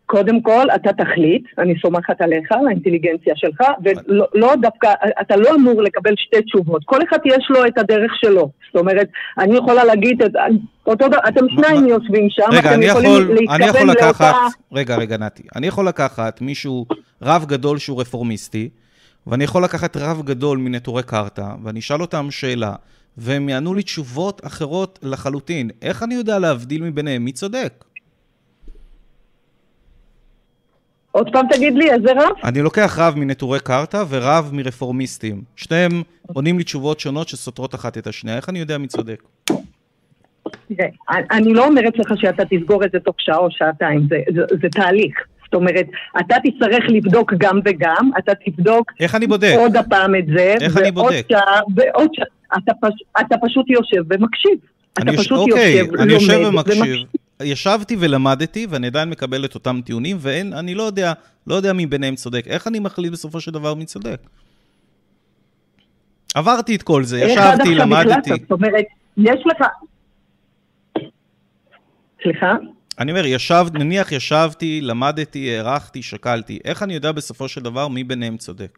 קודם כל, אתה תחליט, אני סומכת עליך, על האינטליגנציה שלך, ולא לא דווקא, אתה לא אמור לקבל שתי תשובות. כל אחד יש לו את הדרך שלו. זאת אומרת, אני יכולה להגיד, אותו דבר, אתם שניים יושבים שם, רגע, אתם יכולים יכול, אני יכול להתכוון לקחת, לאותה... רגע, רגע, נתי, אני יכול לקחת מישהו, רב גדול שהוא רפורמיסטי, ואני יכול לקחת רב גדול מנטורי קרתא, ואני אשאל אותם שאלה, והם יענו לי תשובות אחרות לחלוטין. איך אני יודע להבדיל מביניהם? מי צודק? עוד פעם תגיד לי, איזה רב? אני לוקח רב מנטורי קרתא ורב מרפורמיסטים. שניהם עונים לי תשובות שונות שסותרות אחת את השנייה. איך אני יודע מי צודק? תראה, אני לא אומרת לך שאתה תסגור את זה תוך שעה או שעתיים, זה, זה, זה תהליך. זאת אומרת, אתה תצטרך לבדוק גם וגם, אתה תבדוק איך אני בודק? עוד הפעם את זה, איך אני בודק? שעה, ועוד שעה, אתה, פש, אתה פשוט יושב ומקשיב. אתה יוש- פשוט אוקיי, יושב, אני יושב לומד ומקשיב. ישבתי ולמדתי, ואני עדיין מקבל את אותם טיעונים, ואני לא יודע, לא יודע מי ביניהם צודק. איך אני מחליט בסופו של דבר מי צודק? עברתי את כל זה, ישבתי, למדתי. זאת אומרת, יש לך... סליחה? אני אומר, ישב, נניח ישבתי, למדתי, הערכתי, שקלתי. איך אני יודע בסופו של דבר מי ביניהם צודק?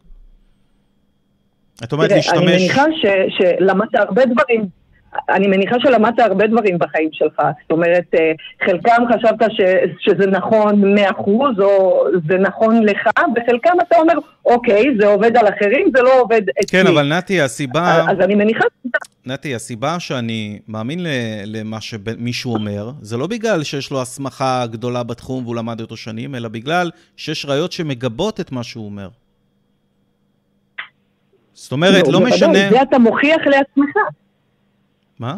את אומרת תראה, אני להשתמש... מניחה ש- שלמדת הרבה דברים, אני מניחה שלמדת הרבה דברים בחיים שלך. זאת אומרת, אה, חלקם חשבת ש- שזה נכון 100% או זה נכון לך, וחלקם אתה אומר, אוקיי, זה עובד על אחרים, זה לא עובד אצלי. כן, אבל נתי, הסיבה... אז אני מניחה... נתי, הסיבה שאני מאמין למה שמישהו אומר, זה לא בגלל שיש לו הסמכה גדולה בתחום והוא למד אותו שנים, אלא בגלל שיש ראיות שמגבות את מה שהוא אומר. זאת אומרת, לא בוודאי, משנה... זה אתה מוכיח לעצמך. מה?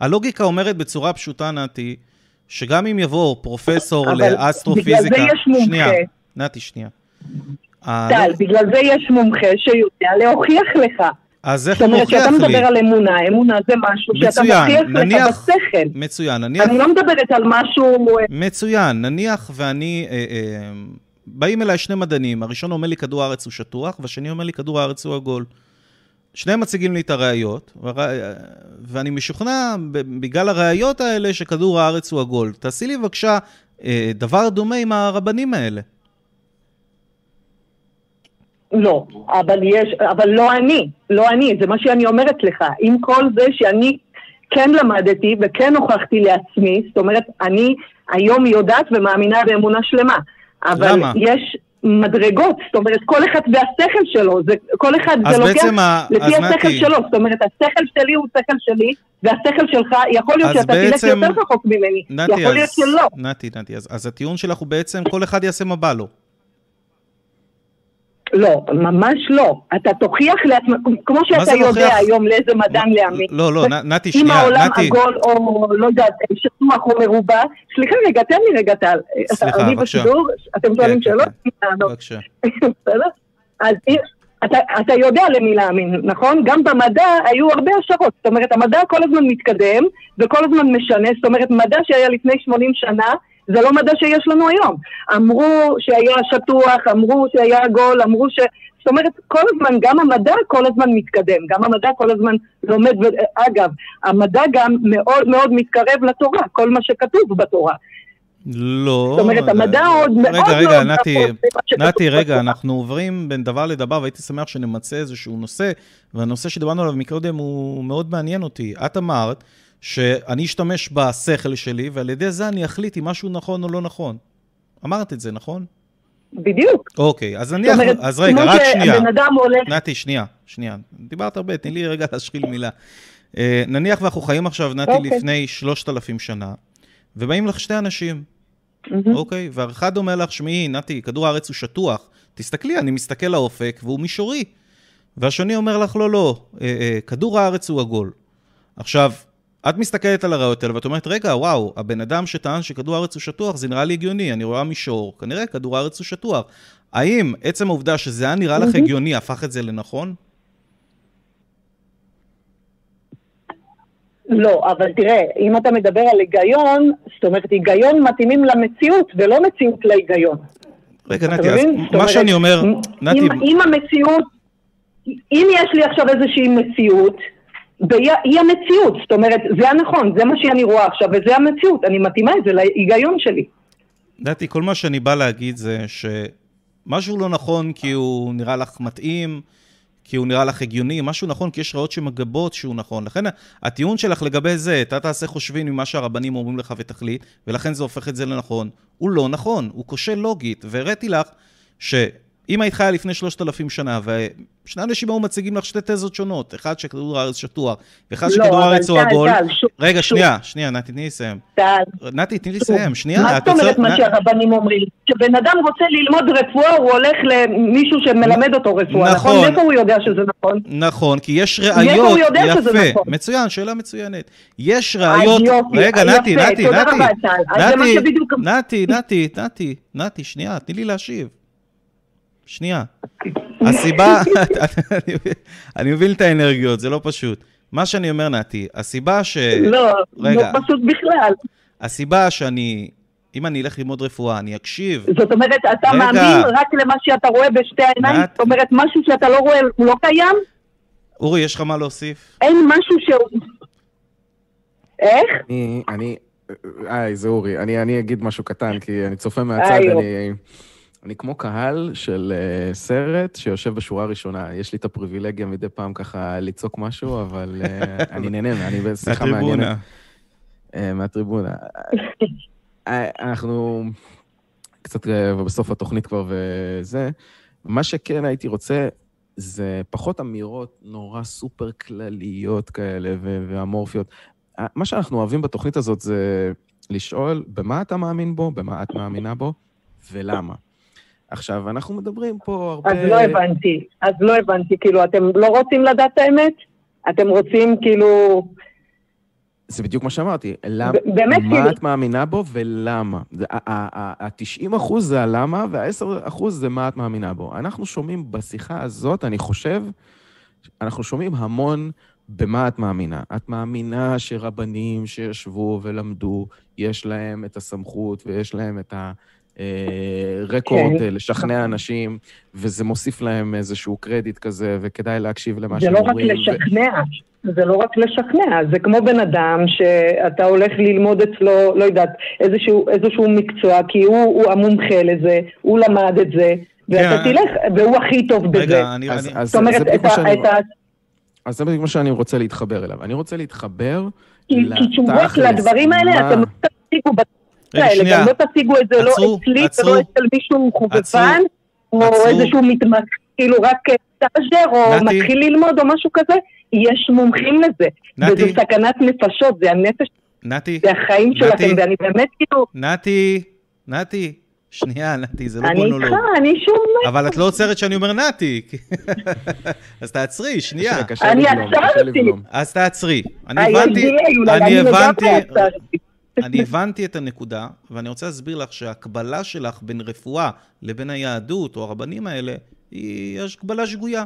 הלוגיקה אומרת בצורה פשוטה, נתי, שגם אם יבוא פרופסור אבל לאסטרופיזיקה... בגלל זה יש מומחה. שנייה, נתי, שנייה. הלוג- טל, בגלל זה יש מומחה שיודע להוכיח לך. אז איך זאת הוא אומרת, מוכיח כשאתה לי? מדבר על אמונה, אמונה זה משהו שאתה מצוין, מוכיח נניח- לך בשכל. מצוין, נניח... אני לא מדברת על משהו... אה, מצוין, נניח ואני, אה, אה, באים אליי שני מדענים, הראשון אומר לי כדור הארץ הוא שטוח, והשני אומר לי כדור הארץ הוא עגול. שניהם מציגים לי את הראיות, ואני משוכנע בגלל הראיות האלה שכדור הארץ הוא עגול. תעשי לי בבקשה אה, דבר דומה עם הרבנים האלה. לא, אבל יש, אבל לא אני, לא אני, זה מה שאני אומרת לך. עם כל זה שאני כן למדתי וכן הוכחתי לעצמי, זאת אומרת, אני היום יודעת ומאמינה באמונה שלמה. אבל למה? יש מדרגות, זאת אומרת, כל אחד והשכל שלו, זה, כל אחד זה לוקח ה- לפי השכל נתי- שלו, זאת אומרת, השכל שלי הוא שכל שלי, והשכל שלך, יכול להיות שאתה תלך בעצם- יותר רחוק ממני, נתי, יכול להיות אז, שלא. נתי, נתי, אז, אז הטיעון שלך הוא בעצם כל אחד יעשה מה בא לו. לא, ממש לא. אתה תוכיח לעצמך, כמו שאתה יודע מוכיח? היום לאיזה מדען להאמין. לא, לא, נ- נתי, אם שנייה, העולם נתי. עגול או לא יודעת, שטוח או מרובע, סליחה רגע, תן לי רגע טל. סליחה, אני בבקשה. בשידור, אתם שואלים כן, שאלות? כן. לענות. בבקשה. בסדר? אז אם- אתה, אתה יודע למי להאמין, נכון? גם במדע היו הרבה השערות. זאת אומרת, המדע כל הזמן מתקדם וכל הזמן משנה. זאת אומרת, מדע שהיה לפני 80 שנה, זה לא מדע שיש לנו היום. אמרו שהיה שטוח, אמרו שהיה עגול, אמרו ש... זאת אומרת, כל הזמן, גם המדע כל הזמן מתקדם, גם המדע כל הזמן לומד, ו... אגב, המדע גם מאוד מאוד מתקרב לתורה, כל מה שכתוב בתורה. לא. זאת אומרת, המדע עוד מאוד רגע, רגע, מאוד נתי, נתי, רגע. אנחנו עוברים בין דבר לדבר, והייתי שמח שנמצא איזשהו נושא, והנושא שדיברנו עליו מקודם הוא מאוד מעניין אותי. את אמרת שאני אשתמש בשכל שלי, ועל ידי זה אני אחליט אם משהו נכון או לא נכון. אמרת את זה, נכון? בדיוק. אוקיי, אז זאת נניח, אומרת, אז רגע, רק שנייה. שבן אדם הולך... נתי, שנייה, שנייה. דיברת הרבה, תני לי רגע להשחיל מילה. אה, נניח ואנחנו חיים עכשיו, נתי, אוקיי. לפני 3,000 שנה, ובאים לך שתי אנשים, מהמם. אוקיי? והאחד אומר לך, שמעי, נתי, כדור הארץ הוא שטוח. תסתכלי, אני מסתכל לאופק והוא מישורי. והשני אומר לך, לא, לא, אה, אה, כדור הארץ הוא עגול. עכשיו, את מסתכלת על הראיות האלה ואת אומרת, רגע, וואו, הבן אדם שטען שכדור הארץ הוא שטוח, זה נראה לי הגיוני, אני רואה מישור, כנראה כדור הארץ הוא שטוח. האם עצם העובדה שזה היה נראה לך הגיוני הפך את זה לנכון? לא, אבל תראה, אם אתה מדבר על היגיון, זאת אומרת, היגיון מתאימים למציאות ולא מציאות להיגיון. רגע, נתי, אז מה שאני אומר, נתי, אם המציאות, אם יש לי עכשיו איזושהי מציאות, והיא היא המציאות, זאת אומרת, זה הנכון, זה מה שאני רואה עכשיו, וזה המציאות, אני מתאימה את זה להיגיון שלי. לדעתי, כל מה שאני בא להגיד זה שמשהו לא נכון כי הוא נראה לך מתאים, כי הוא נראה לך הגיוני, משהו נכון כי יש ראיות שמגבות שהוא נכון. לכן הטיעון שלך לגבי זה, אתה תעשה חושבים ממה שהרבנים אומרים לך ותחליט, ולכן זה הופך את זה לנכון, הוא לא נכון, הוא כושל לוגית. והראיתי לך ש... אם היית חיה לפני שלושת אלפים שנה, ושני אנשים היו מציגים לך שתי תזות שונות, אחד שכדור הארץ שטוח, ואחד לא, שכדור הארץ הוא עגול. רגע, שוב. שנייה, שנייה, נתי, תני לי לסיים. נתי, תני לי. לסיים, שנייה. מה את זאת אומרת מה שהרבנים אומרים? כשבן אדם רוצה ללמוד רפואה, הוא הולך למישהו שמלמד אותו רפואה, נכון. נכון? מאיפה הוא יודע שזה נכון? נכון, כי יש ראיות, יפה, נכון? מצוין, שאלה מצוינת. יש ראיות, רגע, נתי, נתי, נתי, נתי, נתי, נתי, נתי, שנייה, תני לי להשיב. שנייה. הסיבה, אני- מבין את האנרגיות, זה לא פשוט. מה שאני אומר, נתי, הסיבה ש... לא, אה, רגע. לא פשוט בכלל. הסיבה שאני, אם אני אלך ללמוד רפואה, אני אקשיב. זאת אומרת, אתה רגע. מאמין רק למה שאתה רואה בשתי העיניים? נתי. זאת אומרת, משהו שאתה לא רואה, הוא לא קיים? אורי, יש לך מה להוסיף? אין משהו שהוא... איך? אני, אני, היי, זה אורי. אני, אני אגיד משהו קטן, כי אני צופה מהצד, היי, אני, אני כמו קהל של uh, סרט שיושב בשורה ראשונה. יש לי את הפריבילגיה מדי פעם ככה לצעוק משהו, אבל uh, אני נהנה, אני בשיחה מעניינת. מהטריבונה. אה, מהטריבונה. אה, אנחנו קצת אה, בסוף התוכנית כבר וזה. מה שכן הייתי רוצה, זה פחות אמירות נורא סופר כלליות כאלה ואמורפיות. אה, מה שאנחנו אוהבים בתוכנית הזאת זה לשאול במה אתה מאמין בו, במה את מאמינה בו, ולמה. עכשיו, אנחנו מדברים פה הרבה... אז לא הבנתי. אז לא הבנתי. כאילו, אתם לא רוצים לדעת את האמת? אתם רוצים, כאילו... זה בדיוק מה שאמרתי. למ... באמת, מה כאילו- את מאמינה בו ולמה. ה-90 אחוז זה הלמה, וה-10 אחוז זה מה את מאמינה בו. אנחנו שומעים בשיחה הזאת, אני חושב, אנחנו שומעים המון במה את מאמינה. את מאמינה שרבנים שישבו ולמדו, יש להם את הסמכות ויש להם את הרקורד כן. לשכנע אנשים, וזה מוסיף להם איזשהו קרדיט כזה, וכדאי להקשיב למה זה שהם לא רק אומרים. ו- לשכנע. זה לא רק לשכנע, זה כמו בן אדם שאתה הולך ללמוד אצלו, לא יודעת, איזשהו, איזשהו מקצוע, כי הוא, הוא המומחה לזה, הוא למד את זה, ואתה כן. תלך, והוא הכי טוב בזה. רגע, אני... אז- אני- אז זאת אומרת, זה את ה- שאני... את ה... אז זה בדיוק מה שאני רוצה להתחבר אליו. אני רוצה להתחבר כי כי תשובות לתכלס, לדברים האלה, אתם לא תשיגו שנייה. גם לא תשיגו את זה לא אצלי. ולא אצל מישהו חובבן. או. איזשהו מתמח, כאילו רק סטאז'ר, או. מתחיל ללמוד או משהו כזה, יש מומחים לזה. נתי. וזה סכנת נפשות, זה הנפש, נתי, זה החיים. שלכם, ואני באמת כאילו, נתי, נתי, שנייה, נתי, זה לא אני מונולוג. איתך, אני שומע. אבל את לא עוצרת שאני אומר נתי. אז תעצרי, שנייה. אני עצרתי. אז תעצרי. אני הבנתי, אני הבנתי. אני הבנתי את הנקודה, ואני רוצה להסביר לך שההקבלה שלך בין רפואה לבין היהדות, או הרבנים האלה, היא הקבלה שגויה.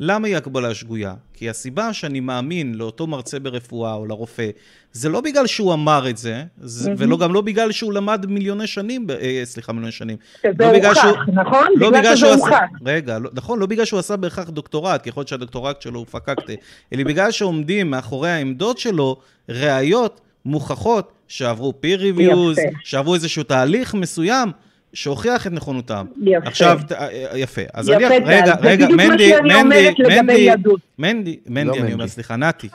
למה היא הקבלה שגויה? כי הסיבה שאני מאמין לאותו מרצה ברפואה או לרופא, זה לא בגלל שהוא אמר את זה, זה ולא גם לא בגלל שהוא למד מיליוני שנים, אה, סליחה, מיליוני שנים. שזה לא הוכח, שהוא- נכון? לא בגלל שזה שהוא עשה... הוכח. רגע, לא, נכון, לא בגלל שהוא עשה בהכרח דוקטורט, ככל שהדוקטורט שלו הוא פקקטה, אלא בגלל שעומדים מאחורי העמדות שלו ראיות מוכחות שעברו peer reviews, יפה. שעברו איזשהו תהליך מסוים שהוכיח את נכונותם. יפה. עכשיו, ת- אה, יפה. אז יפה, אני... טל. רגע, זה רגע, מנדי, מנדי, מנדי. מנדי, מנדי, לא אני אומר, מנדי. סליחה, נתי.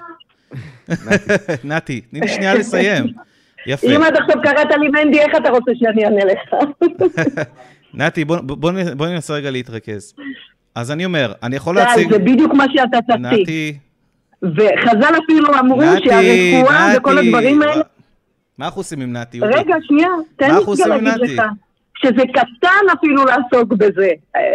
נתי, תני לי שנייה לסיים. יפה. אם עד עכשיו קראת לי מנדי, איך אתה רוצה שאני אענה לך? נתי, בוא, בוא, נ- בוא ננסה רגע להתרכז. אז אני אומר, אני יכול להציג... זה בדיוק מה שאתה תציג. נתי, וחז"ל אפילו אמרו נתי, שהרפואה נתי. וכל הדברים האלה... מה אנחנו עושים עם נתי? רגע, שנייה, תן לי רגע להגיד? לך. שזה קטן אפילו לעסוק בזה.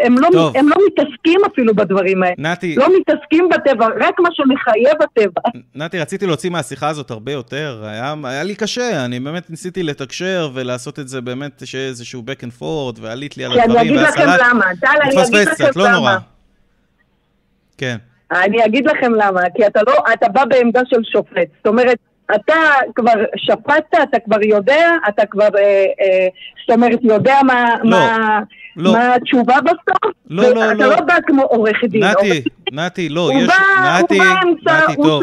הם לא, טוב. הם לא מתעסקים אפילו בדברים האלה. נתי, לא מתעסקים בטבע, רק מה שמחייב הטבע. נתי, רציתי להוציא מהשיחה הזאת הרבה יותר. היה, היה לי קשה, אני באמת ניסיתי לתקשר ולעשות את זה באמת, שיהיה איזשהו back and forth, ועלית לי על כי אני הדברים, אגיד לכם והסלט למה. טל, אני אגיד לכם קצת, לא נורא. למה. כן. אני אגיד לכם למה, כי אתה לא, אתה בא בעמדה של שופט. זאת אומרת, אתה כבר שפטת, אתה כבר יודע, אתה כבר, אה, אה, זאת אומרת, יודע מה, לא, מה, לא. מה התשובה בסוף. לא, ואתה לא, אתה לא. לא בא כמו עורך דין. נתי, נתי, לא, יש... בא- נתי, נתי, הוא- טוב.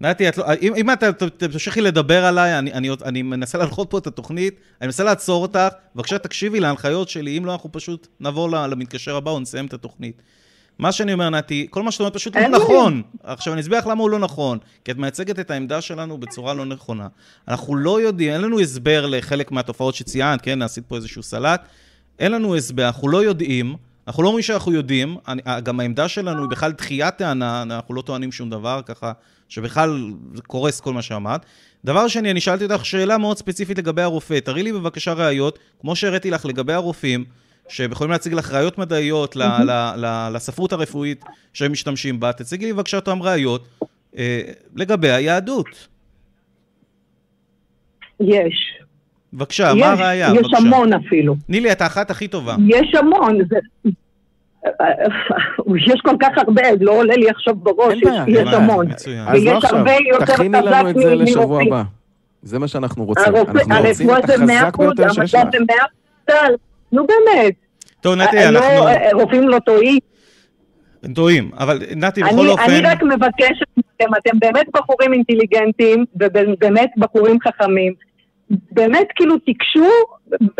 נתי, את לא, אם, אם את תמשיכי לדבר עליי, אני, אני, אני מנסה להנחות פה את התוכנית, אני מנסה לעצור אותך, בבקשה תקשיבי להנחיות שלי, אם לא, אנחנו פשוט נעבור למתקשר הבא או נסיים את התוכנית. מה שאני אומר, נתי, כל מה שאת אומרת פשוט לא נכון. עכשיו, אני אסביר לך למה הוא לא נכון. כי את מייצגת את העמדה שלנו בצורה לא נכונה. אנחנו לא יודעים, אין לנו הסבר לחלק מהתופעות שציינת, כן, עשית פה איזשהו סלט. אין לנו הסבר, אנחנו לא יודעים. אנחנו לא אומרים שאנחנו יודעים, אני, גם העמדה שלנו היא בכלל דחיית טענה, אנחנו לא טוענים שום דבר, ככה שבכלל זה קורס כל מה שאמרת. דבר שני, אני שאלתי אותך שאלה מאוד ספציפית לגבי הרופא. תראי לי בבקשה ראיות, כמו שהראיתי לך לגבי הרופאים, שיכולים להציג לך ראיות מדעיות. ל, ל, ל, לספרות הרפואית שהם משתמשים בה. תציגי לי בבקשה אותם ראיות אה, לגבי היהדות. יש. בבקשה, מה הראייה? יש בבקשה. המון אפילו. תני לי את האחת הכי טובה. יש המון. זה... יש כל כך הרבה, לא עולה לי עכשיו בראש, יש, יש המון. אז לא עכשיו, תכיני לנו את זה לשבוע הבא. זה מה שאנחנו רוצים. אנחנו רוצים את החזק ביותר שיש לך. נו באמת. טוב, נתי, אה, לא, אנחנו... אה, רופאים לא טועים. טועים, אבל נתי, בכל אופן... אני רק מבקשת מכם, אתם באמת בחורים אינטליגנטים, ובאמת בחורים חכמים. באמת כאילו תיגשו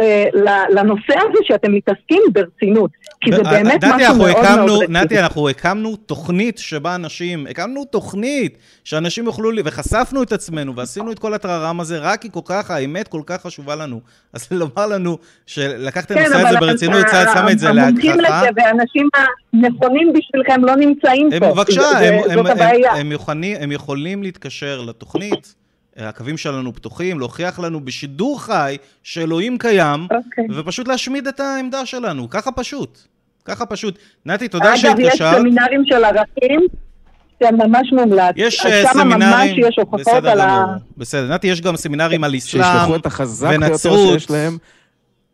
אה, לנושא הזה שאתם מתעסקים ברצינות, כי זה באמת נתי, משהו מאוד הקמנו, מאוד רציני. נתי, אנחנו הקמנו תוכנית שבה אנשים, הקמנו תוכנית שאנשים יוכלו, וחשפנו את עצמנו ועשינו את כל הטררם הזה, רק כי כל כך, האמת כל כך חשובה לנו. אז לומר לנו שלקחתם כן, את זה ברצינות, צה"ל שם את זה להגחכה. המומחים לזה והאנשים הנכונים בשבילכם לא נמצאים פה. בבקשה, הם, הם, הם, הם, יכולים, הם יכולים להתקשר לתוכנית. הקווים שלנו פתוחים, להוכיח לנו בשידור חי שאלוהים קיים, okay. אוקיי. ופשוט להשמיד את העמדה שלנו. ככה פשוט. ככה פשוט. נתי, תודה שהתקשרת. אגב, יש סמינרים של ערכים. זה ממש מומלץ. יש uh, סמינרים, יש בסדר גמור, בסדר. נתי, יש גם סמינרים על אסלאם ונצרות. שישלחו את החזק ביותר שיש להם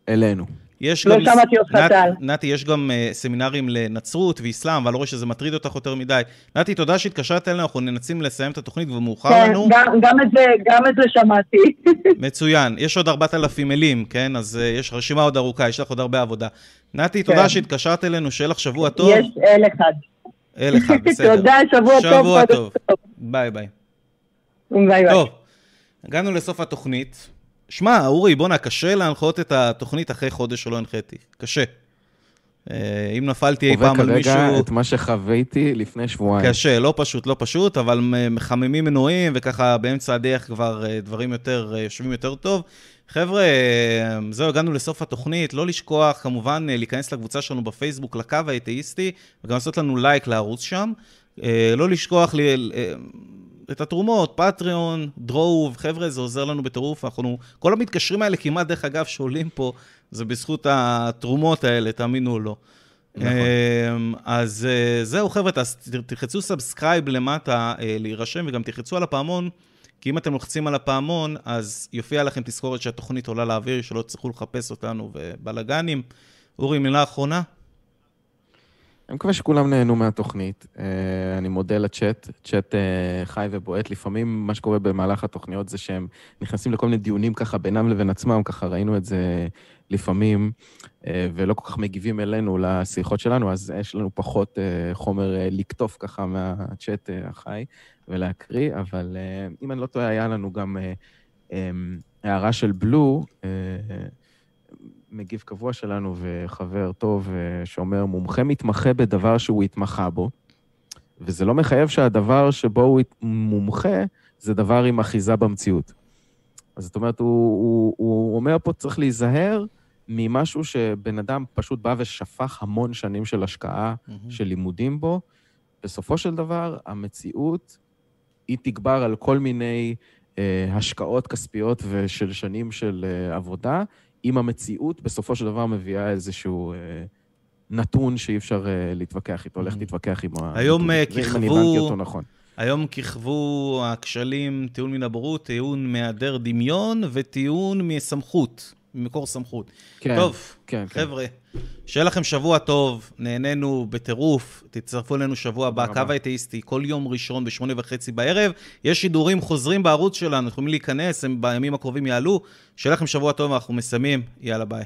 אלינו. יש לא גם, שמעתי אותך טל. נתי, יש גם uh, סמינרים לנצרות ואסלאם, ואני לא רואה שזה מטריד אותך יותר מדי. נתי, תודה שהתקשרת אלינו, אנחנו ננסים לסיים את התוכנית ומאוחר כן, לנו. כן, גם, גם, את זה, גם את זה שמעתי. מצוין. יש עוד 4,000 מילים, כן? אז uh, יש רשימה עוד ארוכה, יש לך עוד הרבה עבודה. נתי, כן. תודה שהתקשרת אלינו, שיהיה לך שבוע טוב. יש אל אחד. אל אחד, בסדר. תודה, שבוע, שבוע טוב. שבוע טוב. ביי ביי. ביי ביי. טוב, הגענו לסוף התוכנית. שמע, אורי, בואנה, קשה להנחות את התוכנית אחרי חודש שלא הנחיתי. קשה. אה, אם נפלתי אי פעם על מישהו... חווה כרגע את מה שחוויתי לפני שבועיים. קשה, לא פשוט, לא פשוט, אבל מחממים מנועים, וככה באמצע הדרך כבר אה, דברים יותר, אה, יושבים יותר טוב. חבר'ה, זהו, הגענו לסוף התוכנית. לא לשכוח, כמובן, להיכנס לקבוצה שלנו בפייסבוק, לקו האתאיסטי, וגם לעשות לנו לייק לערוץ שם. לא לשכוח את התרומות, Patreon, דרוב, חבר'ה, זה עוזר לנו בטירוף. אנחנו, כל המתקשרים האלה כמעט, דרך אגב, שעולים פה, זה בזכות התרומות האלה, תאמינו או לא. נכון. אמ, אז אה, זהו, חבר'ה, אז תלחצו subscribe למטה, אה, להירשם, וגם תלחצו על הפעמון, כי אם אתם לוחצים על הפעמון, אז יופיע לכם תזכורת שהתוכנית עולה לאוויר, שלא תצטרכו לחפש אותנו ובלאגנים. אורי, מילה אחרונה? אני מקווה שכולם נהנו מהתוכנית. Uh, אני מודה לצ'אט, צ'אט uh, חי ובועט. לפעמים מה שקורה במהלך התוכניות זה שהם נכנסים לכל מיני דיונים ככה בינם לבין עצמם, ככה ראינו את זה לפעמים, uh, ולא כל כך מגיבים אלינו לשיחות שלנו, אז יש לנו פחות חומר לקטוף ככה מהצ'אט החי ולהקריא, אבל אם אני לא טועה, היה לנו גם הערה של בלו, מגיב קבוע שלנו וחבר טוב אה, שאומר, מומחה מתמחה בדבר שהוא התמחה בו, וזה לא מחייב שהדבר שבו הוא מומחה זה דבר עם אחיזה במציאות. אז זאת אומרת, הוא, הוא, הוא אומר פה, צריך להיזהר ממשהו שבן אדם פשוט בא ושפך המון שנים של השקעה, mm-hmm. של לימודים בו. בסופו של דבר, המציאות, היא תגבר על כל מיני אה, השקעות כספיות ושל שנים של אה, עבודה, אם המציאות בסופו של דבר מביאה איזשהו אה, נתון שאי אפשר אה, להתווכח איתו, לך mm-hmm. תתווכח עם ה... היום אה, כיכבו... נכון. היום כיכבו הכשלים טיעון מן הבורות, טיעון מהיעדר דמיון וטיעון מסמכות, ממקור סמכות. כן, טוב, כן, כן. חבר'ה, כן. שיהיה לכם שבוע טוב, נהנינו בטירוף, תצטרפו אלינו שבוע הבא, קו האתאיסטי, כל יום ראשון בשמונה וחצי בערב. יש שידורים חוזרים בערוץ שלנו, יכולים להיכנס, הם בימים הקרובים יעלו. שיהיה לכם שבוע טוב, אנחנו מסיימים, יאללה ביי.